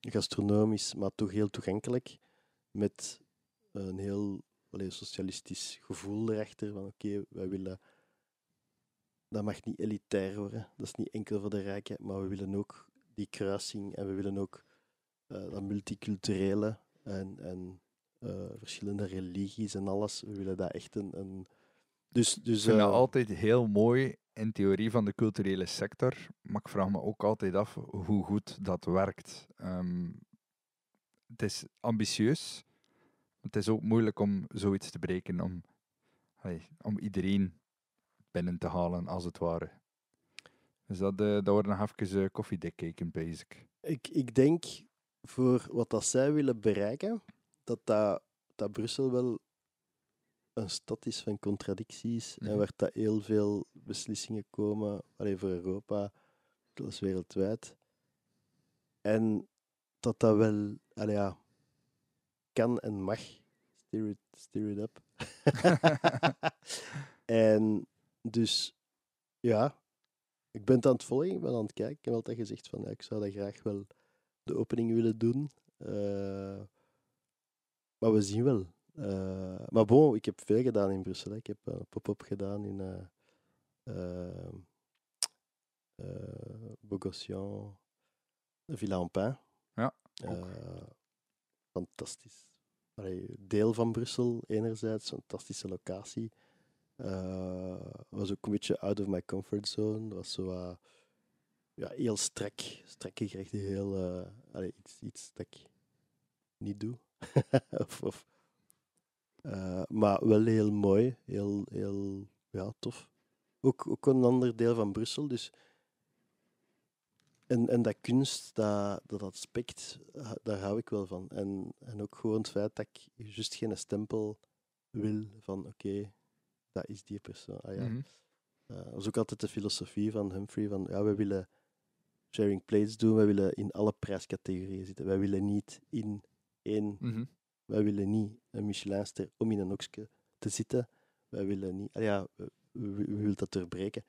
gastronomisch, maar toch heel toegankelijk. Met een heel allee, socialistisch gevoel erachter. Van oké, wij willen. Dat mag niet elitair worden. Dat is niet enkel voor de rijken. Maar we willen ook die kruising en we willen ook eh, dat multiculturele en, en eh, verschillende religies en alles. We willen dat echt een. een dus, Ik dus, vind dat eh, altijd heel mooi in theorie van de culturele sector, maar ik vraag me ook altijd af hoe goed dat werkt. Ehm, het is ambitieus, maar het is ook moeilijk om zoiets te breken, om, om iedereen binnen te halen, als het ware. Dus dat, eh, dat wordt nog even uh, koffiedik kijken, basic. Ik, ik denk voor wat dat zij willen bereiken, dat, dat, dat Brussel wel een stad is van contradicties Mhm. en waar dat heel veel beslissingen komen, alleen voor Europa, zelfs wereldwijd. En dat dat wel allee, ja, kan en mag. Steer it, steer it up. en dus, ja, ik ben het aan het volgen, ik ben aan het kijken. Ik heb altijd gezegd van, ja, ik zou dat graag wel de opening willen doen. Eh, maar we zien wel. Eh, maar bon, ik heb veel gedaan in Brussel. hè. Ik heb een pop-up gedaan in uh, uh, Bogossian, Villa-en-Pin. Ja, Uh, fantastisch. Allee, deel van Brussel, enerzijds, fantastische locatie. Uh, was ook een beetje out of my comfort zone. was zo uh, ja, heel strak, strakkig, echt heel uh, allee, iets, iets dat ik niet doe. of, of, uh, maar wel heel mooi, heel, heel ja, tof. Ook, ook een ander deel van Brussel. Dus en, en dat kunst, dat, dat aspect, daar hou ik wel van. En, en ook gewoon het feit dat ik juist geen stempel wil van oké, okay, dat is die persoon. Ah, ja. Mhm. Mm -hmm. uh, dat is ook altijd de filosofie van Humphrey, van ja, we willen sharing plates doen, wij willen in alle prijscategorieën zitten. Wij willen niet in één, mm -hmm. Wij willen niet een Michelinster om in een hoekje te zitten. Wij willen niet, ah, ja, we willen dat doorbreken.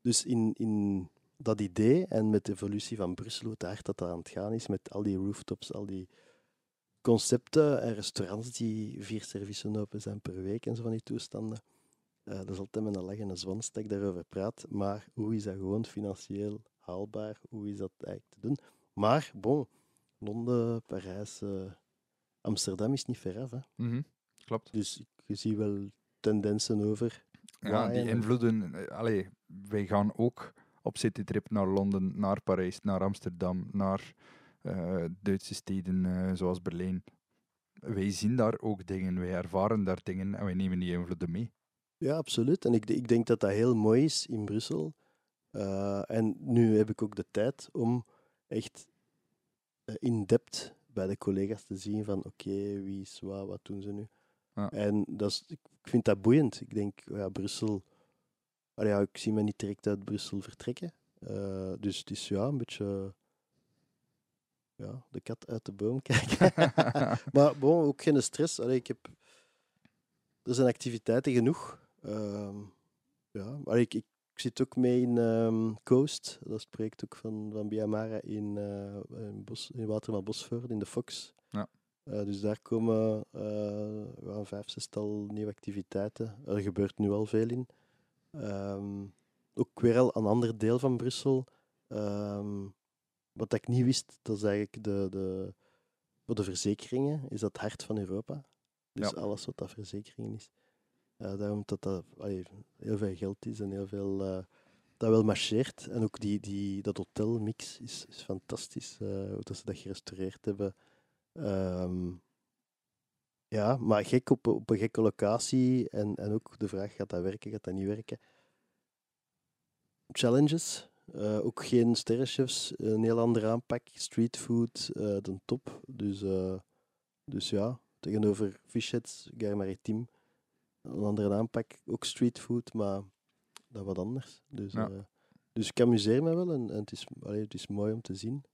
Dus in, in dat idee en met de evolutie van Brussel, hoe hard dat aan het gaan is, met al die rooftops, al die concepten en restaurants die vier servicen open zijn per week en zo van die toestanden. Uh, dat is altijd met een lach en een dat daarover praat. Maar hoe is dat gewoon financieel haalbaar? Hoe is dat eigenlijk te doen? Maar, bon, Londen, Parijs, uh, Amsterdam is niet ver af. Hè? Mm -hmm. Klopt. Dus je ziet wel tendensen over. Ja, die invloeden. Uh, allee, wij gaan ook op citytrip naar Londen, naar Parijs, naar Amsterdam, naar uh, Duitse steden uh, zoals Berlijn. wij zien daar ook dingen, wij ervaren daar dingen en wij nemen die invloeden mee. Ja, absoluut. En ik, ik denk dat dat heel mooi is in Brussel. Uh, en nu heb ik ook de tijd om echt in depth bij de collega's te zien van oké, wie is wat, wat doen ze nu? Ja. En dat is, ik vind dat boeiend. Ik denk, ja, Brussel... Ja, ik zie me niet direct uit Brussel vertrekken. Uh, dus het is ja, een beetje ja, de kat uit de boom kijken. maar bon, ook geen stress. Allee, ik heb, er zijn activiteiten genoeg. Uh, ja, maar ik, ik, zit ook mee in um, Coast. Dat is het project ook van, van Biamara in, uh, in, Bos, in Watermal Bosvoort, in de Fox. Ja. Uh, dus daar komen uh, vijf, zestal nieuwe activiteiten. Er gebeurt nu al veel in. Um, ook weer al een ander deel van Brussel. Um, wat ik niet wist, dat is eigenlijk de, de, voor de verzekeringen, is dat het hart van Europa. Dus Ja. alles wat dat verzekeringen is. Uh, daarom dat dat heel veel geld is en heel veel uh, dat wel marcheert. En ook die, die, dat hotelmix is, is fantastisch. Uh, hoe dat ze dat gerestaureerd hebben. Um, ja, maar gek op, op een gekke locatie. En, en ook de vraag, gaat dat werken, gaat dat niet werken? Challenges. Ook geen sterrenchefs, een heel andere aanpak. Streetfood, de top. Dus, dus ja, tegenover Fishheads, Gare Maritime, een andere aanpak. Ook streetfood, maar dat wat anders. Dus, Ja. dus ik amuseer me wel en, en het, is, allee, het is mooi om te zien.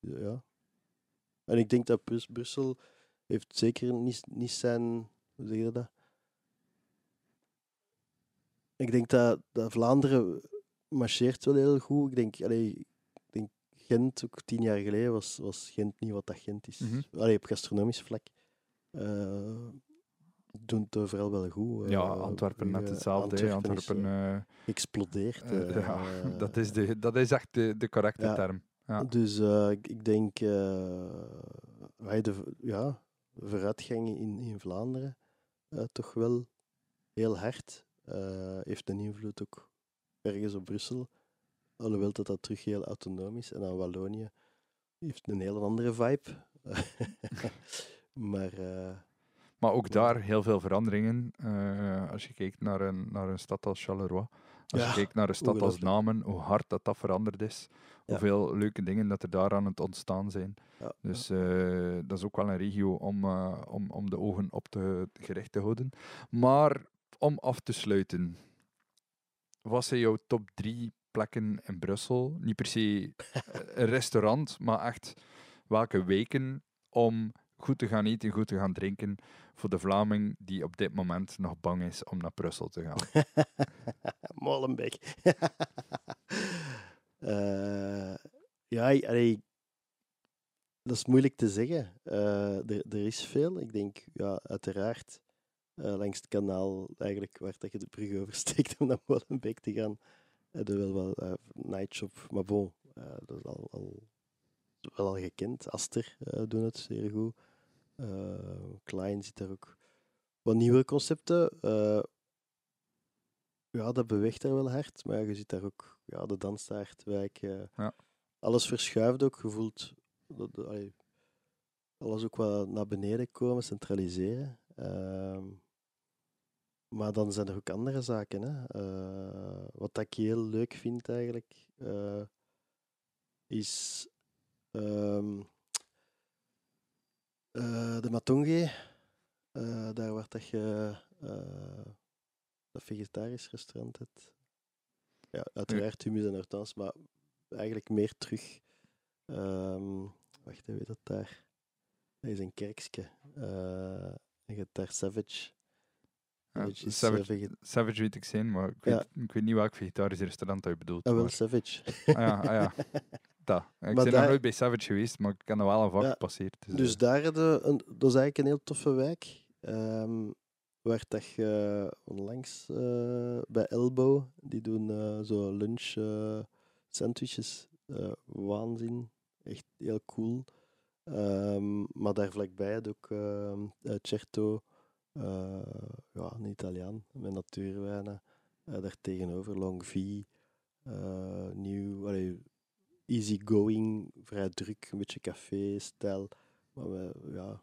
Ja. En ik denk dat Brus Brussel heeft zeker niet, niet zijn... Hoe zeg je dat? Ik denk dat, dat Vlaanderen marcheert wel heel goed. Ik denk, allee, ik denk Gent, ook tien jaar geleden, was, was Gent niet wat dat Gent is. Mhm. allee, op gastronomisch vlak. Uh, doen het overal wel goed. Ja, Antwerpen net hetzelfde. Antwerpen eh, explodeert. eh, eh, ja, eh, dat, is de, dat is echt de, de correcte Ja. term. Ja. Dus eh, ik, denk, uh, wij de ja, vooruitgang in, in Vlaanderen uh, toch wel heel hard. Heeft een invloed ook ergens op Brussel. Alhoewel dat dat terug heel autonoom is. En dan Wallonië heeft een heel andere vibe. maar uh, Maar ook daar heel veel veranderingen. Eh, als je kijkt naar een, naar een stad als Charleroi. Als Ja, je kijkt naar een stad als. Namen, hoe hard dat, dat veranderd is. Hoeveel leuke dingen dat er daar aan het ontstaan zijn. Dus eh, dat is ook wel een regio om, eh, om, om de ogen op te gericht te houden. Maar om af te sluiten, wat zijn jouw top drie plekken in Brussel? Niet per se een restaurant, maar echt welke weken om goed te gaan eten, goed te gaan drinken voor de Vlaming die op dit moment nog bang is om naar Brussel te gaan. Molenbeek. uh, ja, dat is moeilijk te zeggen. Uh, er, er, is veel. Ik denk, ja, uiteraard, uh, langs het kanaal, eigenlijk waar dat je de brug oversteekt om naar Molenbeek te gaan, je wel wel uh, nightshop. Maar bon, dat is al, al, wel al gekend. Aster doen het zeer goed. Klein zit er ook. Wat nieuwe concepten. ja, dat beweegt daar wel hard. Maar je ziet daar ook ja, de Danstaartwijk. Ja. Alles verschuift ook. Je voelt dat, allee, alles ook wat naar beneden komen, centraliseren. Uh, maar dan zijn er ook andere zaken. Hè. Uh, wat ik heel leuk vind eigenlijk, uh, is um, de Matonge. daar waar dat je dat vegetarisch restaurant hebt. Ja, uiteraard humus en hortens, maar eigenlijk meer terug. Um, wacht, weet dat daar? Dat is een kerkje. Uh, en je hebt daar Savage. Savage, Savage, uh, Savage weet ik zijn, maar ik weet, ik weet niet welk vegetarisch restaurant dat je bedoelt. Ah, wel maar- Savage. Ah ja, ah ja. Dat. Ik Maar ben nog daar- nooit bij Savage geweest, maar ik heb er wel een vak Ja, gepasseerd. Dus, Dus eh, daar je een, dat is eigenlijk een heel toffe wijk. ehm, waar dat je onlangs eh, bij Elbow, die doen eh, zo lunch eh, sandwiches. waanzin. Echt heel cool. Ehm, maar daar vlakbij had ook Certo, ja, een Italiaan met natuurwijnen. Daar tegenover Longvie, eh nieuw, allee, easy going, vrij druk, een beetje café-stijl. Maar we, ja,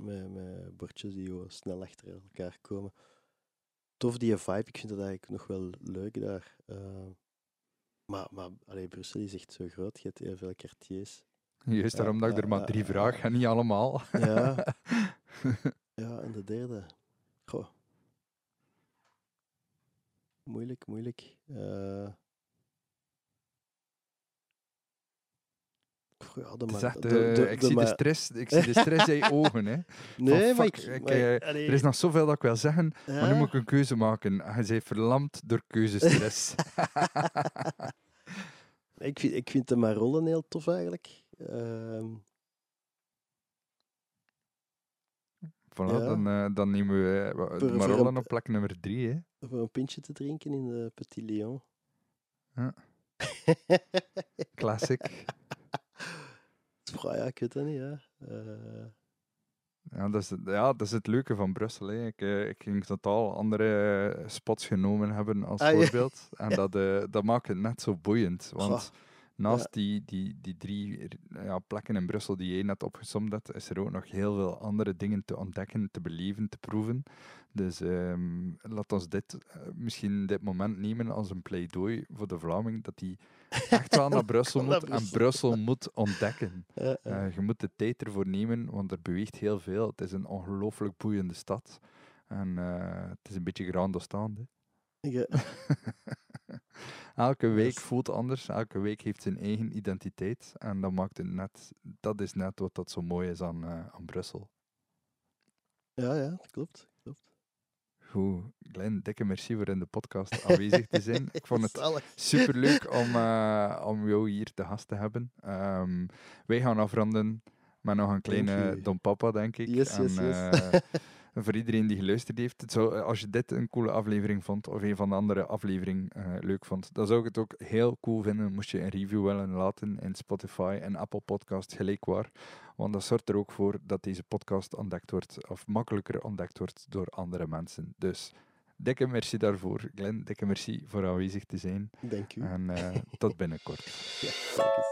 met, met bordjes die gewoon snel achter elkaar komen. Tof die vibe, ik vind dat eigenlijk nog wel leuk daar. Eh, maar maar allee, Brussel is echt zo groot, je hebt heel veel quartiers. Juist daarom dat ik er maar drie ja, vraag ja. en niet allemaal. Ja, ja en de derde. Goh. Moeilijk, moeilijk. Eh ja, de Het is ma- echt, de- eh, de- ik, zie de stress, ik zie de stress in je ogen. Hè. Nee, maar fuck, ik... ik, maar eh, ik- Er is nog zoveel dat ik wil zeggen, maar nu moet ik een keuze maken. En je bent verlamd door keuzestress. Ik vind, ik vind de Marollen heel tof eigenlijk. Ehm, Voilà, Ja. dan, eh, dan nemen we de Marollen op plek nummer drie. Hè. voor een pintje te drinken in de Petit Lion. Ja. Classic. Goh, ja, ik weet dat niet, ja. Eh, Ja dat, is, het- ja, dat is het leuke van Brussel. Hè. Ik, eh, ik ging totaal andere eh, spots genomen hebben als Ah, ja. voorbeeld. En dat, eh, dat maakt het net zo boeiend. Want Goh, naast ja. die, die, die drie ja, plekken in Brussel die jij net opgesomd hebt, is er ook nog heel veel andere dingen te ontdekken, te beleven, te proeven. Dus ehm, laat ons dit eh, misschien dit moment nemen als een pleidooi voor de Vlaming, dat die echt wel naar Brussel moet en Brussel. Moet ontdekken. eh, je moet de tijd ervoor nemen, want er beweegt heel veel. Het is een ongelooflijk boeiende stad. En eh, het is een beetje grando staande. Ja. Elke week is- voelt anders, elke week heeft zijn eigen identiteit. En dat maakt het net, dat is net wat dat zo mooi is aan, eh, aan Brussel. ja, ja, klopt. klopt. Goed, Glenn, dikke merci voor in de podcast aanwezig te zijn. Ik vond het superleuk om, eh, om jou hier te gast te hebben. Ehm, wij gaan afronden met nog een kleine. Don Papa, denk ik. Yes, yes, en, yes. eh, voor iedereen die geluisterd heeft, het zou, als je dit een coole aflevering vond, of een van de andere afleveringen eh, leuk vond, dan zou ik het ook heel cool vinden moest je een review willen laten in Spotify en Apple Podcast gelijkwaar. Want dat zorgt er ook voor dat deze podcast ontdekt wordt, of makkelijker ontdekt wordt door andere mensen. Dus dikke merci daarvoor, Glenn. Dikke merci voor aanwezig te zijn. Dank u. En eh, tot binnenkort. Ja,